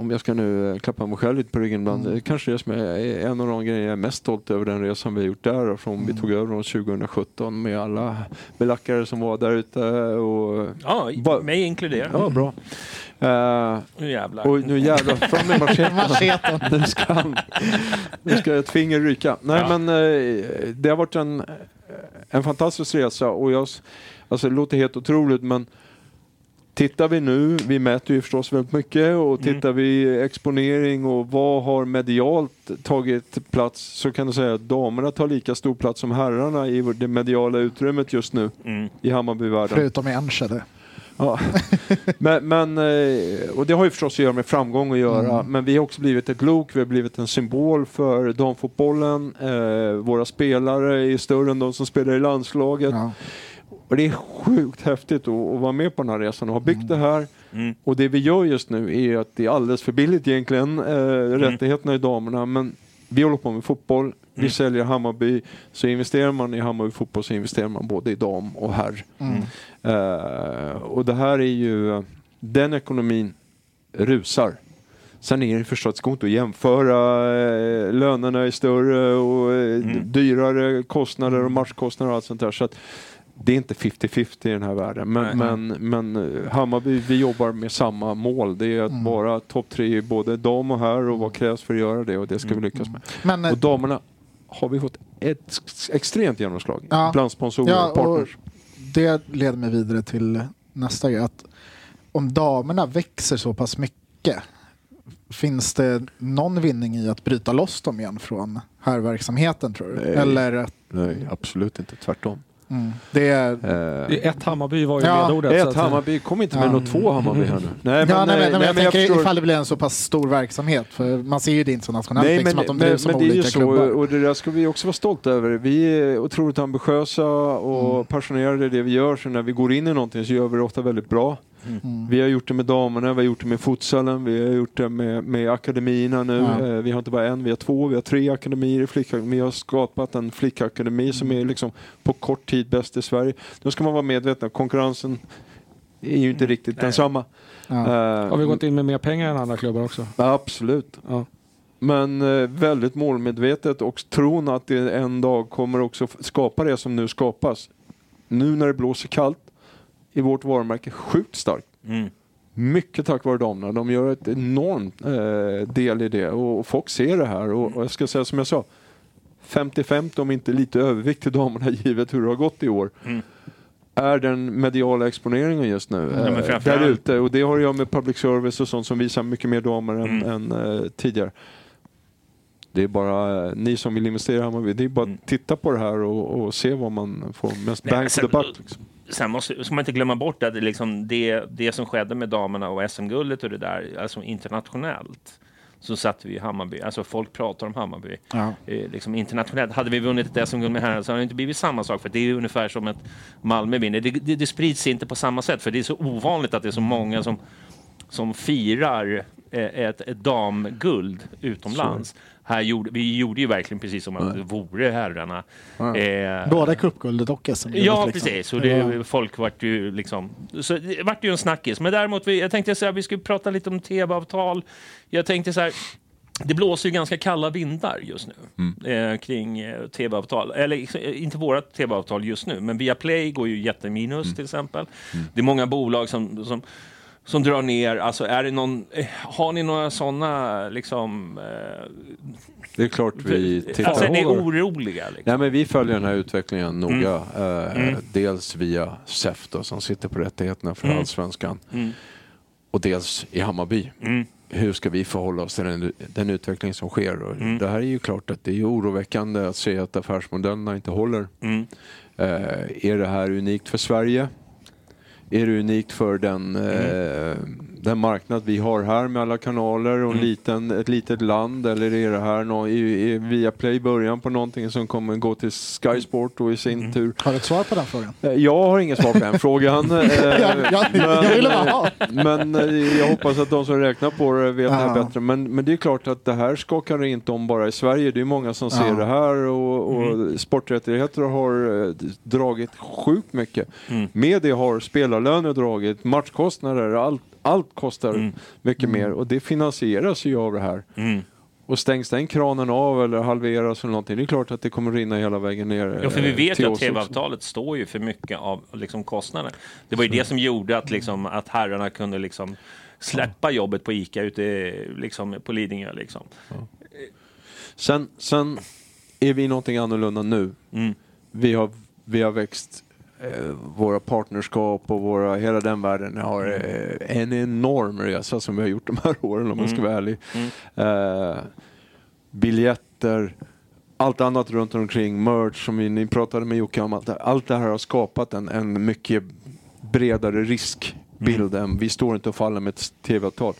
om, jag ska nu eh, klappa mig själv lite på ryggen ibland, Mm. kanske det som är en av de grejer jag är mest stolt över den resan vi har gjort där, från Mm. vi tog över dem 2017 med alla belackare som var där ute. Och, Ja, Va- mig inkluderat. ja, bra. Eh, Nu jävlar. Oj, nu jävlar, fram med macheten. Nu, ska han, nu ska ett finger ryka. Nej, Ja. men eh, det har varit en, en fantastisk resa och jag, alltså det låter helt otroligt men Tittar vi nu, vi mäter ju förstås väldigt mycket och Mm. tittar vi exponering och vad har medialt tagit plats så kan du säga att damerna tar lika stor plats som herrarna i det mediala utrymmet just nu Mm. i Hammarbyvärlden. Förutom i Enschede. Ja. men, men, eh, och det har ju förstås att göra med framgång att göra, Mm. men vi har också blivit ett lok, vi har blivit en symbol för damfotbollen. Eh, våra spelare är större än de som spelar i landslaget. Ja. Och det är sjukt häftigt att, att vara med på den här resan och ha byggt det här. Mm. Och det vi gör just nu är att det är alldeles för billigt egentligen, eh, rättigheterna i damerna. Men vi håller på med fotboll, vi Mm. säljer Hammarby. Så investerar man i Hammarby fotboll så investerar man både i dam och herr. Mm. Eh, och det här är ju, den ekonomin rusar. Sen är det förstås, det går inte att jämföra, eh, lönerna är större och eh, Mm. dyrare kostnader och matchkostnader och allt sånt där. Så att det är inte 50-50 i den här världen. Men, men, men eh, Hammarby, vi jobbar med samma mål. Det är att Mm. vara topp tre både dam och herr och vad krävs för att göra det och det ska vi lyckas med. Men, eh, Och damerna har vi fått ett extremt genomslag Ja. bland sponsorer Ja, och partners. och det leder mig vidare till nästa grej. Att om damerna växer så pass mycket, finns det någon vinning i att bryta loss dem igen från här verksamheten tror du? Nej. Eller att- Nej, absolut inte. Tvärtom. Mm. Det är... Eh, Det är ett Hammarby var ju Ja, ledordet. så ett att- Hammarby, kom inte med Ja. något två Hammarby här nu. Nej, ja, nej, men, nej, men jag, tänker förstår- ifall det blir en så pass stor verksamhet. För man ser ju det inte så nationellt, Nej, liksom, men, att de men, drivs som men det är ju olika så, klubbar. och det där ska vi också vara stolta över. Vi är otroligt ambitiösa och Mm. passionerade i det vi gör, så när vi går in i någonting så gör vi det ofta väldigt bra. Mm. Vi har gjort det med damerna, vi har gjort det med futsalen, vi har gjort det med, med akademierna nu. Ja. Eh, Vi har inte bara en, vi har två, vi har tre akademier i flickakademi. Vi har skapat en flickakademi som Mm. är liksom på kort tid bäst i Sverige. Då ska man vara medveten, konkurrensen är ju inte riktigt Nej. densamma. Ja. Eh, Har vi gått in med mer pengar än andra klubbar också? Absolut. Ja. Men eh, väldigt målmedvetet och tron att det en dag kommer också skapa det som nu skapas. Nu när det blåser kallt i vårt varumärke sjukt starkt. Mm. Mycket tack vare damerna. De gör ett enormt eh, del i det och, folk ser det här. Och, och jag ska säga som jag sa, 50-50 om inte lite övervikt till damerna givet hur det har gått i år. Mm. Är den mediala exponeringen just nu men eh, där ute. Och det har att göra med public service och sånt som visar mycket mer damer än, Mm. än eh, tidigare. Det är bara eh, ni som vill investera i Hammarby, det är bara att titta på det här och, och se vad man får mest Nej, bang sen- for the buck. Liksom. Sen måste, ska man inte glömma bort att det, liksom det, det som skedde med damerna och SM-guldet och det där, alltså internationellt, så satte vi i Hammarby, alltså folk pratar om Hammarby. Ja. Eh, liksom internationellt. Hade vi vunnit ett SM-guld med herrarna så hade det inte blivit samma sak. För det är ungefär som att Malmö vinner. Det, det, det sprids inte på samma sätt. För det är så ovanligt att det är så många som, som firar eh, ett, ett damguld utomlands. Här gjorde, vi gjorde ju verkligen precis som att det vore herrarna. Ja. Eh, Både cupguldet och SM. Ja, liksom. precis. Och det, folk vart ju liksom... Så det vart ju en snackis. Men däremot, vi, jag tänkte säga vi skulle prata lite om tv-avtal. Jag tänkte så här... Det blåser ju ganska kalla vindar just nu eh, kring eh, tv-avtal. Eller eh, inte våra tv-avtal just nu, men Viaplay går ju jätteminus till exempel. Det är många bolag som, som, som drar ner. Alltså, är det någon, eh, har ni några sådana liksom... Eh, Det är klart vi tittar. alltså, är ni oroliga? Liksom? Nej, men vi följer den här utvecklingen noga. Mm. Eh, Mm. Dels via SEF då, som sitter på rättigheterna för Mm. Allsvenskan. Mm. Och dels i Hammarby. Mm. Hur ska vi förhålla oss till den, den utveckling som sker? Och Mm. Det här är ju klart att det är oroväckande att se att affärsmodellerna inte håller. Eh, är det här unikt för Sverige? Är det unikt för den, eh, den marknad vi har här med alla kanaler och Mm. liten, ett litet land? Eller är det här nå, är, är Viaplay början på någonting som kommer gå till Sky Sport och i sin Mm. tur? Har du ett svar på den frågan? Eh, Jag har inget svar på den frågan. Eh, Ja, ja, jag bara ha. men eh, jag hoppas att de som räknar på det vet det här bättre. Men, men det är klart att det här skakar inte om bara i Sverige. Det är många som ser Ja. det här och, och Mm. sporträttigheter har eh, dragit sjukt mycket. Mm. Media har spelarlöner dragit, matchkostnader, allt, allt kostar Mm. mycket Mm. mer och det finansieras ju av det här. Mm. Och stängs den kranen av eller halveras eller någonting, det är klart att det kommer rinna hela vägen ner Ja, för vi eh, vet ju att tv-avtalet står ju för mycket av liksom, kostnader. Det var ju det som gjorde att, liksom, att herrarna kunde liksom, släppa jobbet på ICA ute liksom, på Lidingö. Liksom. Sen, sen är vi någonting annorlunda nu. Mm. Vi, har, vi har växt, våra partnerskap och våra, hela den världen har eh, en enorm resa som vi har gjort de här åren om man ska Mm. vara ärlig. Mm. Eh, biljetter, allt annat runt omkring, merch som vi, ni pratade med Jocke om. Allt, det- allt det här har skapat en, en mycket bredare riskbild än vi står inte och faller med ett tv-avtal.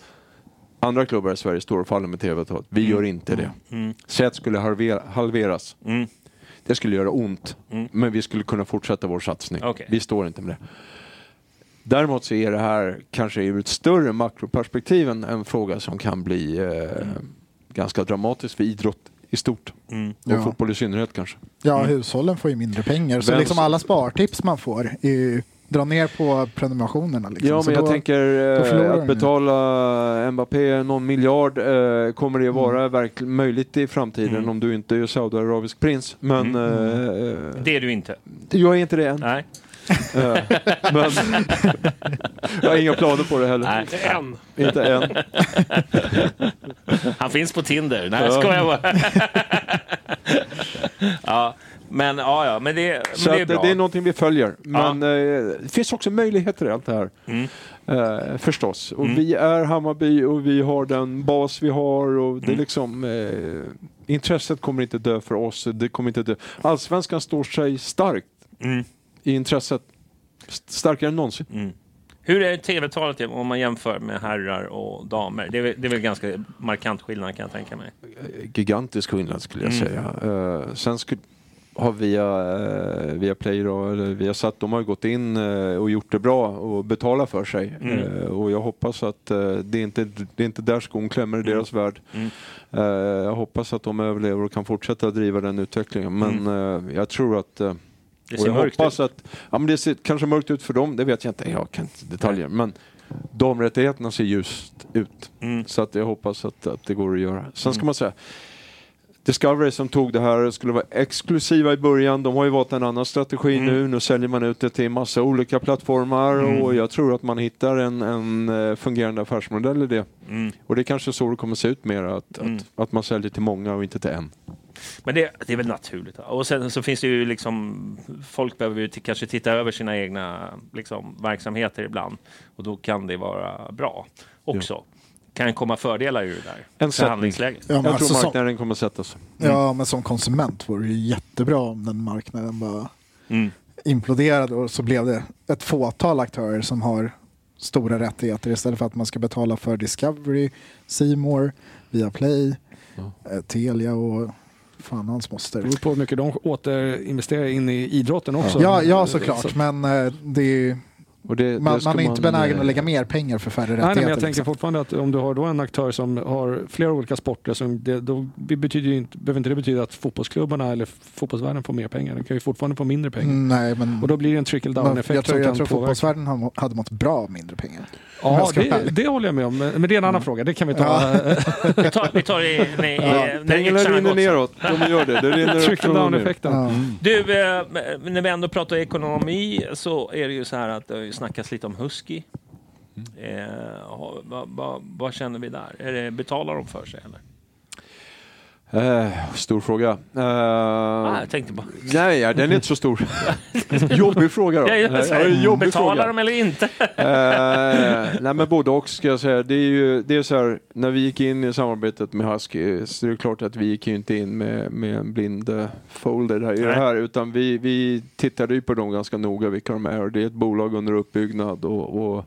Andra klubbar i Sverige står och faller med tv-avtal. Vi Mm. gör inte det. Mm. Att det skulle halvera, halveras. Mm. Det skulle göra ont. Mm. Men vi skulle kunna fortsätta vår satsning. Okej. Vi står inte med det. Däremot så är det här kanske ur ett större makroperspektiv en, en fråga som kan bli eh, ganska dramatisk för idrott i stort. Mm. Och Ja. fotboll i synnerhet kanske. Ja, hushållen får ju mindre pengar. Så Vem liksom som- alla spartips man får är ju dra ner på prenumerationerna. Liksom. Ja, Så men jag då- tänker då eh, att ju. betala Mbappé någon miljard. Eh, kommer det vara Mm. verkligen möjligt i framtiden Mm. om du inte är saudiarabisk prins? Men Mm. eh, Det är du inte. jag är inte det än. Nej. Eh, men jag har inga planer på det heller. Nej. Inte än. Inte än. Han finns på Tinder. Nej, Ja. jag bara. ja, men ja, ja, men det, men Så det är bra. det är någonting vi följer. Ja. Men eh, det finns också möjligheter i allt det här. Mm. Eh, förstås. Och Mm. vi är Hammarby och vi har den bas vi har. Och det Mm. liksom, eh, intresset kommer inte dö för oss. Det kommer inte dö. Allsvenskan står sig starkt. Mm. i intresset. St- Starkare än någonsin. Mm. Hur är tv-talet om man jämför med herrar och damer? Det är, väl- det är väl ganska markant skillnad kan jag tänka mig. gigantisk skillnad skulle jag Mm. säga. Uh, sen skulle, har via, uh, via Play då, eller via Satt, de har gått in eh, och gjort det bra och betalat för sig. Mm. Eh, och jag hoppas att eh, det, är inte, det är inte där skon klämmer i Mm. deras värld. Mm. Eh, jag hoppas att de överlever och kan fortsätta driva den utvecklingen. Men eh, jag tror att eh, Mm. Det och ser jag mörkt hoppas Att, ja, men det ser kanske mörkt ut för dem, det vet jag inte. Jag kan inte detaljer. Men damrättigheterna ser ljust ut. Mm. Så att jag hoppas att, att det går att göra. Sen ska man säga, Discovery som tog det här skulle vara exklusiva i början. De har ju valt en annan strategi Mm. nu. Nu säljer man ut det till massa olika plattformar Mm. och jag tror att man hittar en, en eh, fungerande affärsmodell i det. Mm. Och det är kanske så det kommer se ut mer, att, Mm. att, att man säljer till många och inte till en. Men det, det är väl naturligt. Och sen så finns det ju liksom, folk behöver ju kanske titta över sina egna liksom, verksamheter ibland. Och då kan det vara bra också. Kan komma fördelar ur det där förhandlingsläget. Ja, jag alltså tror som- marknaden kommer sätta sig. Ja, men som konsument vore det ju jättebra om den marknaden bara Mm. imploderade och så blev det ett fåtal aktörer som har stora rättigheter istället för att man ska betala för Discovery, More, Viaplay, eh, Telia och fan hans moster. Det beror på hur mycket de återinvesterar in i idrotten också. Ja, ja Så- såklart, men eh, det är, Och det, man, man är inte benägen att lägga mer pengar för färre Nej, rättigheter. nej, men jag tänker liksom. fortfarande att om du har då en aktör som har flera olika sporter, som det, då betyder ju inte, behöver inte det betyda att fotbollsklubbarna eller fotbollsvärlden får mer pengar. De kan ju fortfarande få mindre pengar. Mm, Nej, men Och då blir det en trickle down men effekt jag tror, jag tror fotbollsvärlden hade mått bra av mindre pengar. Ja, det, det håller jag med om. Men det är en annan fråga. Det kan vi ta. Ja. Vi tar, vi tar i, i, i, när Pengarna yxan rinner neråt. De gör det. det rinner upp Trickle från down ner. effekten. Ja. Du, eh, när vi ändå pratar ekonomi så är det ju så här att det har ju snackats lite om Husky. Eh, ha- vad vad- vad känner vi där? Är det, betalar de för sig eller? Eh, stor fråga. Eh, Ah, jag tänkte bara... Nej, den är inte så stor. jobbig fråga då. Ja, jag Nej, ja, jobbig betalar fråga. de eller inte? Eh, nej men både och ska jag säga. Det är ju det är så här, när vi gick in i samarbetet med Husky så är det klart att vi gick ju inte in med, med en blind folder här, i det här utan vi, vi tittade ju på dem ganska noga vilka de är det är ett bolag under uppbyggnad och, och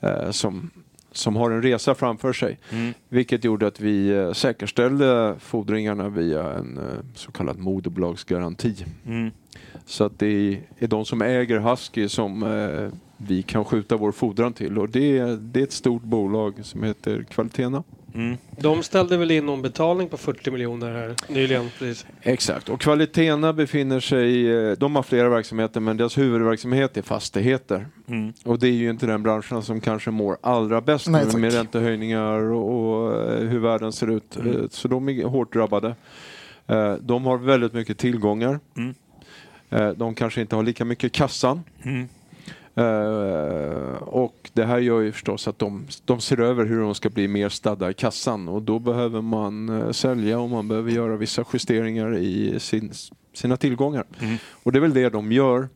eh, som, som har en resa framför sig. Mm. Vilket gjorde att vi eh, säkerställde fordringarna via en eh, så kallad moderbolagsgaranti. Mm. Så att det är, de som äger Husky som eh, vi kan skjuta vår fordran till och det, är- det är ett stort bolag som heter Kvalitena. Mm. De ställde väl in någon betalning på 40 miljoner här nyligen. Precis. Exakt, och Kvalitena befinner sig, eh, de har flera verksamheter men deras huvudverksamhet är fastigheter. Mm. Och det är ju inte den branschen som kanske mår allra bäst Nej, nu med räntehöjningar och, och eh, hur världen ser ut. Mm. Eh, Så de är hårt drabbade. De har väldigt mycket tillgångar. Mm. De kanske inte har lika mycket i kassan. Eh, och det här gör ju förstås att de, de ser över hur de ska bli mer stadda i kassan och då behöver man eh, sälja och man behöver göra vissa justeringar i sin, sina tillgångar. Mm. Och det är väl det de gör.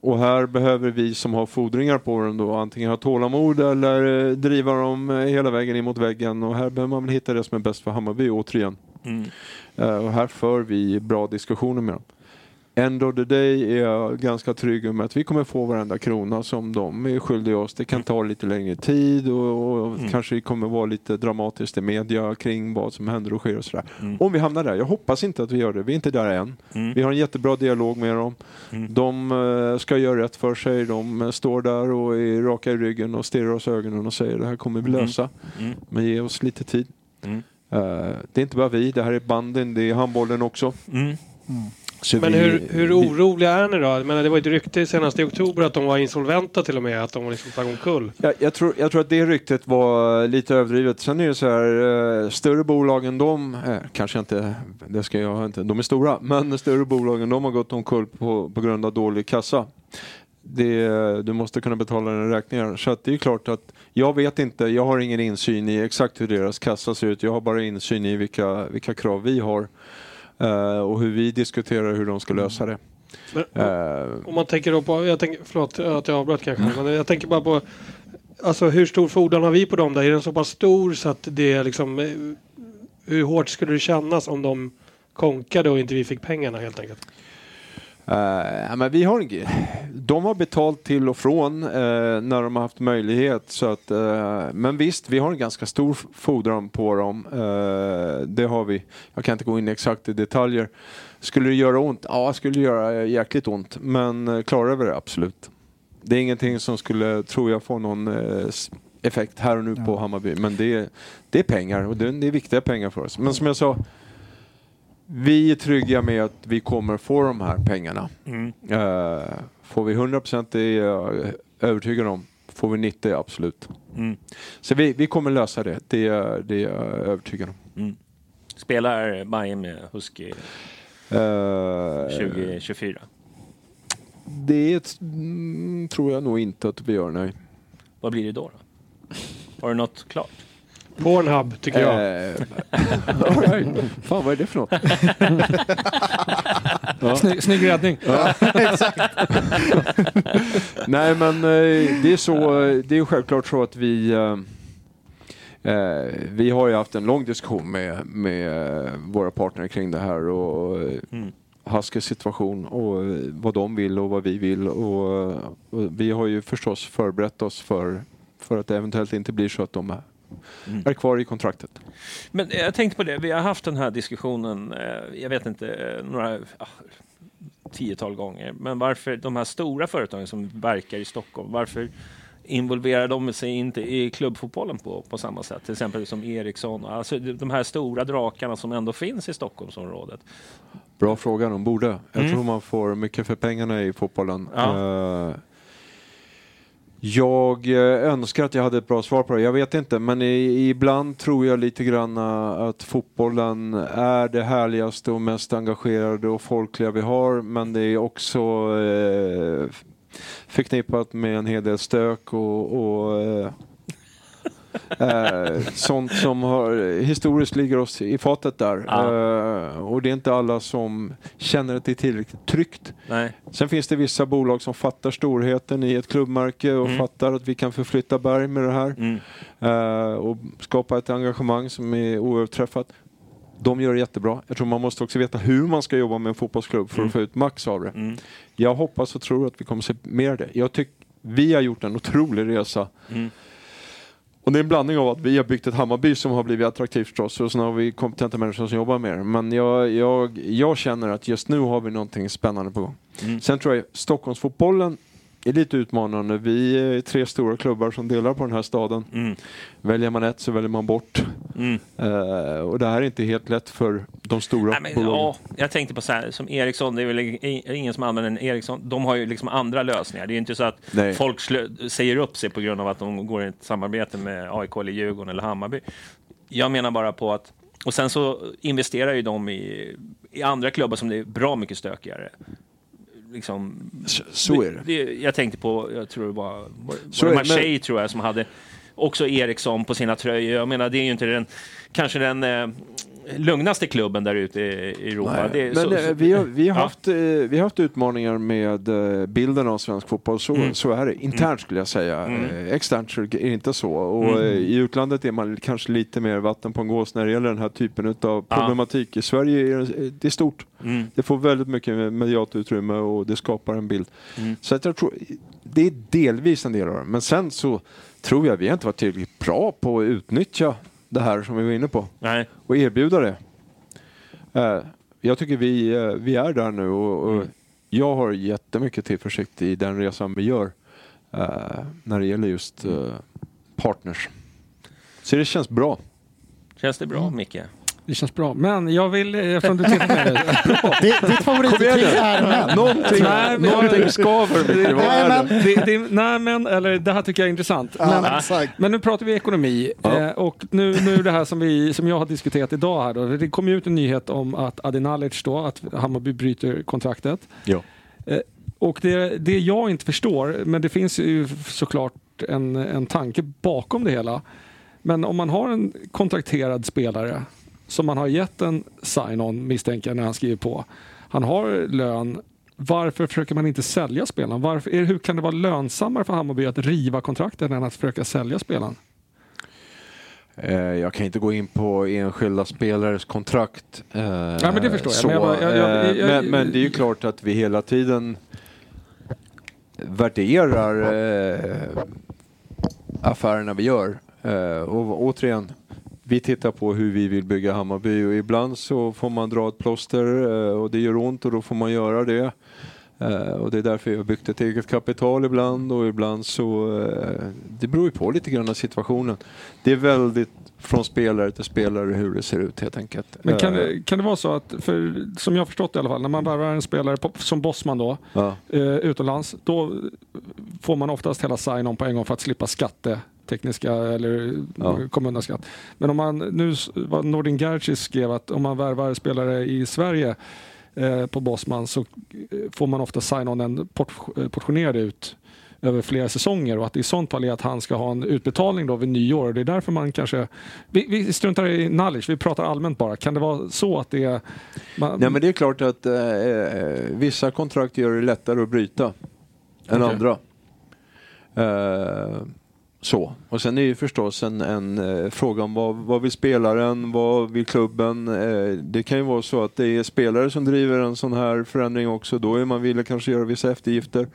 Och här behöver vi som har fordringar på dem då antingen ha tålamod eller eh, driva dem hela vägen in mot väggen och här behöver man hitta det som är bäst för Hammarby återigen. Mm. Och här för vi bra diskussioner med dem. End of the day är jag ganska trygg med att vi kommer få varenda krona som de är skyldiga oss. Det kan ta lite längre tid och, och Mm. kanske det kommer vara lite dramatiskt i media kring vad som händer och sker och sådär. Mm. Om vi hamnar där. Jag hoppas inte att vi gör det. Vi är inte där än. Mm. Vi har en jättebra dialog med dem. Mm. De eh, ska göra rätt för sig. De eh, står där och är raka i ryggen och stirrar oss i ögonen och säger det här kommer vi Mm. lösa. Mm. Men ge oss lite tid. Mm. Eh, det är inte bara vi, det här är banden, det är handbollen också. Så Men vi- hur, hur oroliga är ni då? Jag menar, det var ett rykte senast i oktober att de var insolventa till och med, att de var liksom på väg omkull. Jag, jag, tror, jag tror att det ryktet var lite överdrivet. Sen är det så här, eh, större bolag än de, eh, kanske inte, det ska jag inte, de är stora, men större bolag än de har gått omkull på, på grund av dålig kassa. Det, du måste kunna betala dina räkningar. Så det är klart att jag vet inte, jag har ingen insyn i exakt hur deras kassa ser ut. Jag har bara insyn i vilka, vilka krav vi har och hur vi diskuterar hur de ska lösa det. Men, Eh, Om man tänker då på, jag tänker, förlåt att jag avbröt kanske, men jag tänker bara på Alltså hur stor fordran har vi på dem där? Är den så pass stor så att det är liksom eh, Hur hårt skulle det kännas om de konkade och inte vi fick pengarna helt enkelt? Eh, men vi har, de har betalt till och från eh, när de har haft möjlighet. Så att, eh, men visst, vi har en ganska stor fordran på dem. Det har vi. Jag kan inte gå in exakt i detaljer. Skulle det göra ont? Ja, det skulle göra jäkligt ont. Men klarar vi det? Absolut. Det är ingenting som skulle, tror jag, få någon effekt här och nu på Hammarby. Men det är, det är pengar och det det är viktiga pengar för oss. Men som jag sa, vi är trygga med att vi kommer få de här pengarna. Mm. Eh, får vi 100% det är jag övertygad om. Får vi 90 absolut. Mm. Så vi, vi kommer lösa det. Det är, det är jag övertygad om. Mm. Spelar med Husky Eh, 2024? Det mm, tror jag nog inte att vi gör, nej. Vad blir det då? då? Har du något klart? Pornhub, tycker jag. Eh, all right. Fan, vad är det för något? Snygg, snygg räddning. Ja. Nej men eh, det är så, det är självklart så att vi eh, eh, vi har ju haft en lång diskussion med, med eh, våra partner kring det här och Mm. Huskys situation och vad de vill och vad vi vill och, och vi har ju förstås förberett oss för, för att det eventuellt inte blir så att de är, Mm. är kvar i kontraktet. Men jag tänkte på det, vi har haft den här diskussionen, eh, jag vet inte, eh, några tiotal gånger. Men varför de här stora företagen som verkar i Stockholm, varför involverar de sig inte i klubbfotbollen på, på samma sätt? Till exempel som Ericsson, alltså de här stora drakarna som ändå finns i Stockholmsområdet. Bra fråga, de borde. Jag Mm. tror man får mycket för pengarna i fotbollen. Ja. Eh, jag eh, önskar att jag hade ett bra svar på det. Jag vet inte, men i, ibland tror jag lite grann eh, att fotbollen är det härligaste och mest engagerade och folkliga vi har. Men det är också eh, förknippat med en hel del stök och, och Eh, sånt som har, historiskt ligger oss i fatet där. Eh, och det är inte alla som känner att det är tillräckligt tryggt. Nej. Sen finns det vissa bolag som fattar storheten i ett klubbmärke och Mm. fattar att vi kan förflytta berg med det här. Eh, och skapa ett engagemang som är oöverträffat. De gör det jättebra. Jag tror man måste också veta hur man ska jobba med en fotbollsklubb för Mm. att få ut max av det. Mm. Jag hoppas och tror att vi kommer se mer av det. Jag tycker vi har gjort en otrolig resa. Mm. Och det är en blandning av att vi har byggt ett Hammarby som har blivit attraktivt för oss och sen har vi kompetenta människor som jobbar med det. Men jag, jag, jag känner att just nu har vi någonting spännande på gång. Mm. Sen tror jag Stockholmsfotbollen är lite utmanande. Vi är tre stora klubbar som delar på den här staden. Mm. Väljer man ett så väljer man bort. Mm. Eh, och det här är inte helt lätt för de stora Nej, men, bolagen. ja, jag tänkte på så här, som Ericsson, det är väl ingen som använder en Ericsson. De har ju liksom andra lösningar. Det är ju inte så att Nej. folk säger upp sig på grund av att de går i ett samarbete med AIK eller Djurgården eller Hammarby. Jag menar bara på att, och sen så investerar ju de i, i andra klubbar som det är bra mycket stökigare. Liksom, Så, är det. jag tänkte på, jag tror det var, var, var det Marseille tror jag som hade också Ericsson på sina tröjor. Jag menar, det är ju inte den, kanske den eh, lugnaste klubben där ute i Europa. Nej, Det men så- eh, vi, har, vi, har Ja. haft, eh, vi har haft utmaningar med eh, bilden av svensk fotboll, så, Mm. så är det. Internt skulle jag säga. Mm. Externt så är det inte så. Och Mm. I utlandet är man kanske lite mer vatten på en gås när det gäller den här typen av Ja. problematik. I Sverige är det, det är stort. Mm. Det får väldigt mycket medialt utrymme och det skapar en bild. Mm. Så att jag tror, det är delvis en del av det. Men sen så tror jag vi har inte varit tillräckligt bra på att utnyttja det här som vi var inne på. Nej. Och erbjuda det. Eh, jag tycker vi, eh, vi är där nu och, och Mm. jag har jättemycket tillförsikt i den resan vi gör eh, när det gäller just eh, partners. Så det känns bra. Känns det bra, Micke? Det känns bra. Men jag vill, eftersom du tittar på mig... Ditt, nu. är män. Någonting, Nej, men- någonting skaver. Nej, det? men- det, det, nej men, eller det här tycker jag är intressant. Ja, men, exakt. men nu pratar vi ekonomi. Ja. Eh, och nu, nu det här som, vi, som jag har diskuterat idag här då. Det kom ju ut en nyhet om att Adi Nalic då, att Hammarby bryter kontraktet. Ja. Eh, och det, det jag inte förstår, men det finns ju såklart en, en tanke bakom det hela. Men om man har en kontrakterad spelare som man har gett en sign-on misstänker jag när han skriver på. Han har lön. Varför försöker man inte sälja spelaren? Varför, är, hur kan det vara lönsammare för Hammarby att riva kontraktet än att försöka sälja spelaren? Eh, Jag kan inte gå in på enskilda spelares kontrakt. eh, Ja, men det förstår jag. Så, Men jag bara- jag- jag- eh, jag- men, men det är ju klart att vi hela tiden värderar eh, affärerna vi gör. Eh, och återigen, vi tittar på hur vi vill bygga Hammarby och ibland så får man dra ett plåster eh, och det gör ont och då får man göra det. Eh, och det är därför jag har byggt ett eget kapital ibland och ibland så... eh, det beror ju på lite grann av situationen. Det är väldigt från spelare till spelare hur det ser ut helt enkelt. Men kan, det- kan det vara så att, för, som jag har förstått det i alla fall, när man värvar en spelare på, som Bosman då, Ja. eh, utomlands, då får man oftast hela sign-on på en gång för att slippa skattetekniska eller Ja. komma undan skatt. Men om man, nu Nordin Gerzic skrev att om man värvar spelare i Sverige eh, på Bosman så eh, får man ofta sign-onen port, eh, portionerad ut över flera säsonger och att i sånt fall är att han ska ha en utbetalning då vid nyår. Och det är därför man kanske... Vi, vi struntar i knowledge, vi pratar allmänt bara. Kan det vara så att det är... Man, Nej men det är klart att eh, eh, vissa kontrakt gör det lättare att bryta än Okej. andra. Eh, så. Och sen är det ju förstås en, en eh, fråga om vad, vad vill spelaren, vad vill klubben? Eh, det kan ju vara så att det är spelare som driver en sån här förändring också. Då är man villig kanske göra vissa eftergifter.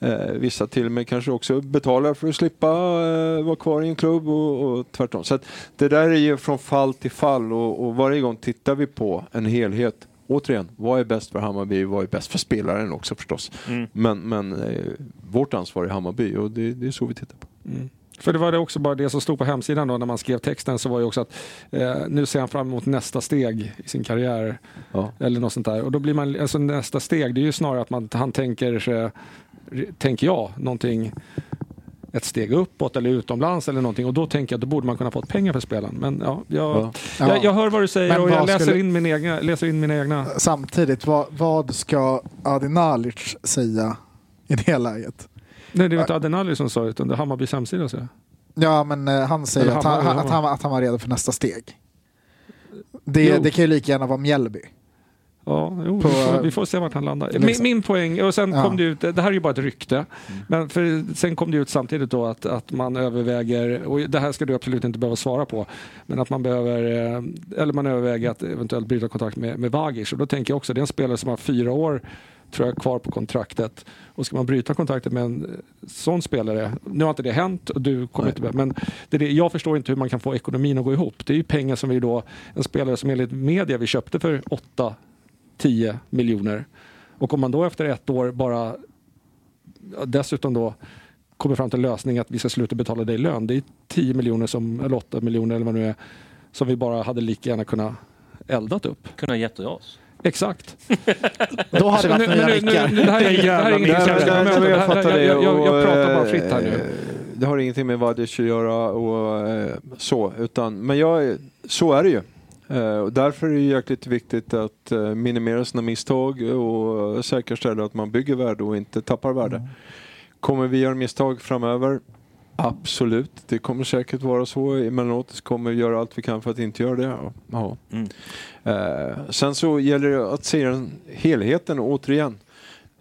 Eh, vissa till och med kanske också betalar för att slippa eh, vara kvar i en klubb och, och tvärtom. Så att det där är ju från fall till fall och, och varje gång tittar vi på en helhet. Återigen, vad är bäst för Hammarby? Vad är bäst för spelaren också förstås? Mm. Men, men eh, vårt ansvar är Hammarby och det, det är så vi tittar på. Mm. För det var det också bara det som stod på hemsidan då när man skrev texten så var ju också att eh, nu ser han fram emot nästa steg i sin karriär. Ja. Eller något sånt där. Och då blir man, alltså nästa steg det är ju snarare att man, han tänker sig, tänker jag, någonting ett steg uppåt eller utomlands eller någonting och då tänker jag att då borde man kunna få pengar för spelen. Men ja, jag, Ja. jag, jag hör vad du säger Men och jag läser, skulle- in mina egna, läser in mina egna. Samtidigt, vad, vad ska Adi Nalic säga i det läget? Nej, det var inte Adenali som sa det utan det är Hammarbys hemsida. Så. Ja, men eh, han säger Eller att han, att, han, att han var redo för nästa steg. Det, Jo. det kan ju lika gärna vara Mjällby. Ja, jo, På- vi, får, vi får se vart han landar. Liksom. Min, min poäng, och sen Ja. kom det ut, det här är ju bara ett rykte, men för, sen kom det ut samtidigt då att, att man överväger, och det här ska du absolut inte behöva svara på, men att man behöver, eh, eller man överväger att eventuellt bryta kontakt med, med Vagic. Och då tänker jag också, det är en spelare som har fyra år tror jag kvar på kontraktet. Och ska man bryta kontraktet med en eh, sån spelare, nu har inte det hänt och du kommer inte men det är det, jag förstår inte hur man kan få ekonomin att gå ihop. Det är ju pengar som vi då, en spelare som enligt media vi köpte för 8 10 miljoner. Och om man då efter ett år bara dessutom då kommer fram till en lösning att vi ska sluta betala dig lön. Det är 10 miljoner som, eller 8 miljoner eller vad det nu är som vi bara hade lika gärna kunnat eldat upp. Kunna gett oss. Exakt. Då hade det varit Nu- nya nu- nu- mickar. nu- Det här är inget- det jag- jag, jag- jag, jag fattar det. jag- jag- jag och, pratar bara eh, fritt här nu. Det har ingenting med Vadic att göra och eh, så. Utan, men jag, så är det ju. Eh, Och därför är det jäkligt viktigt att minimera sina misstag och säkerställa att man bygger värde och inte tappar värde. Kommer vi göra misstag framöver? Absolut, det kommer säkert vara så. Emellanåt så kommer vi göra allt vi kan för att inte göra det. Ja. Mm. Eh, sen så gäller det att se den helheten återigen.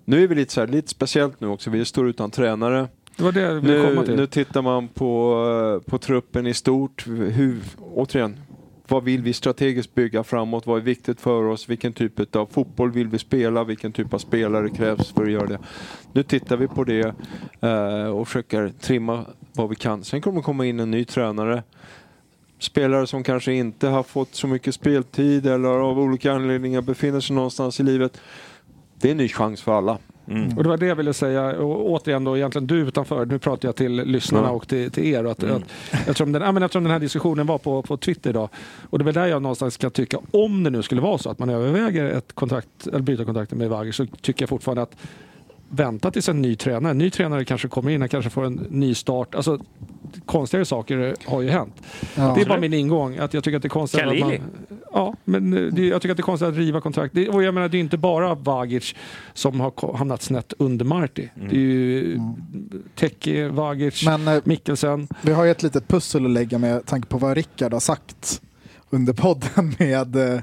Nu är vi lite, så här, lite speciellt nu också, vi står utan tränare. Det var det Nu, till. nu tittar man på, eh, på truppen i stort. Hur, återigen, vad vill vi strategiskt bygga framåt? Vad är viktigt för oss? Vilken typ av fotboll vill vi spela? Vilken typ av spelare krävs för att göra det? Nu tittar vi på det eh, och försöker trimma vad vi kan. Sen kommer det komma in en ny tränare. Spelare som kanske inte har fått så mycket speltid eller av olika anledningar befinner sig någonstans i livet. Det är en ny chans för alla. Och det var det jag ville säga. Och återigen då, egentligen du utanför. Nu pratar jag till lyssnarna och till, till er. Och att, Mm. att, eftersom, den, ja, men eftersom den här diskussionen var på, på Twitter idag. Och det är väl där jag någonstans kan tycka, om det nu skulle vara så att man överväger ett kontrakt, eller byta kontakten med Vagic så tycker jag fortfarande att vänta tills en ny tränare. En ny tränare kanske kommer in, han kanske får en ny start. Alltså, konstigare saker har ju hänt. Ja. Det är bara min ingång. Att jag tycker att det är konstigt att man. Ja, men eh, det, jag tycker att det är konstigt att riva kontrakt. Det, och jag menar, det är inte bara Vagic som har hamnat snett under Marti. Det är ju Teki, Vagic, Men eh, Mikkelsen. vi har ju ett litet pussel att lägga med tanke på vad Rickard har sagt under podden med eh,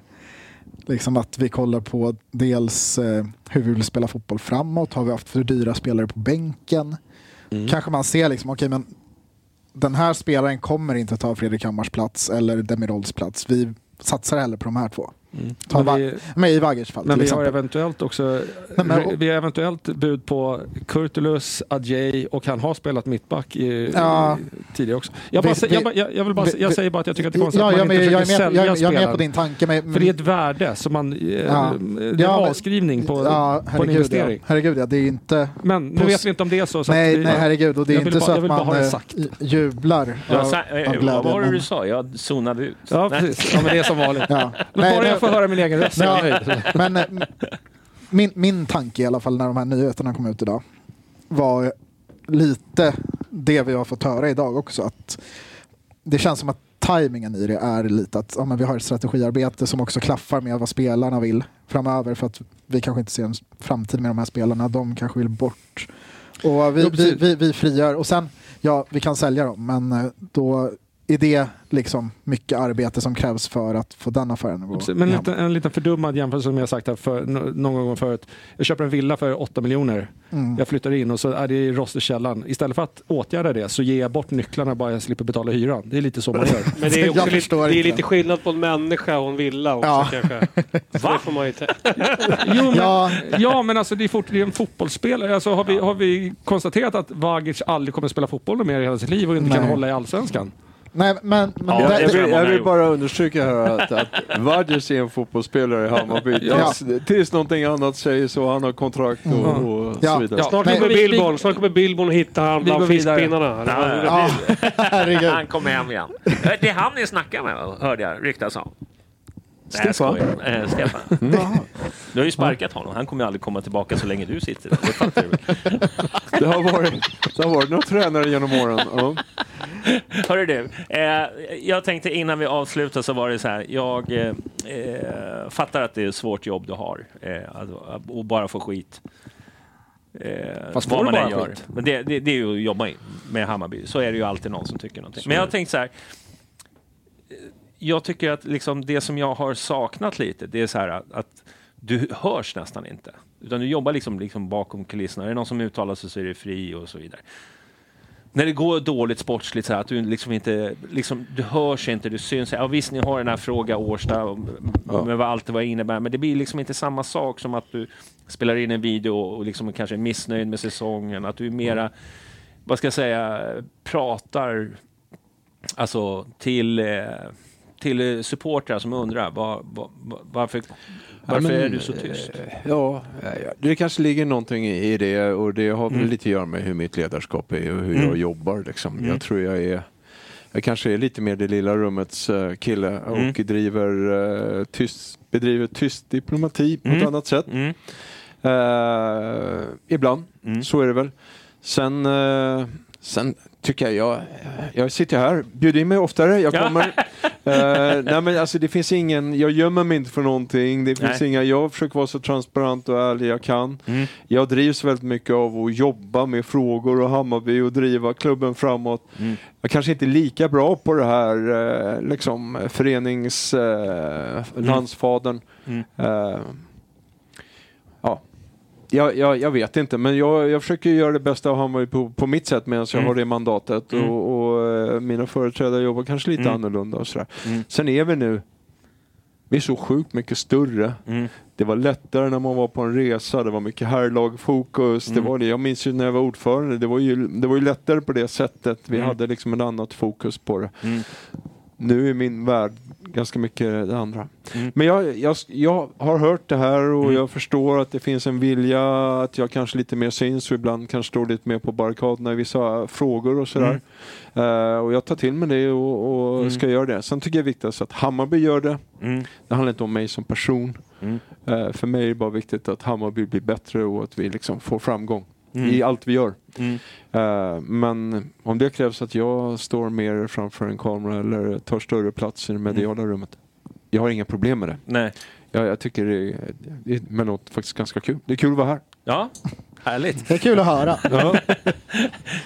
liksom att vi kollar på dels eh, hur vi vill spela fotboll framåt. Har vi haft för dyra spelare på bänken? Mm. Kanske man ser liksom, okej men den här spelaren kommer inte ta Fredrik Hammars plats eller Demirols plats. Vi satsar hellre på de här två. Mm. Ta Men vi- med i fall Men vi har eventuellt också Nej, men- vi har eventuellt bud på Kurtulus, Adjei och han har spelat mittback i, Ja. tidigare också. Jag, bara, Vi- sä- jag, bara, jag, jag, vill bara, vi- jag vi- säger bara att jag tycker att det är konstigt Ja, att man inte försöker med, sälja jag, jag är med på din tanke. Men, För det är ett värde som man... eh, Ja. Det är en Ja, men- avskrivning på, ja, på en herregud, investering. Ja. Herregud, ja. Det är inte... Men nu vet vi inte om det är så. så att nej, vi- nej, herregud. Och det är inte bara- så jag att vill bara man ha det eh, jublar av, eh, glädje. vad var det men- du sa? Jag zonade ut. Ja, precis. Men det är som vanligt. Men men- får höra min egen röst. nöjd. men eh, min, min tanke i alla fall när de här nyheterna kom ut idag var lite det vi har fått höra idag också. Att det känns som att tajmingen i det är lite att ja, men vi har ett strategiarbete som också klaffar med vad spelarna vill framöver för att vi kanske inte ser en framtid med de här spelarna. De kanske vill bort. Och vi, Jo, vi, vi, vi frigör och sen, ja vi kan sälja dem men eh, då är det liksom mycket arbete som krävs för att få den affären att gå Precis, Men en liten, en liten fördummad jämförelse som jag sagt här för, nå- någon gång förut. Jag köper en villa för 8 miljoner. Mm. Jag flyttar in och så är det i rost i källaren. Istället för att åtgärda det så ger jag bort nycklarna bara jag slipper betala hyran. Det är lite så man gör. Men det är, också lite, det är lite skillnad på en människa och en villa också Ja. kanske. Så det får man ju Jo, men, Ja. ja. men alltså det är, fort, det är en fotbollsspelare. Alltså, har, vi, har vi konstaterat att Vagic aldrig kommer spela fotboll mer i hela sitt liv och inte kan Nej. hålla i Allsvenskan? Nej, men, men Ja, det, Jag, vill, jag vill bara understryka här att, att Vadjes är en fotbollsspelare i Hammarby Ja. tills, någonting annat säger så. Han har kontrakt och, och Ja. så vidare. Ja. Snart kommer Billborn, snart kommer Billborn och hitta han bland fiskpinnarna. Han kommer hem igen. Det är han ni snackar med, hörde jag ryktas om. Nej, Stefan? skojar. Eh, Stefan. Du har ju sparkat honom. Han kommer ju aldrig komma tillbaka så länge du sitter där. Det fattar du väl? Det har varit, det har varit några tränare genom åren. Ja. Hörru du, eh, jag tänkte innan vi avslutar så var det så här. Jag eh, eh, fattar att det är ett svårt jobb du har. Eh, alltså, och bara få skit. Eh, Fast vad får du man än bara gör. skit? Men det, det, det är ju att jobba med Hammarby. Så är det ju alltid någon som tycker någonting. Men jag har tänkt så här. Jag tycker att liksom det som jag har saknat lite, det är så här att, att du hörs nästan inte. Utan du jobbar liksom, liksom bakom kulisserna. Är det någon som uttalar sig så är det fri och så vidare när det går dåligt sportsligt så här, att du liksom inte, liksom, du hörs inte, du syns. Ja visst, ni har den här fråga Årsta Ja. med vad allt det vad det innebär, men det blir liksom inte samma sak som att du spelar in en video och liksom kanske är missnöjd med säsongen. Att du är mera, vad ska jag säga, pratar alltså till, eh, till supportrar som undrar var, var, var, varför, varför men, är du så tyst? eh, Ja, ja, det kanske ligger någonting i det och det har väl Mm. lite att göra med hur mitt ledarskap är och hur Mm. jag jobbar. Liksom. Mm. Jag tror jag är jag kanske är lite mer det lilla rummets eh, kille och Mm. driver, eh, tyst, bedriver tyst diplomati på ett Mm. annat sätt. Eh, ibland, så är det väl. Sen, eh, sen tycker jag, jag, jag sitter här, bjud in mig oftare, jag Ja. kommer. Eh, nej men alltså det finns ingen, jag gömmer mig inte för någonting. Det finns Nej. inga, jag försöker vara så transparent och ärlig jag kan. Mm. Jag drivs väldigt mycket av att jobba med frågor och Hammarby och driva klubben framåt. Mm. Jag kanske inte är lika bra på det här eh, liksom förenings landsfadern. Mm. Eh, ja. Jag, jag, jag vet inte, men jag, jag försöker göra det bästa av Hammarby på, på mitt sätt medan jag Mm. har det mandatet. Mm. Och, och eh, mina företrädare jobbar kanske lite Mm. annorlunda och sådär. Mm. Sen är vi nu, vi är så sjukt mycket större. Mm. Det var lättare när man var på en resa, det var mycket herrlagfokus. Det Mm. var det. Jag minns ju när jag var ordförande, det var ju, det var ju lättare på det sättet. Vi hade liksom ett annat fokus på det. Mm. Nu är min värld ganska mycket det andra. Mm. Men jag, jag, jag har hört det här och Mm. jag förstår att det finns en vilja att jag kanske lite mer syns och ibland kanske står lite mer på barrikaderna i vissa frågor och sådär. Eh, och jag tar till mig det och, och Mm. ska göra det. Sen tycker jag det är viktigt att Hammarby gör det. Mm. Det handlar inte om mig som person. Mm. Eh, för mig är det bara viktigt att Hammarby blir bättre och att vi liksom får framgång Mm. i allt vi gör. Mm. Eh, men om det krävs att jag står mer framför en kamera eller tar större plats i det mediala rummet. Jag har inga problem med det. Nej. Jag, jag tycker det är, det är emellanåt faktiskt ganska kul. Det är kul att vara här. Ja, härligt. Det är kul att höra. Ja.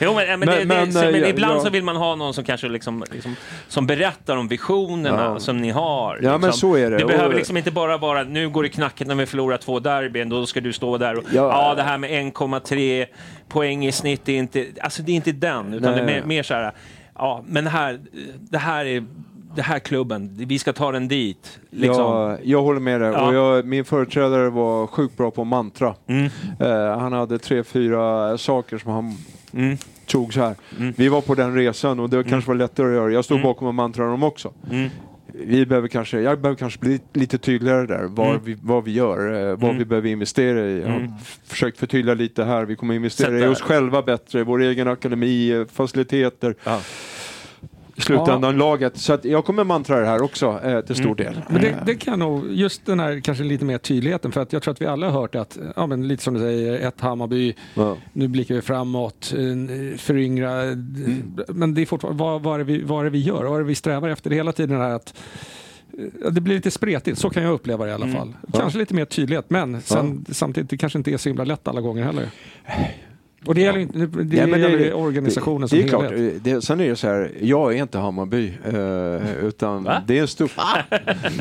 Jo, men, men, Men- det, men, det, men eh, ibland ja. så vill man ha någon som kanske liksom, liksom som berättar om visionerna Ja. som ni har. Ja, men liksom. så är det. Det Och- behöver liksom inte bara vara nu går det knackigt när vi förlorar två derbyn, då ska du stå där och Ja. ja, det här med 1,3 poäng i snitt, det är inte, alltså det är inte den, utan Nej. det är mer, mer så här ja, men här, det här är det här klubben, vi ska ta den dit. Liksom. Jag, jag håller med dig. Ja. Och jag, min företrädare var sjukt bra på mantra. Mm. Eh, han hade tre, fyra saker som han Mm. tog så här. Vi var på den resan och det kanske var lättare att göra. Jag stod Mm. bakom och mantrade dem också. Mm. Vi behöver kanske, jag behöver kanske bli lite tydligare där, Mm. vi, vad vi gör, eh, vad Mm. vi behöver investera i. Jag har Mm. försökt förtydliga lite här. Vi kommer investera i Sätta- oss själva bättre, vår egen akademi, eh, faciliteter. I slutändan laget. Så att jag kommer mantra det här också eh, till stor del. Men det, det kan nog, just den här kanske lite mer tydligheten, för att jag tror att vi alla har hört att, ja men lite som du säger, ett Hammarby, nu blickar vi framåt, eh, föryngra, men det är fortfarande, vad, vad, är vi, vad är vi gör? Vad är det vi strävar efter hela tiden? Här att, eh, det blir lite spretigt, så kan jag uppleva det i alla Mm. fall. Kanske lite mer tydlighet, men sen, samtidigt, det kanske inte är så himla lätt alla gånger heller. Och det gäller inte, det Ja, men gäller organisationen det, som det är klart, helhet. det, sen är det så här, jag är inte Hammarby, eh, utan det är en stor...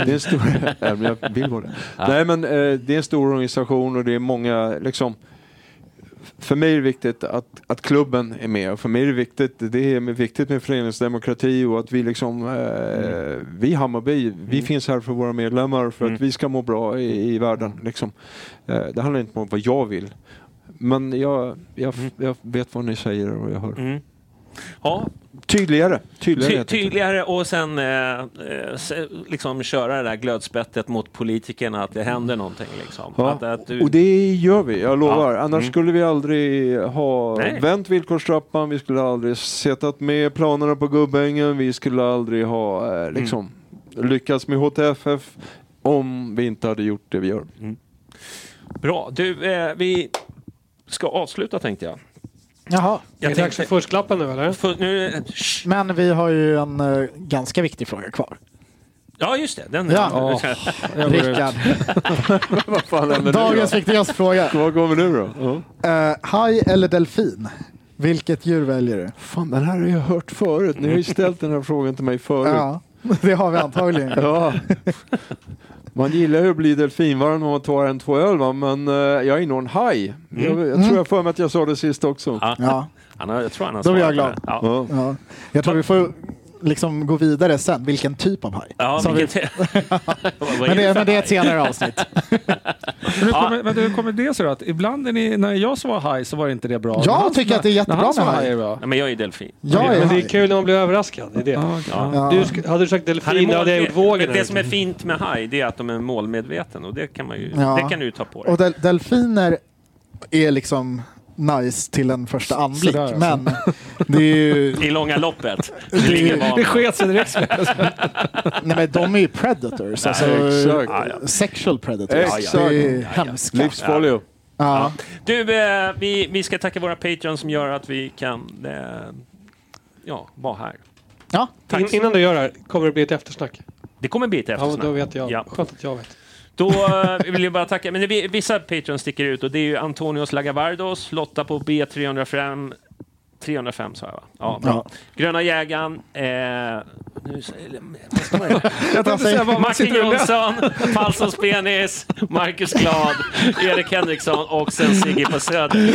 det är en stor... ja, men jag vill vara det. Nej men eh, det är en stor organisation och det är många, liksom... För mig är det viktigt att, att klubben är med och för mig är det viktigt, det är viktigt med föreningsdemokrati och att vi liksom, eh, vi Hammarby, vi finns här för våra medlemmar för att vi ska må bra i, i världen. Liksom. Eh, det handlar inte om vad jag vill. Men jag, jag, jag vet vad ni säger och jag hör. Mm. Ja, Tydligare. Tydligare. Ty, tydligare och sen eh, eh, liksom köra det där glödspettet mot politikerna att det händer någonting. Liksom. Ja. Att, att du, Och det gör vi, jag lovar. Ja. Annars Mm. skulle vi aldrig ha Nej. vänt villkorstrappan, vi skulle aldrig sättat med planerna på Gubbängen, vi skulle aldrig ha Mm. eh, liksom, lyckats med HTFF om vi inte hade gjort det vi gör. Bra. Du, eh, vi ska avsluta tänkte jag. Jaha. Är det dags för fusklappen nu eller? För, nu, Men vi har ju en eh, ganska viktig fråga kvar. ja, just det. Den, Ja. Rickard. Vad fan händer Dagens viktigaste fråga. Vad går vi nu då? Uh, haj eller delfin? Vilket djur väljer du? Fan, den här har jag hört förut. Ni har ju ställt den här frågan till mig förut. Ja, det har vi antagligen. Ja. Man gillar ju att bli delfinvarm när man tar en två öl va? men eh, jag är nog en haj. Mm. Jag, jag tror jag för mig att jag sa det sist också. Ja. Ja. Han har, jag tror han har Då blir jag glad. Ja. Ja. Jag tror vi får liksom gå vidare sen. Vilken typ av haj? Ja, Som vi... Men, det, men det är ett senare avsnitt. Men hur kommer, men hur kommer det sig då? Att ibland är ni, när jag var haj så var det inte det bra. Jag han- tycker att det är jättebra med haj. Ja, men jag är delfin. Jag är Men det är kul när man blir överraskad. Det är det. Ja. Du, hade du sagt delfin, hade jag gjort vågen. det som är fint med haj, det är att de är målmedveten och det kan man ju, Ja. det kan du ju ta på dig. Och del delfiner är liksom nice till en första anblick. Sådär, alltså. men det är ju... I långa loppet. Det. Det sket sig direkt. Nej men de är ju predators. Alltså, exakt. Ja, ja. Sexual predators. Exakt. Det är Ja, ja. hemskt. Livsfarlig. Ja. Du, eh, vi, vi ska tacka våra patrons som gör att vi kan eh, ja, vara här. Ja. Tack. In, innan du gör det här, kommer det bli ett eftersnack? Det kommer bli ett Ja, eftersnack. då vet jag. Ja. Skönt att jag vet. Då eh, vill jag bara tacka. Men det, vissa patrons sticker ut och det är ju Antonios Lagavardos, Lotta på B305 305 sa jag va? Ja, bra. Gröna jägaren. Eh, nu? Jag Martin. Jonsson, Falsons penis, Marcus Glad, Erik Henriksson och sen Sigge på Söder.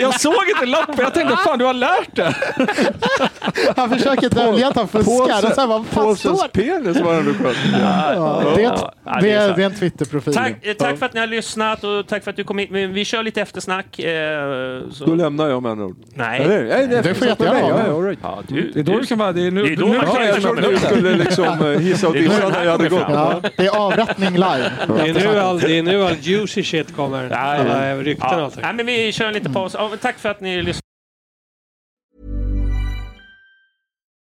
Jag såg inte lappen, jag tänkte fan du har lärt dig. Han försöker dölja att han fuskar. Påsens penis var ändå skönt. ja, det? är ett- Ja, Det är en Twitterprofil. Tack, eh, tack för att ni har lyssnat och tack för att du kom hit. Vi kör lite eftersnack. Eh, så. Då lämnar jag med andra ord. Nej. Eller? Nej, det, Det får mig. göra. Ja, ja, right. Ja, du, Det är då du kan vara, det är nu, Det är då nu man kan Ja, jag du skulle liksom eh, hissa och Det är då dissa här jag hade gått. Ja, det är avrättning live. Det är nu all, det är nu all juicy shit kommer. Ja, Alla ja. rykten och Ja. allt. Nej, men vi kör en liten paus. Ja, tack för att ni lyssnade.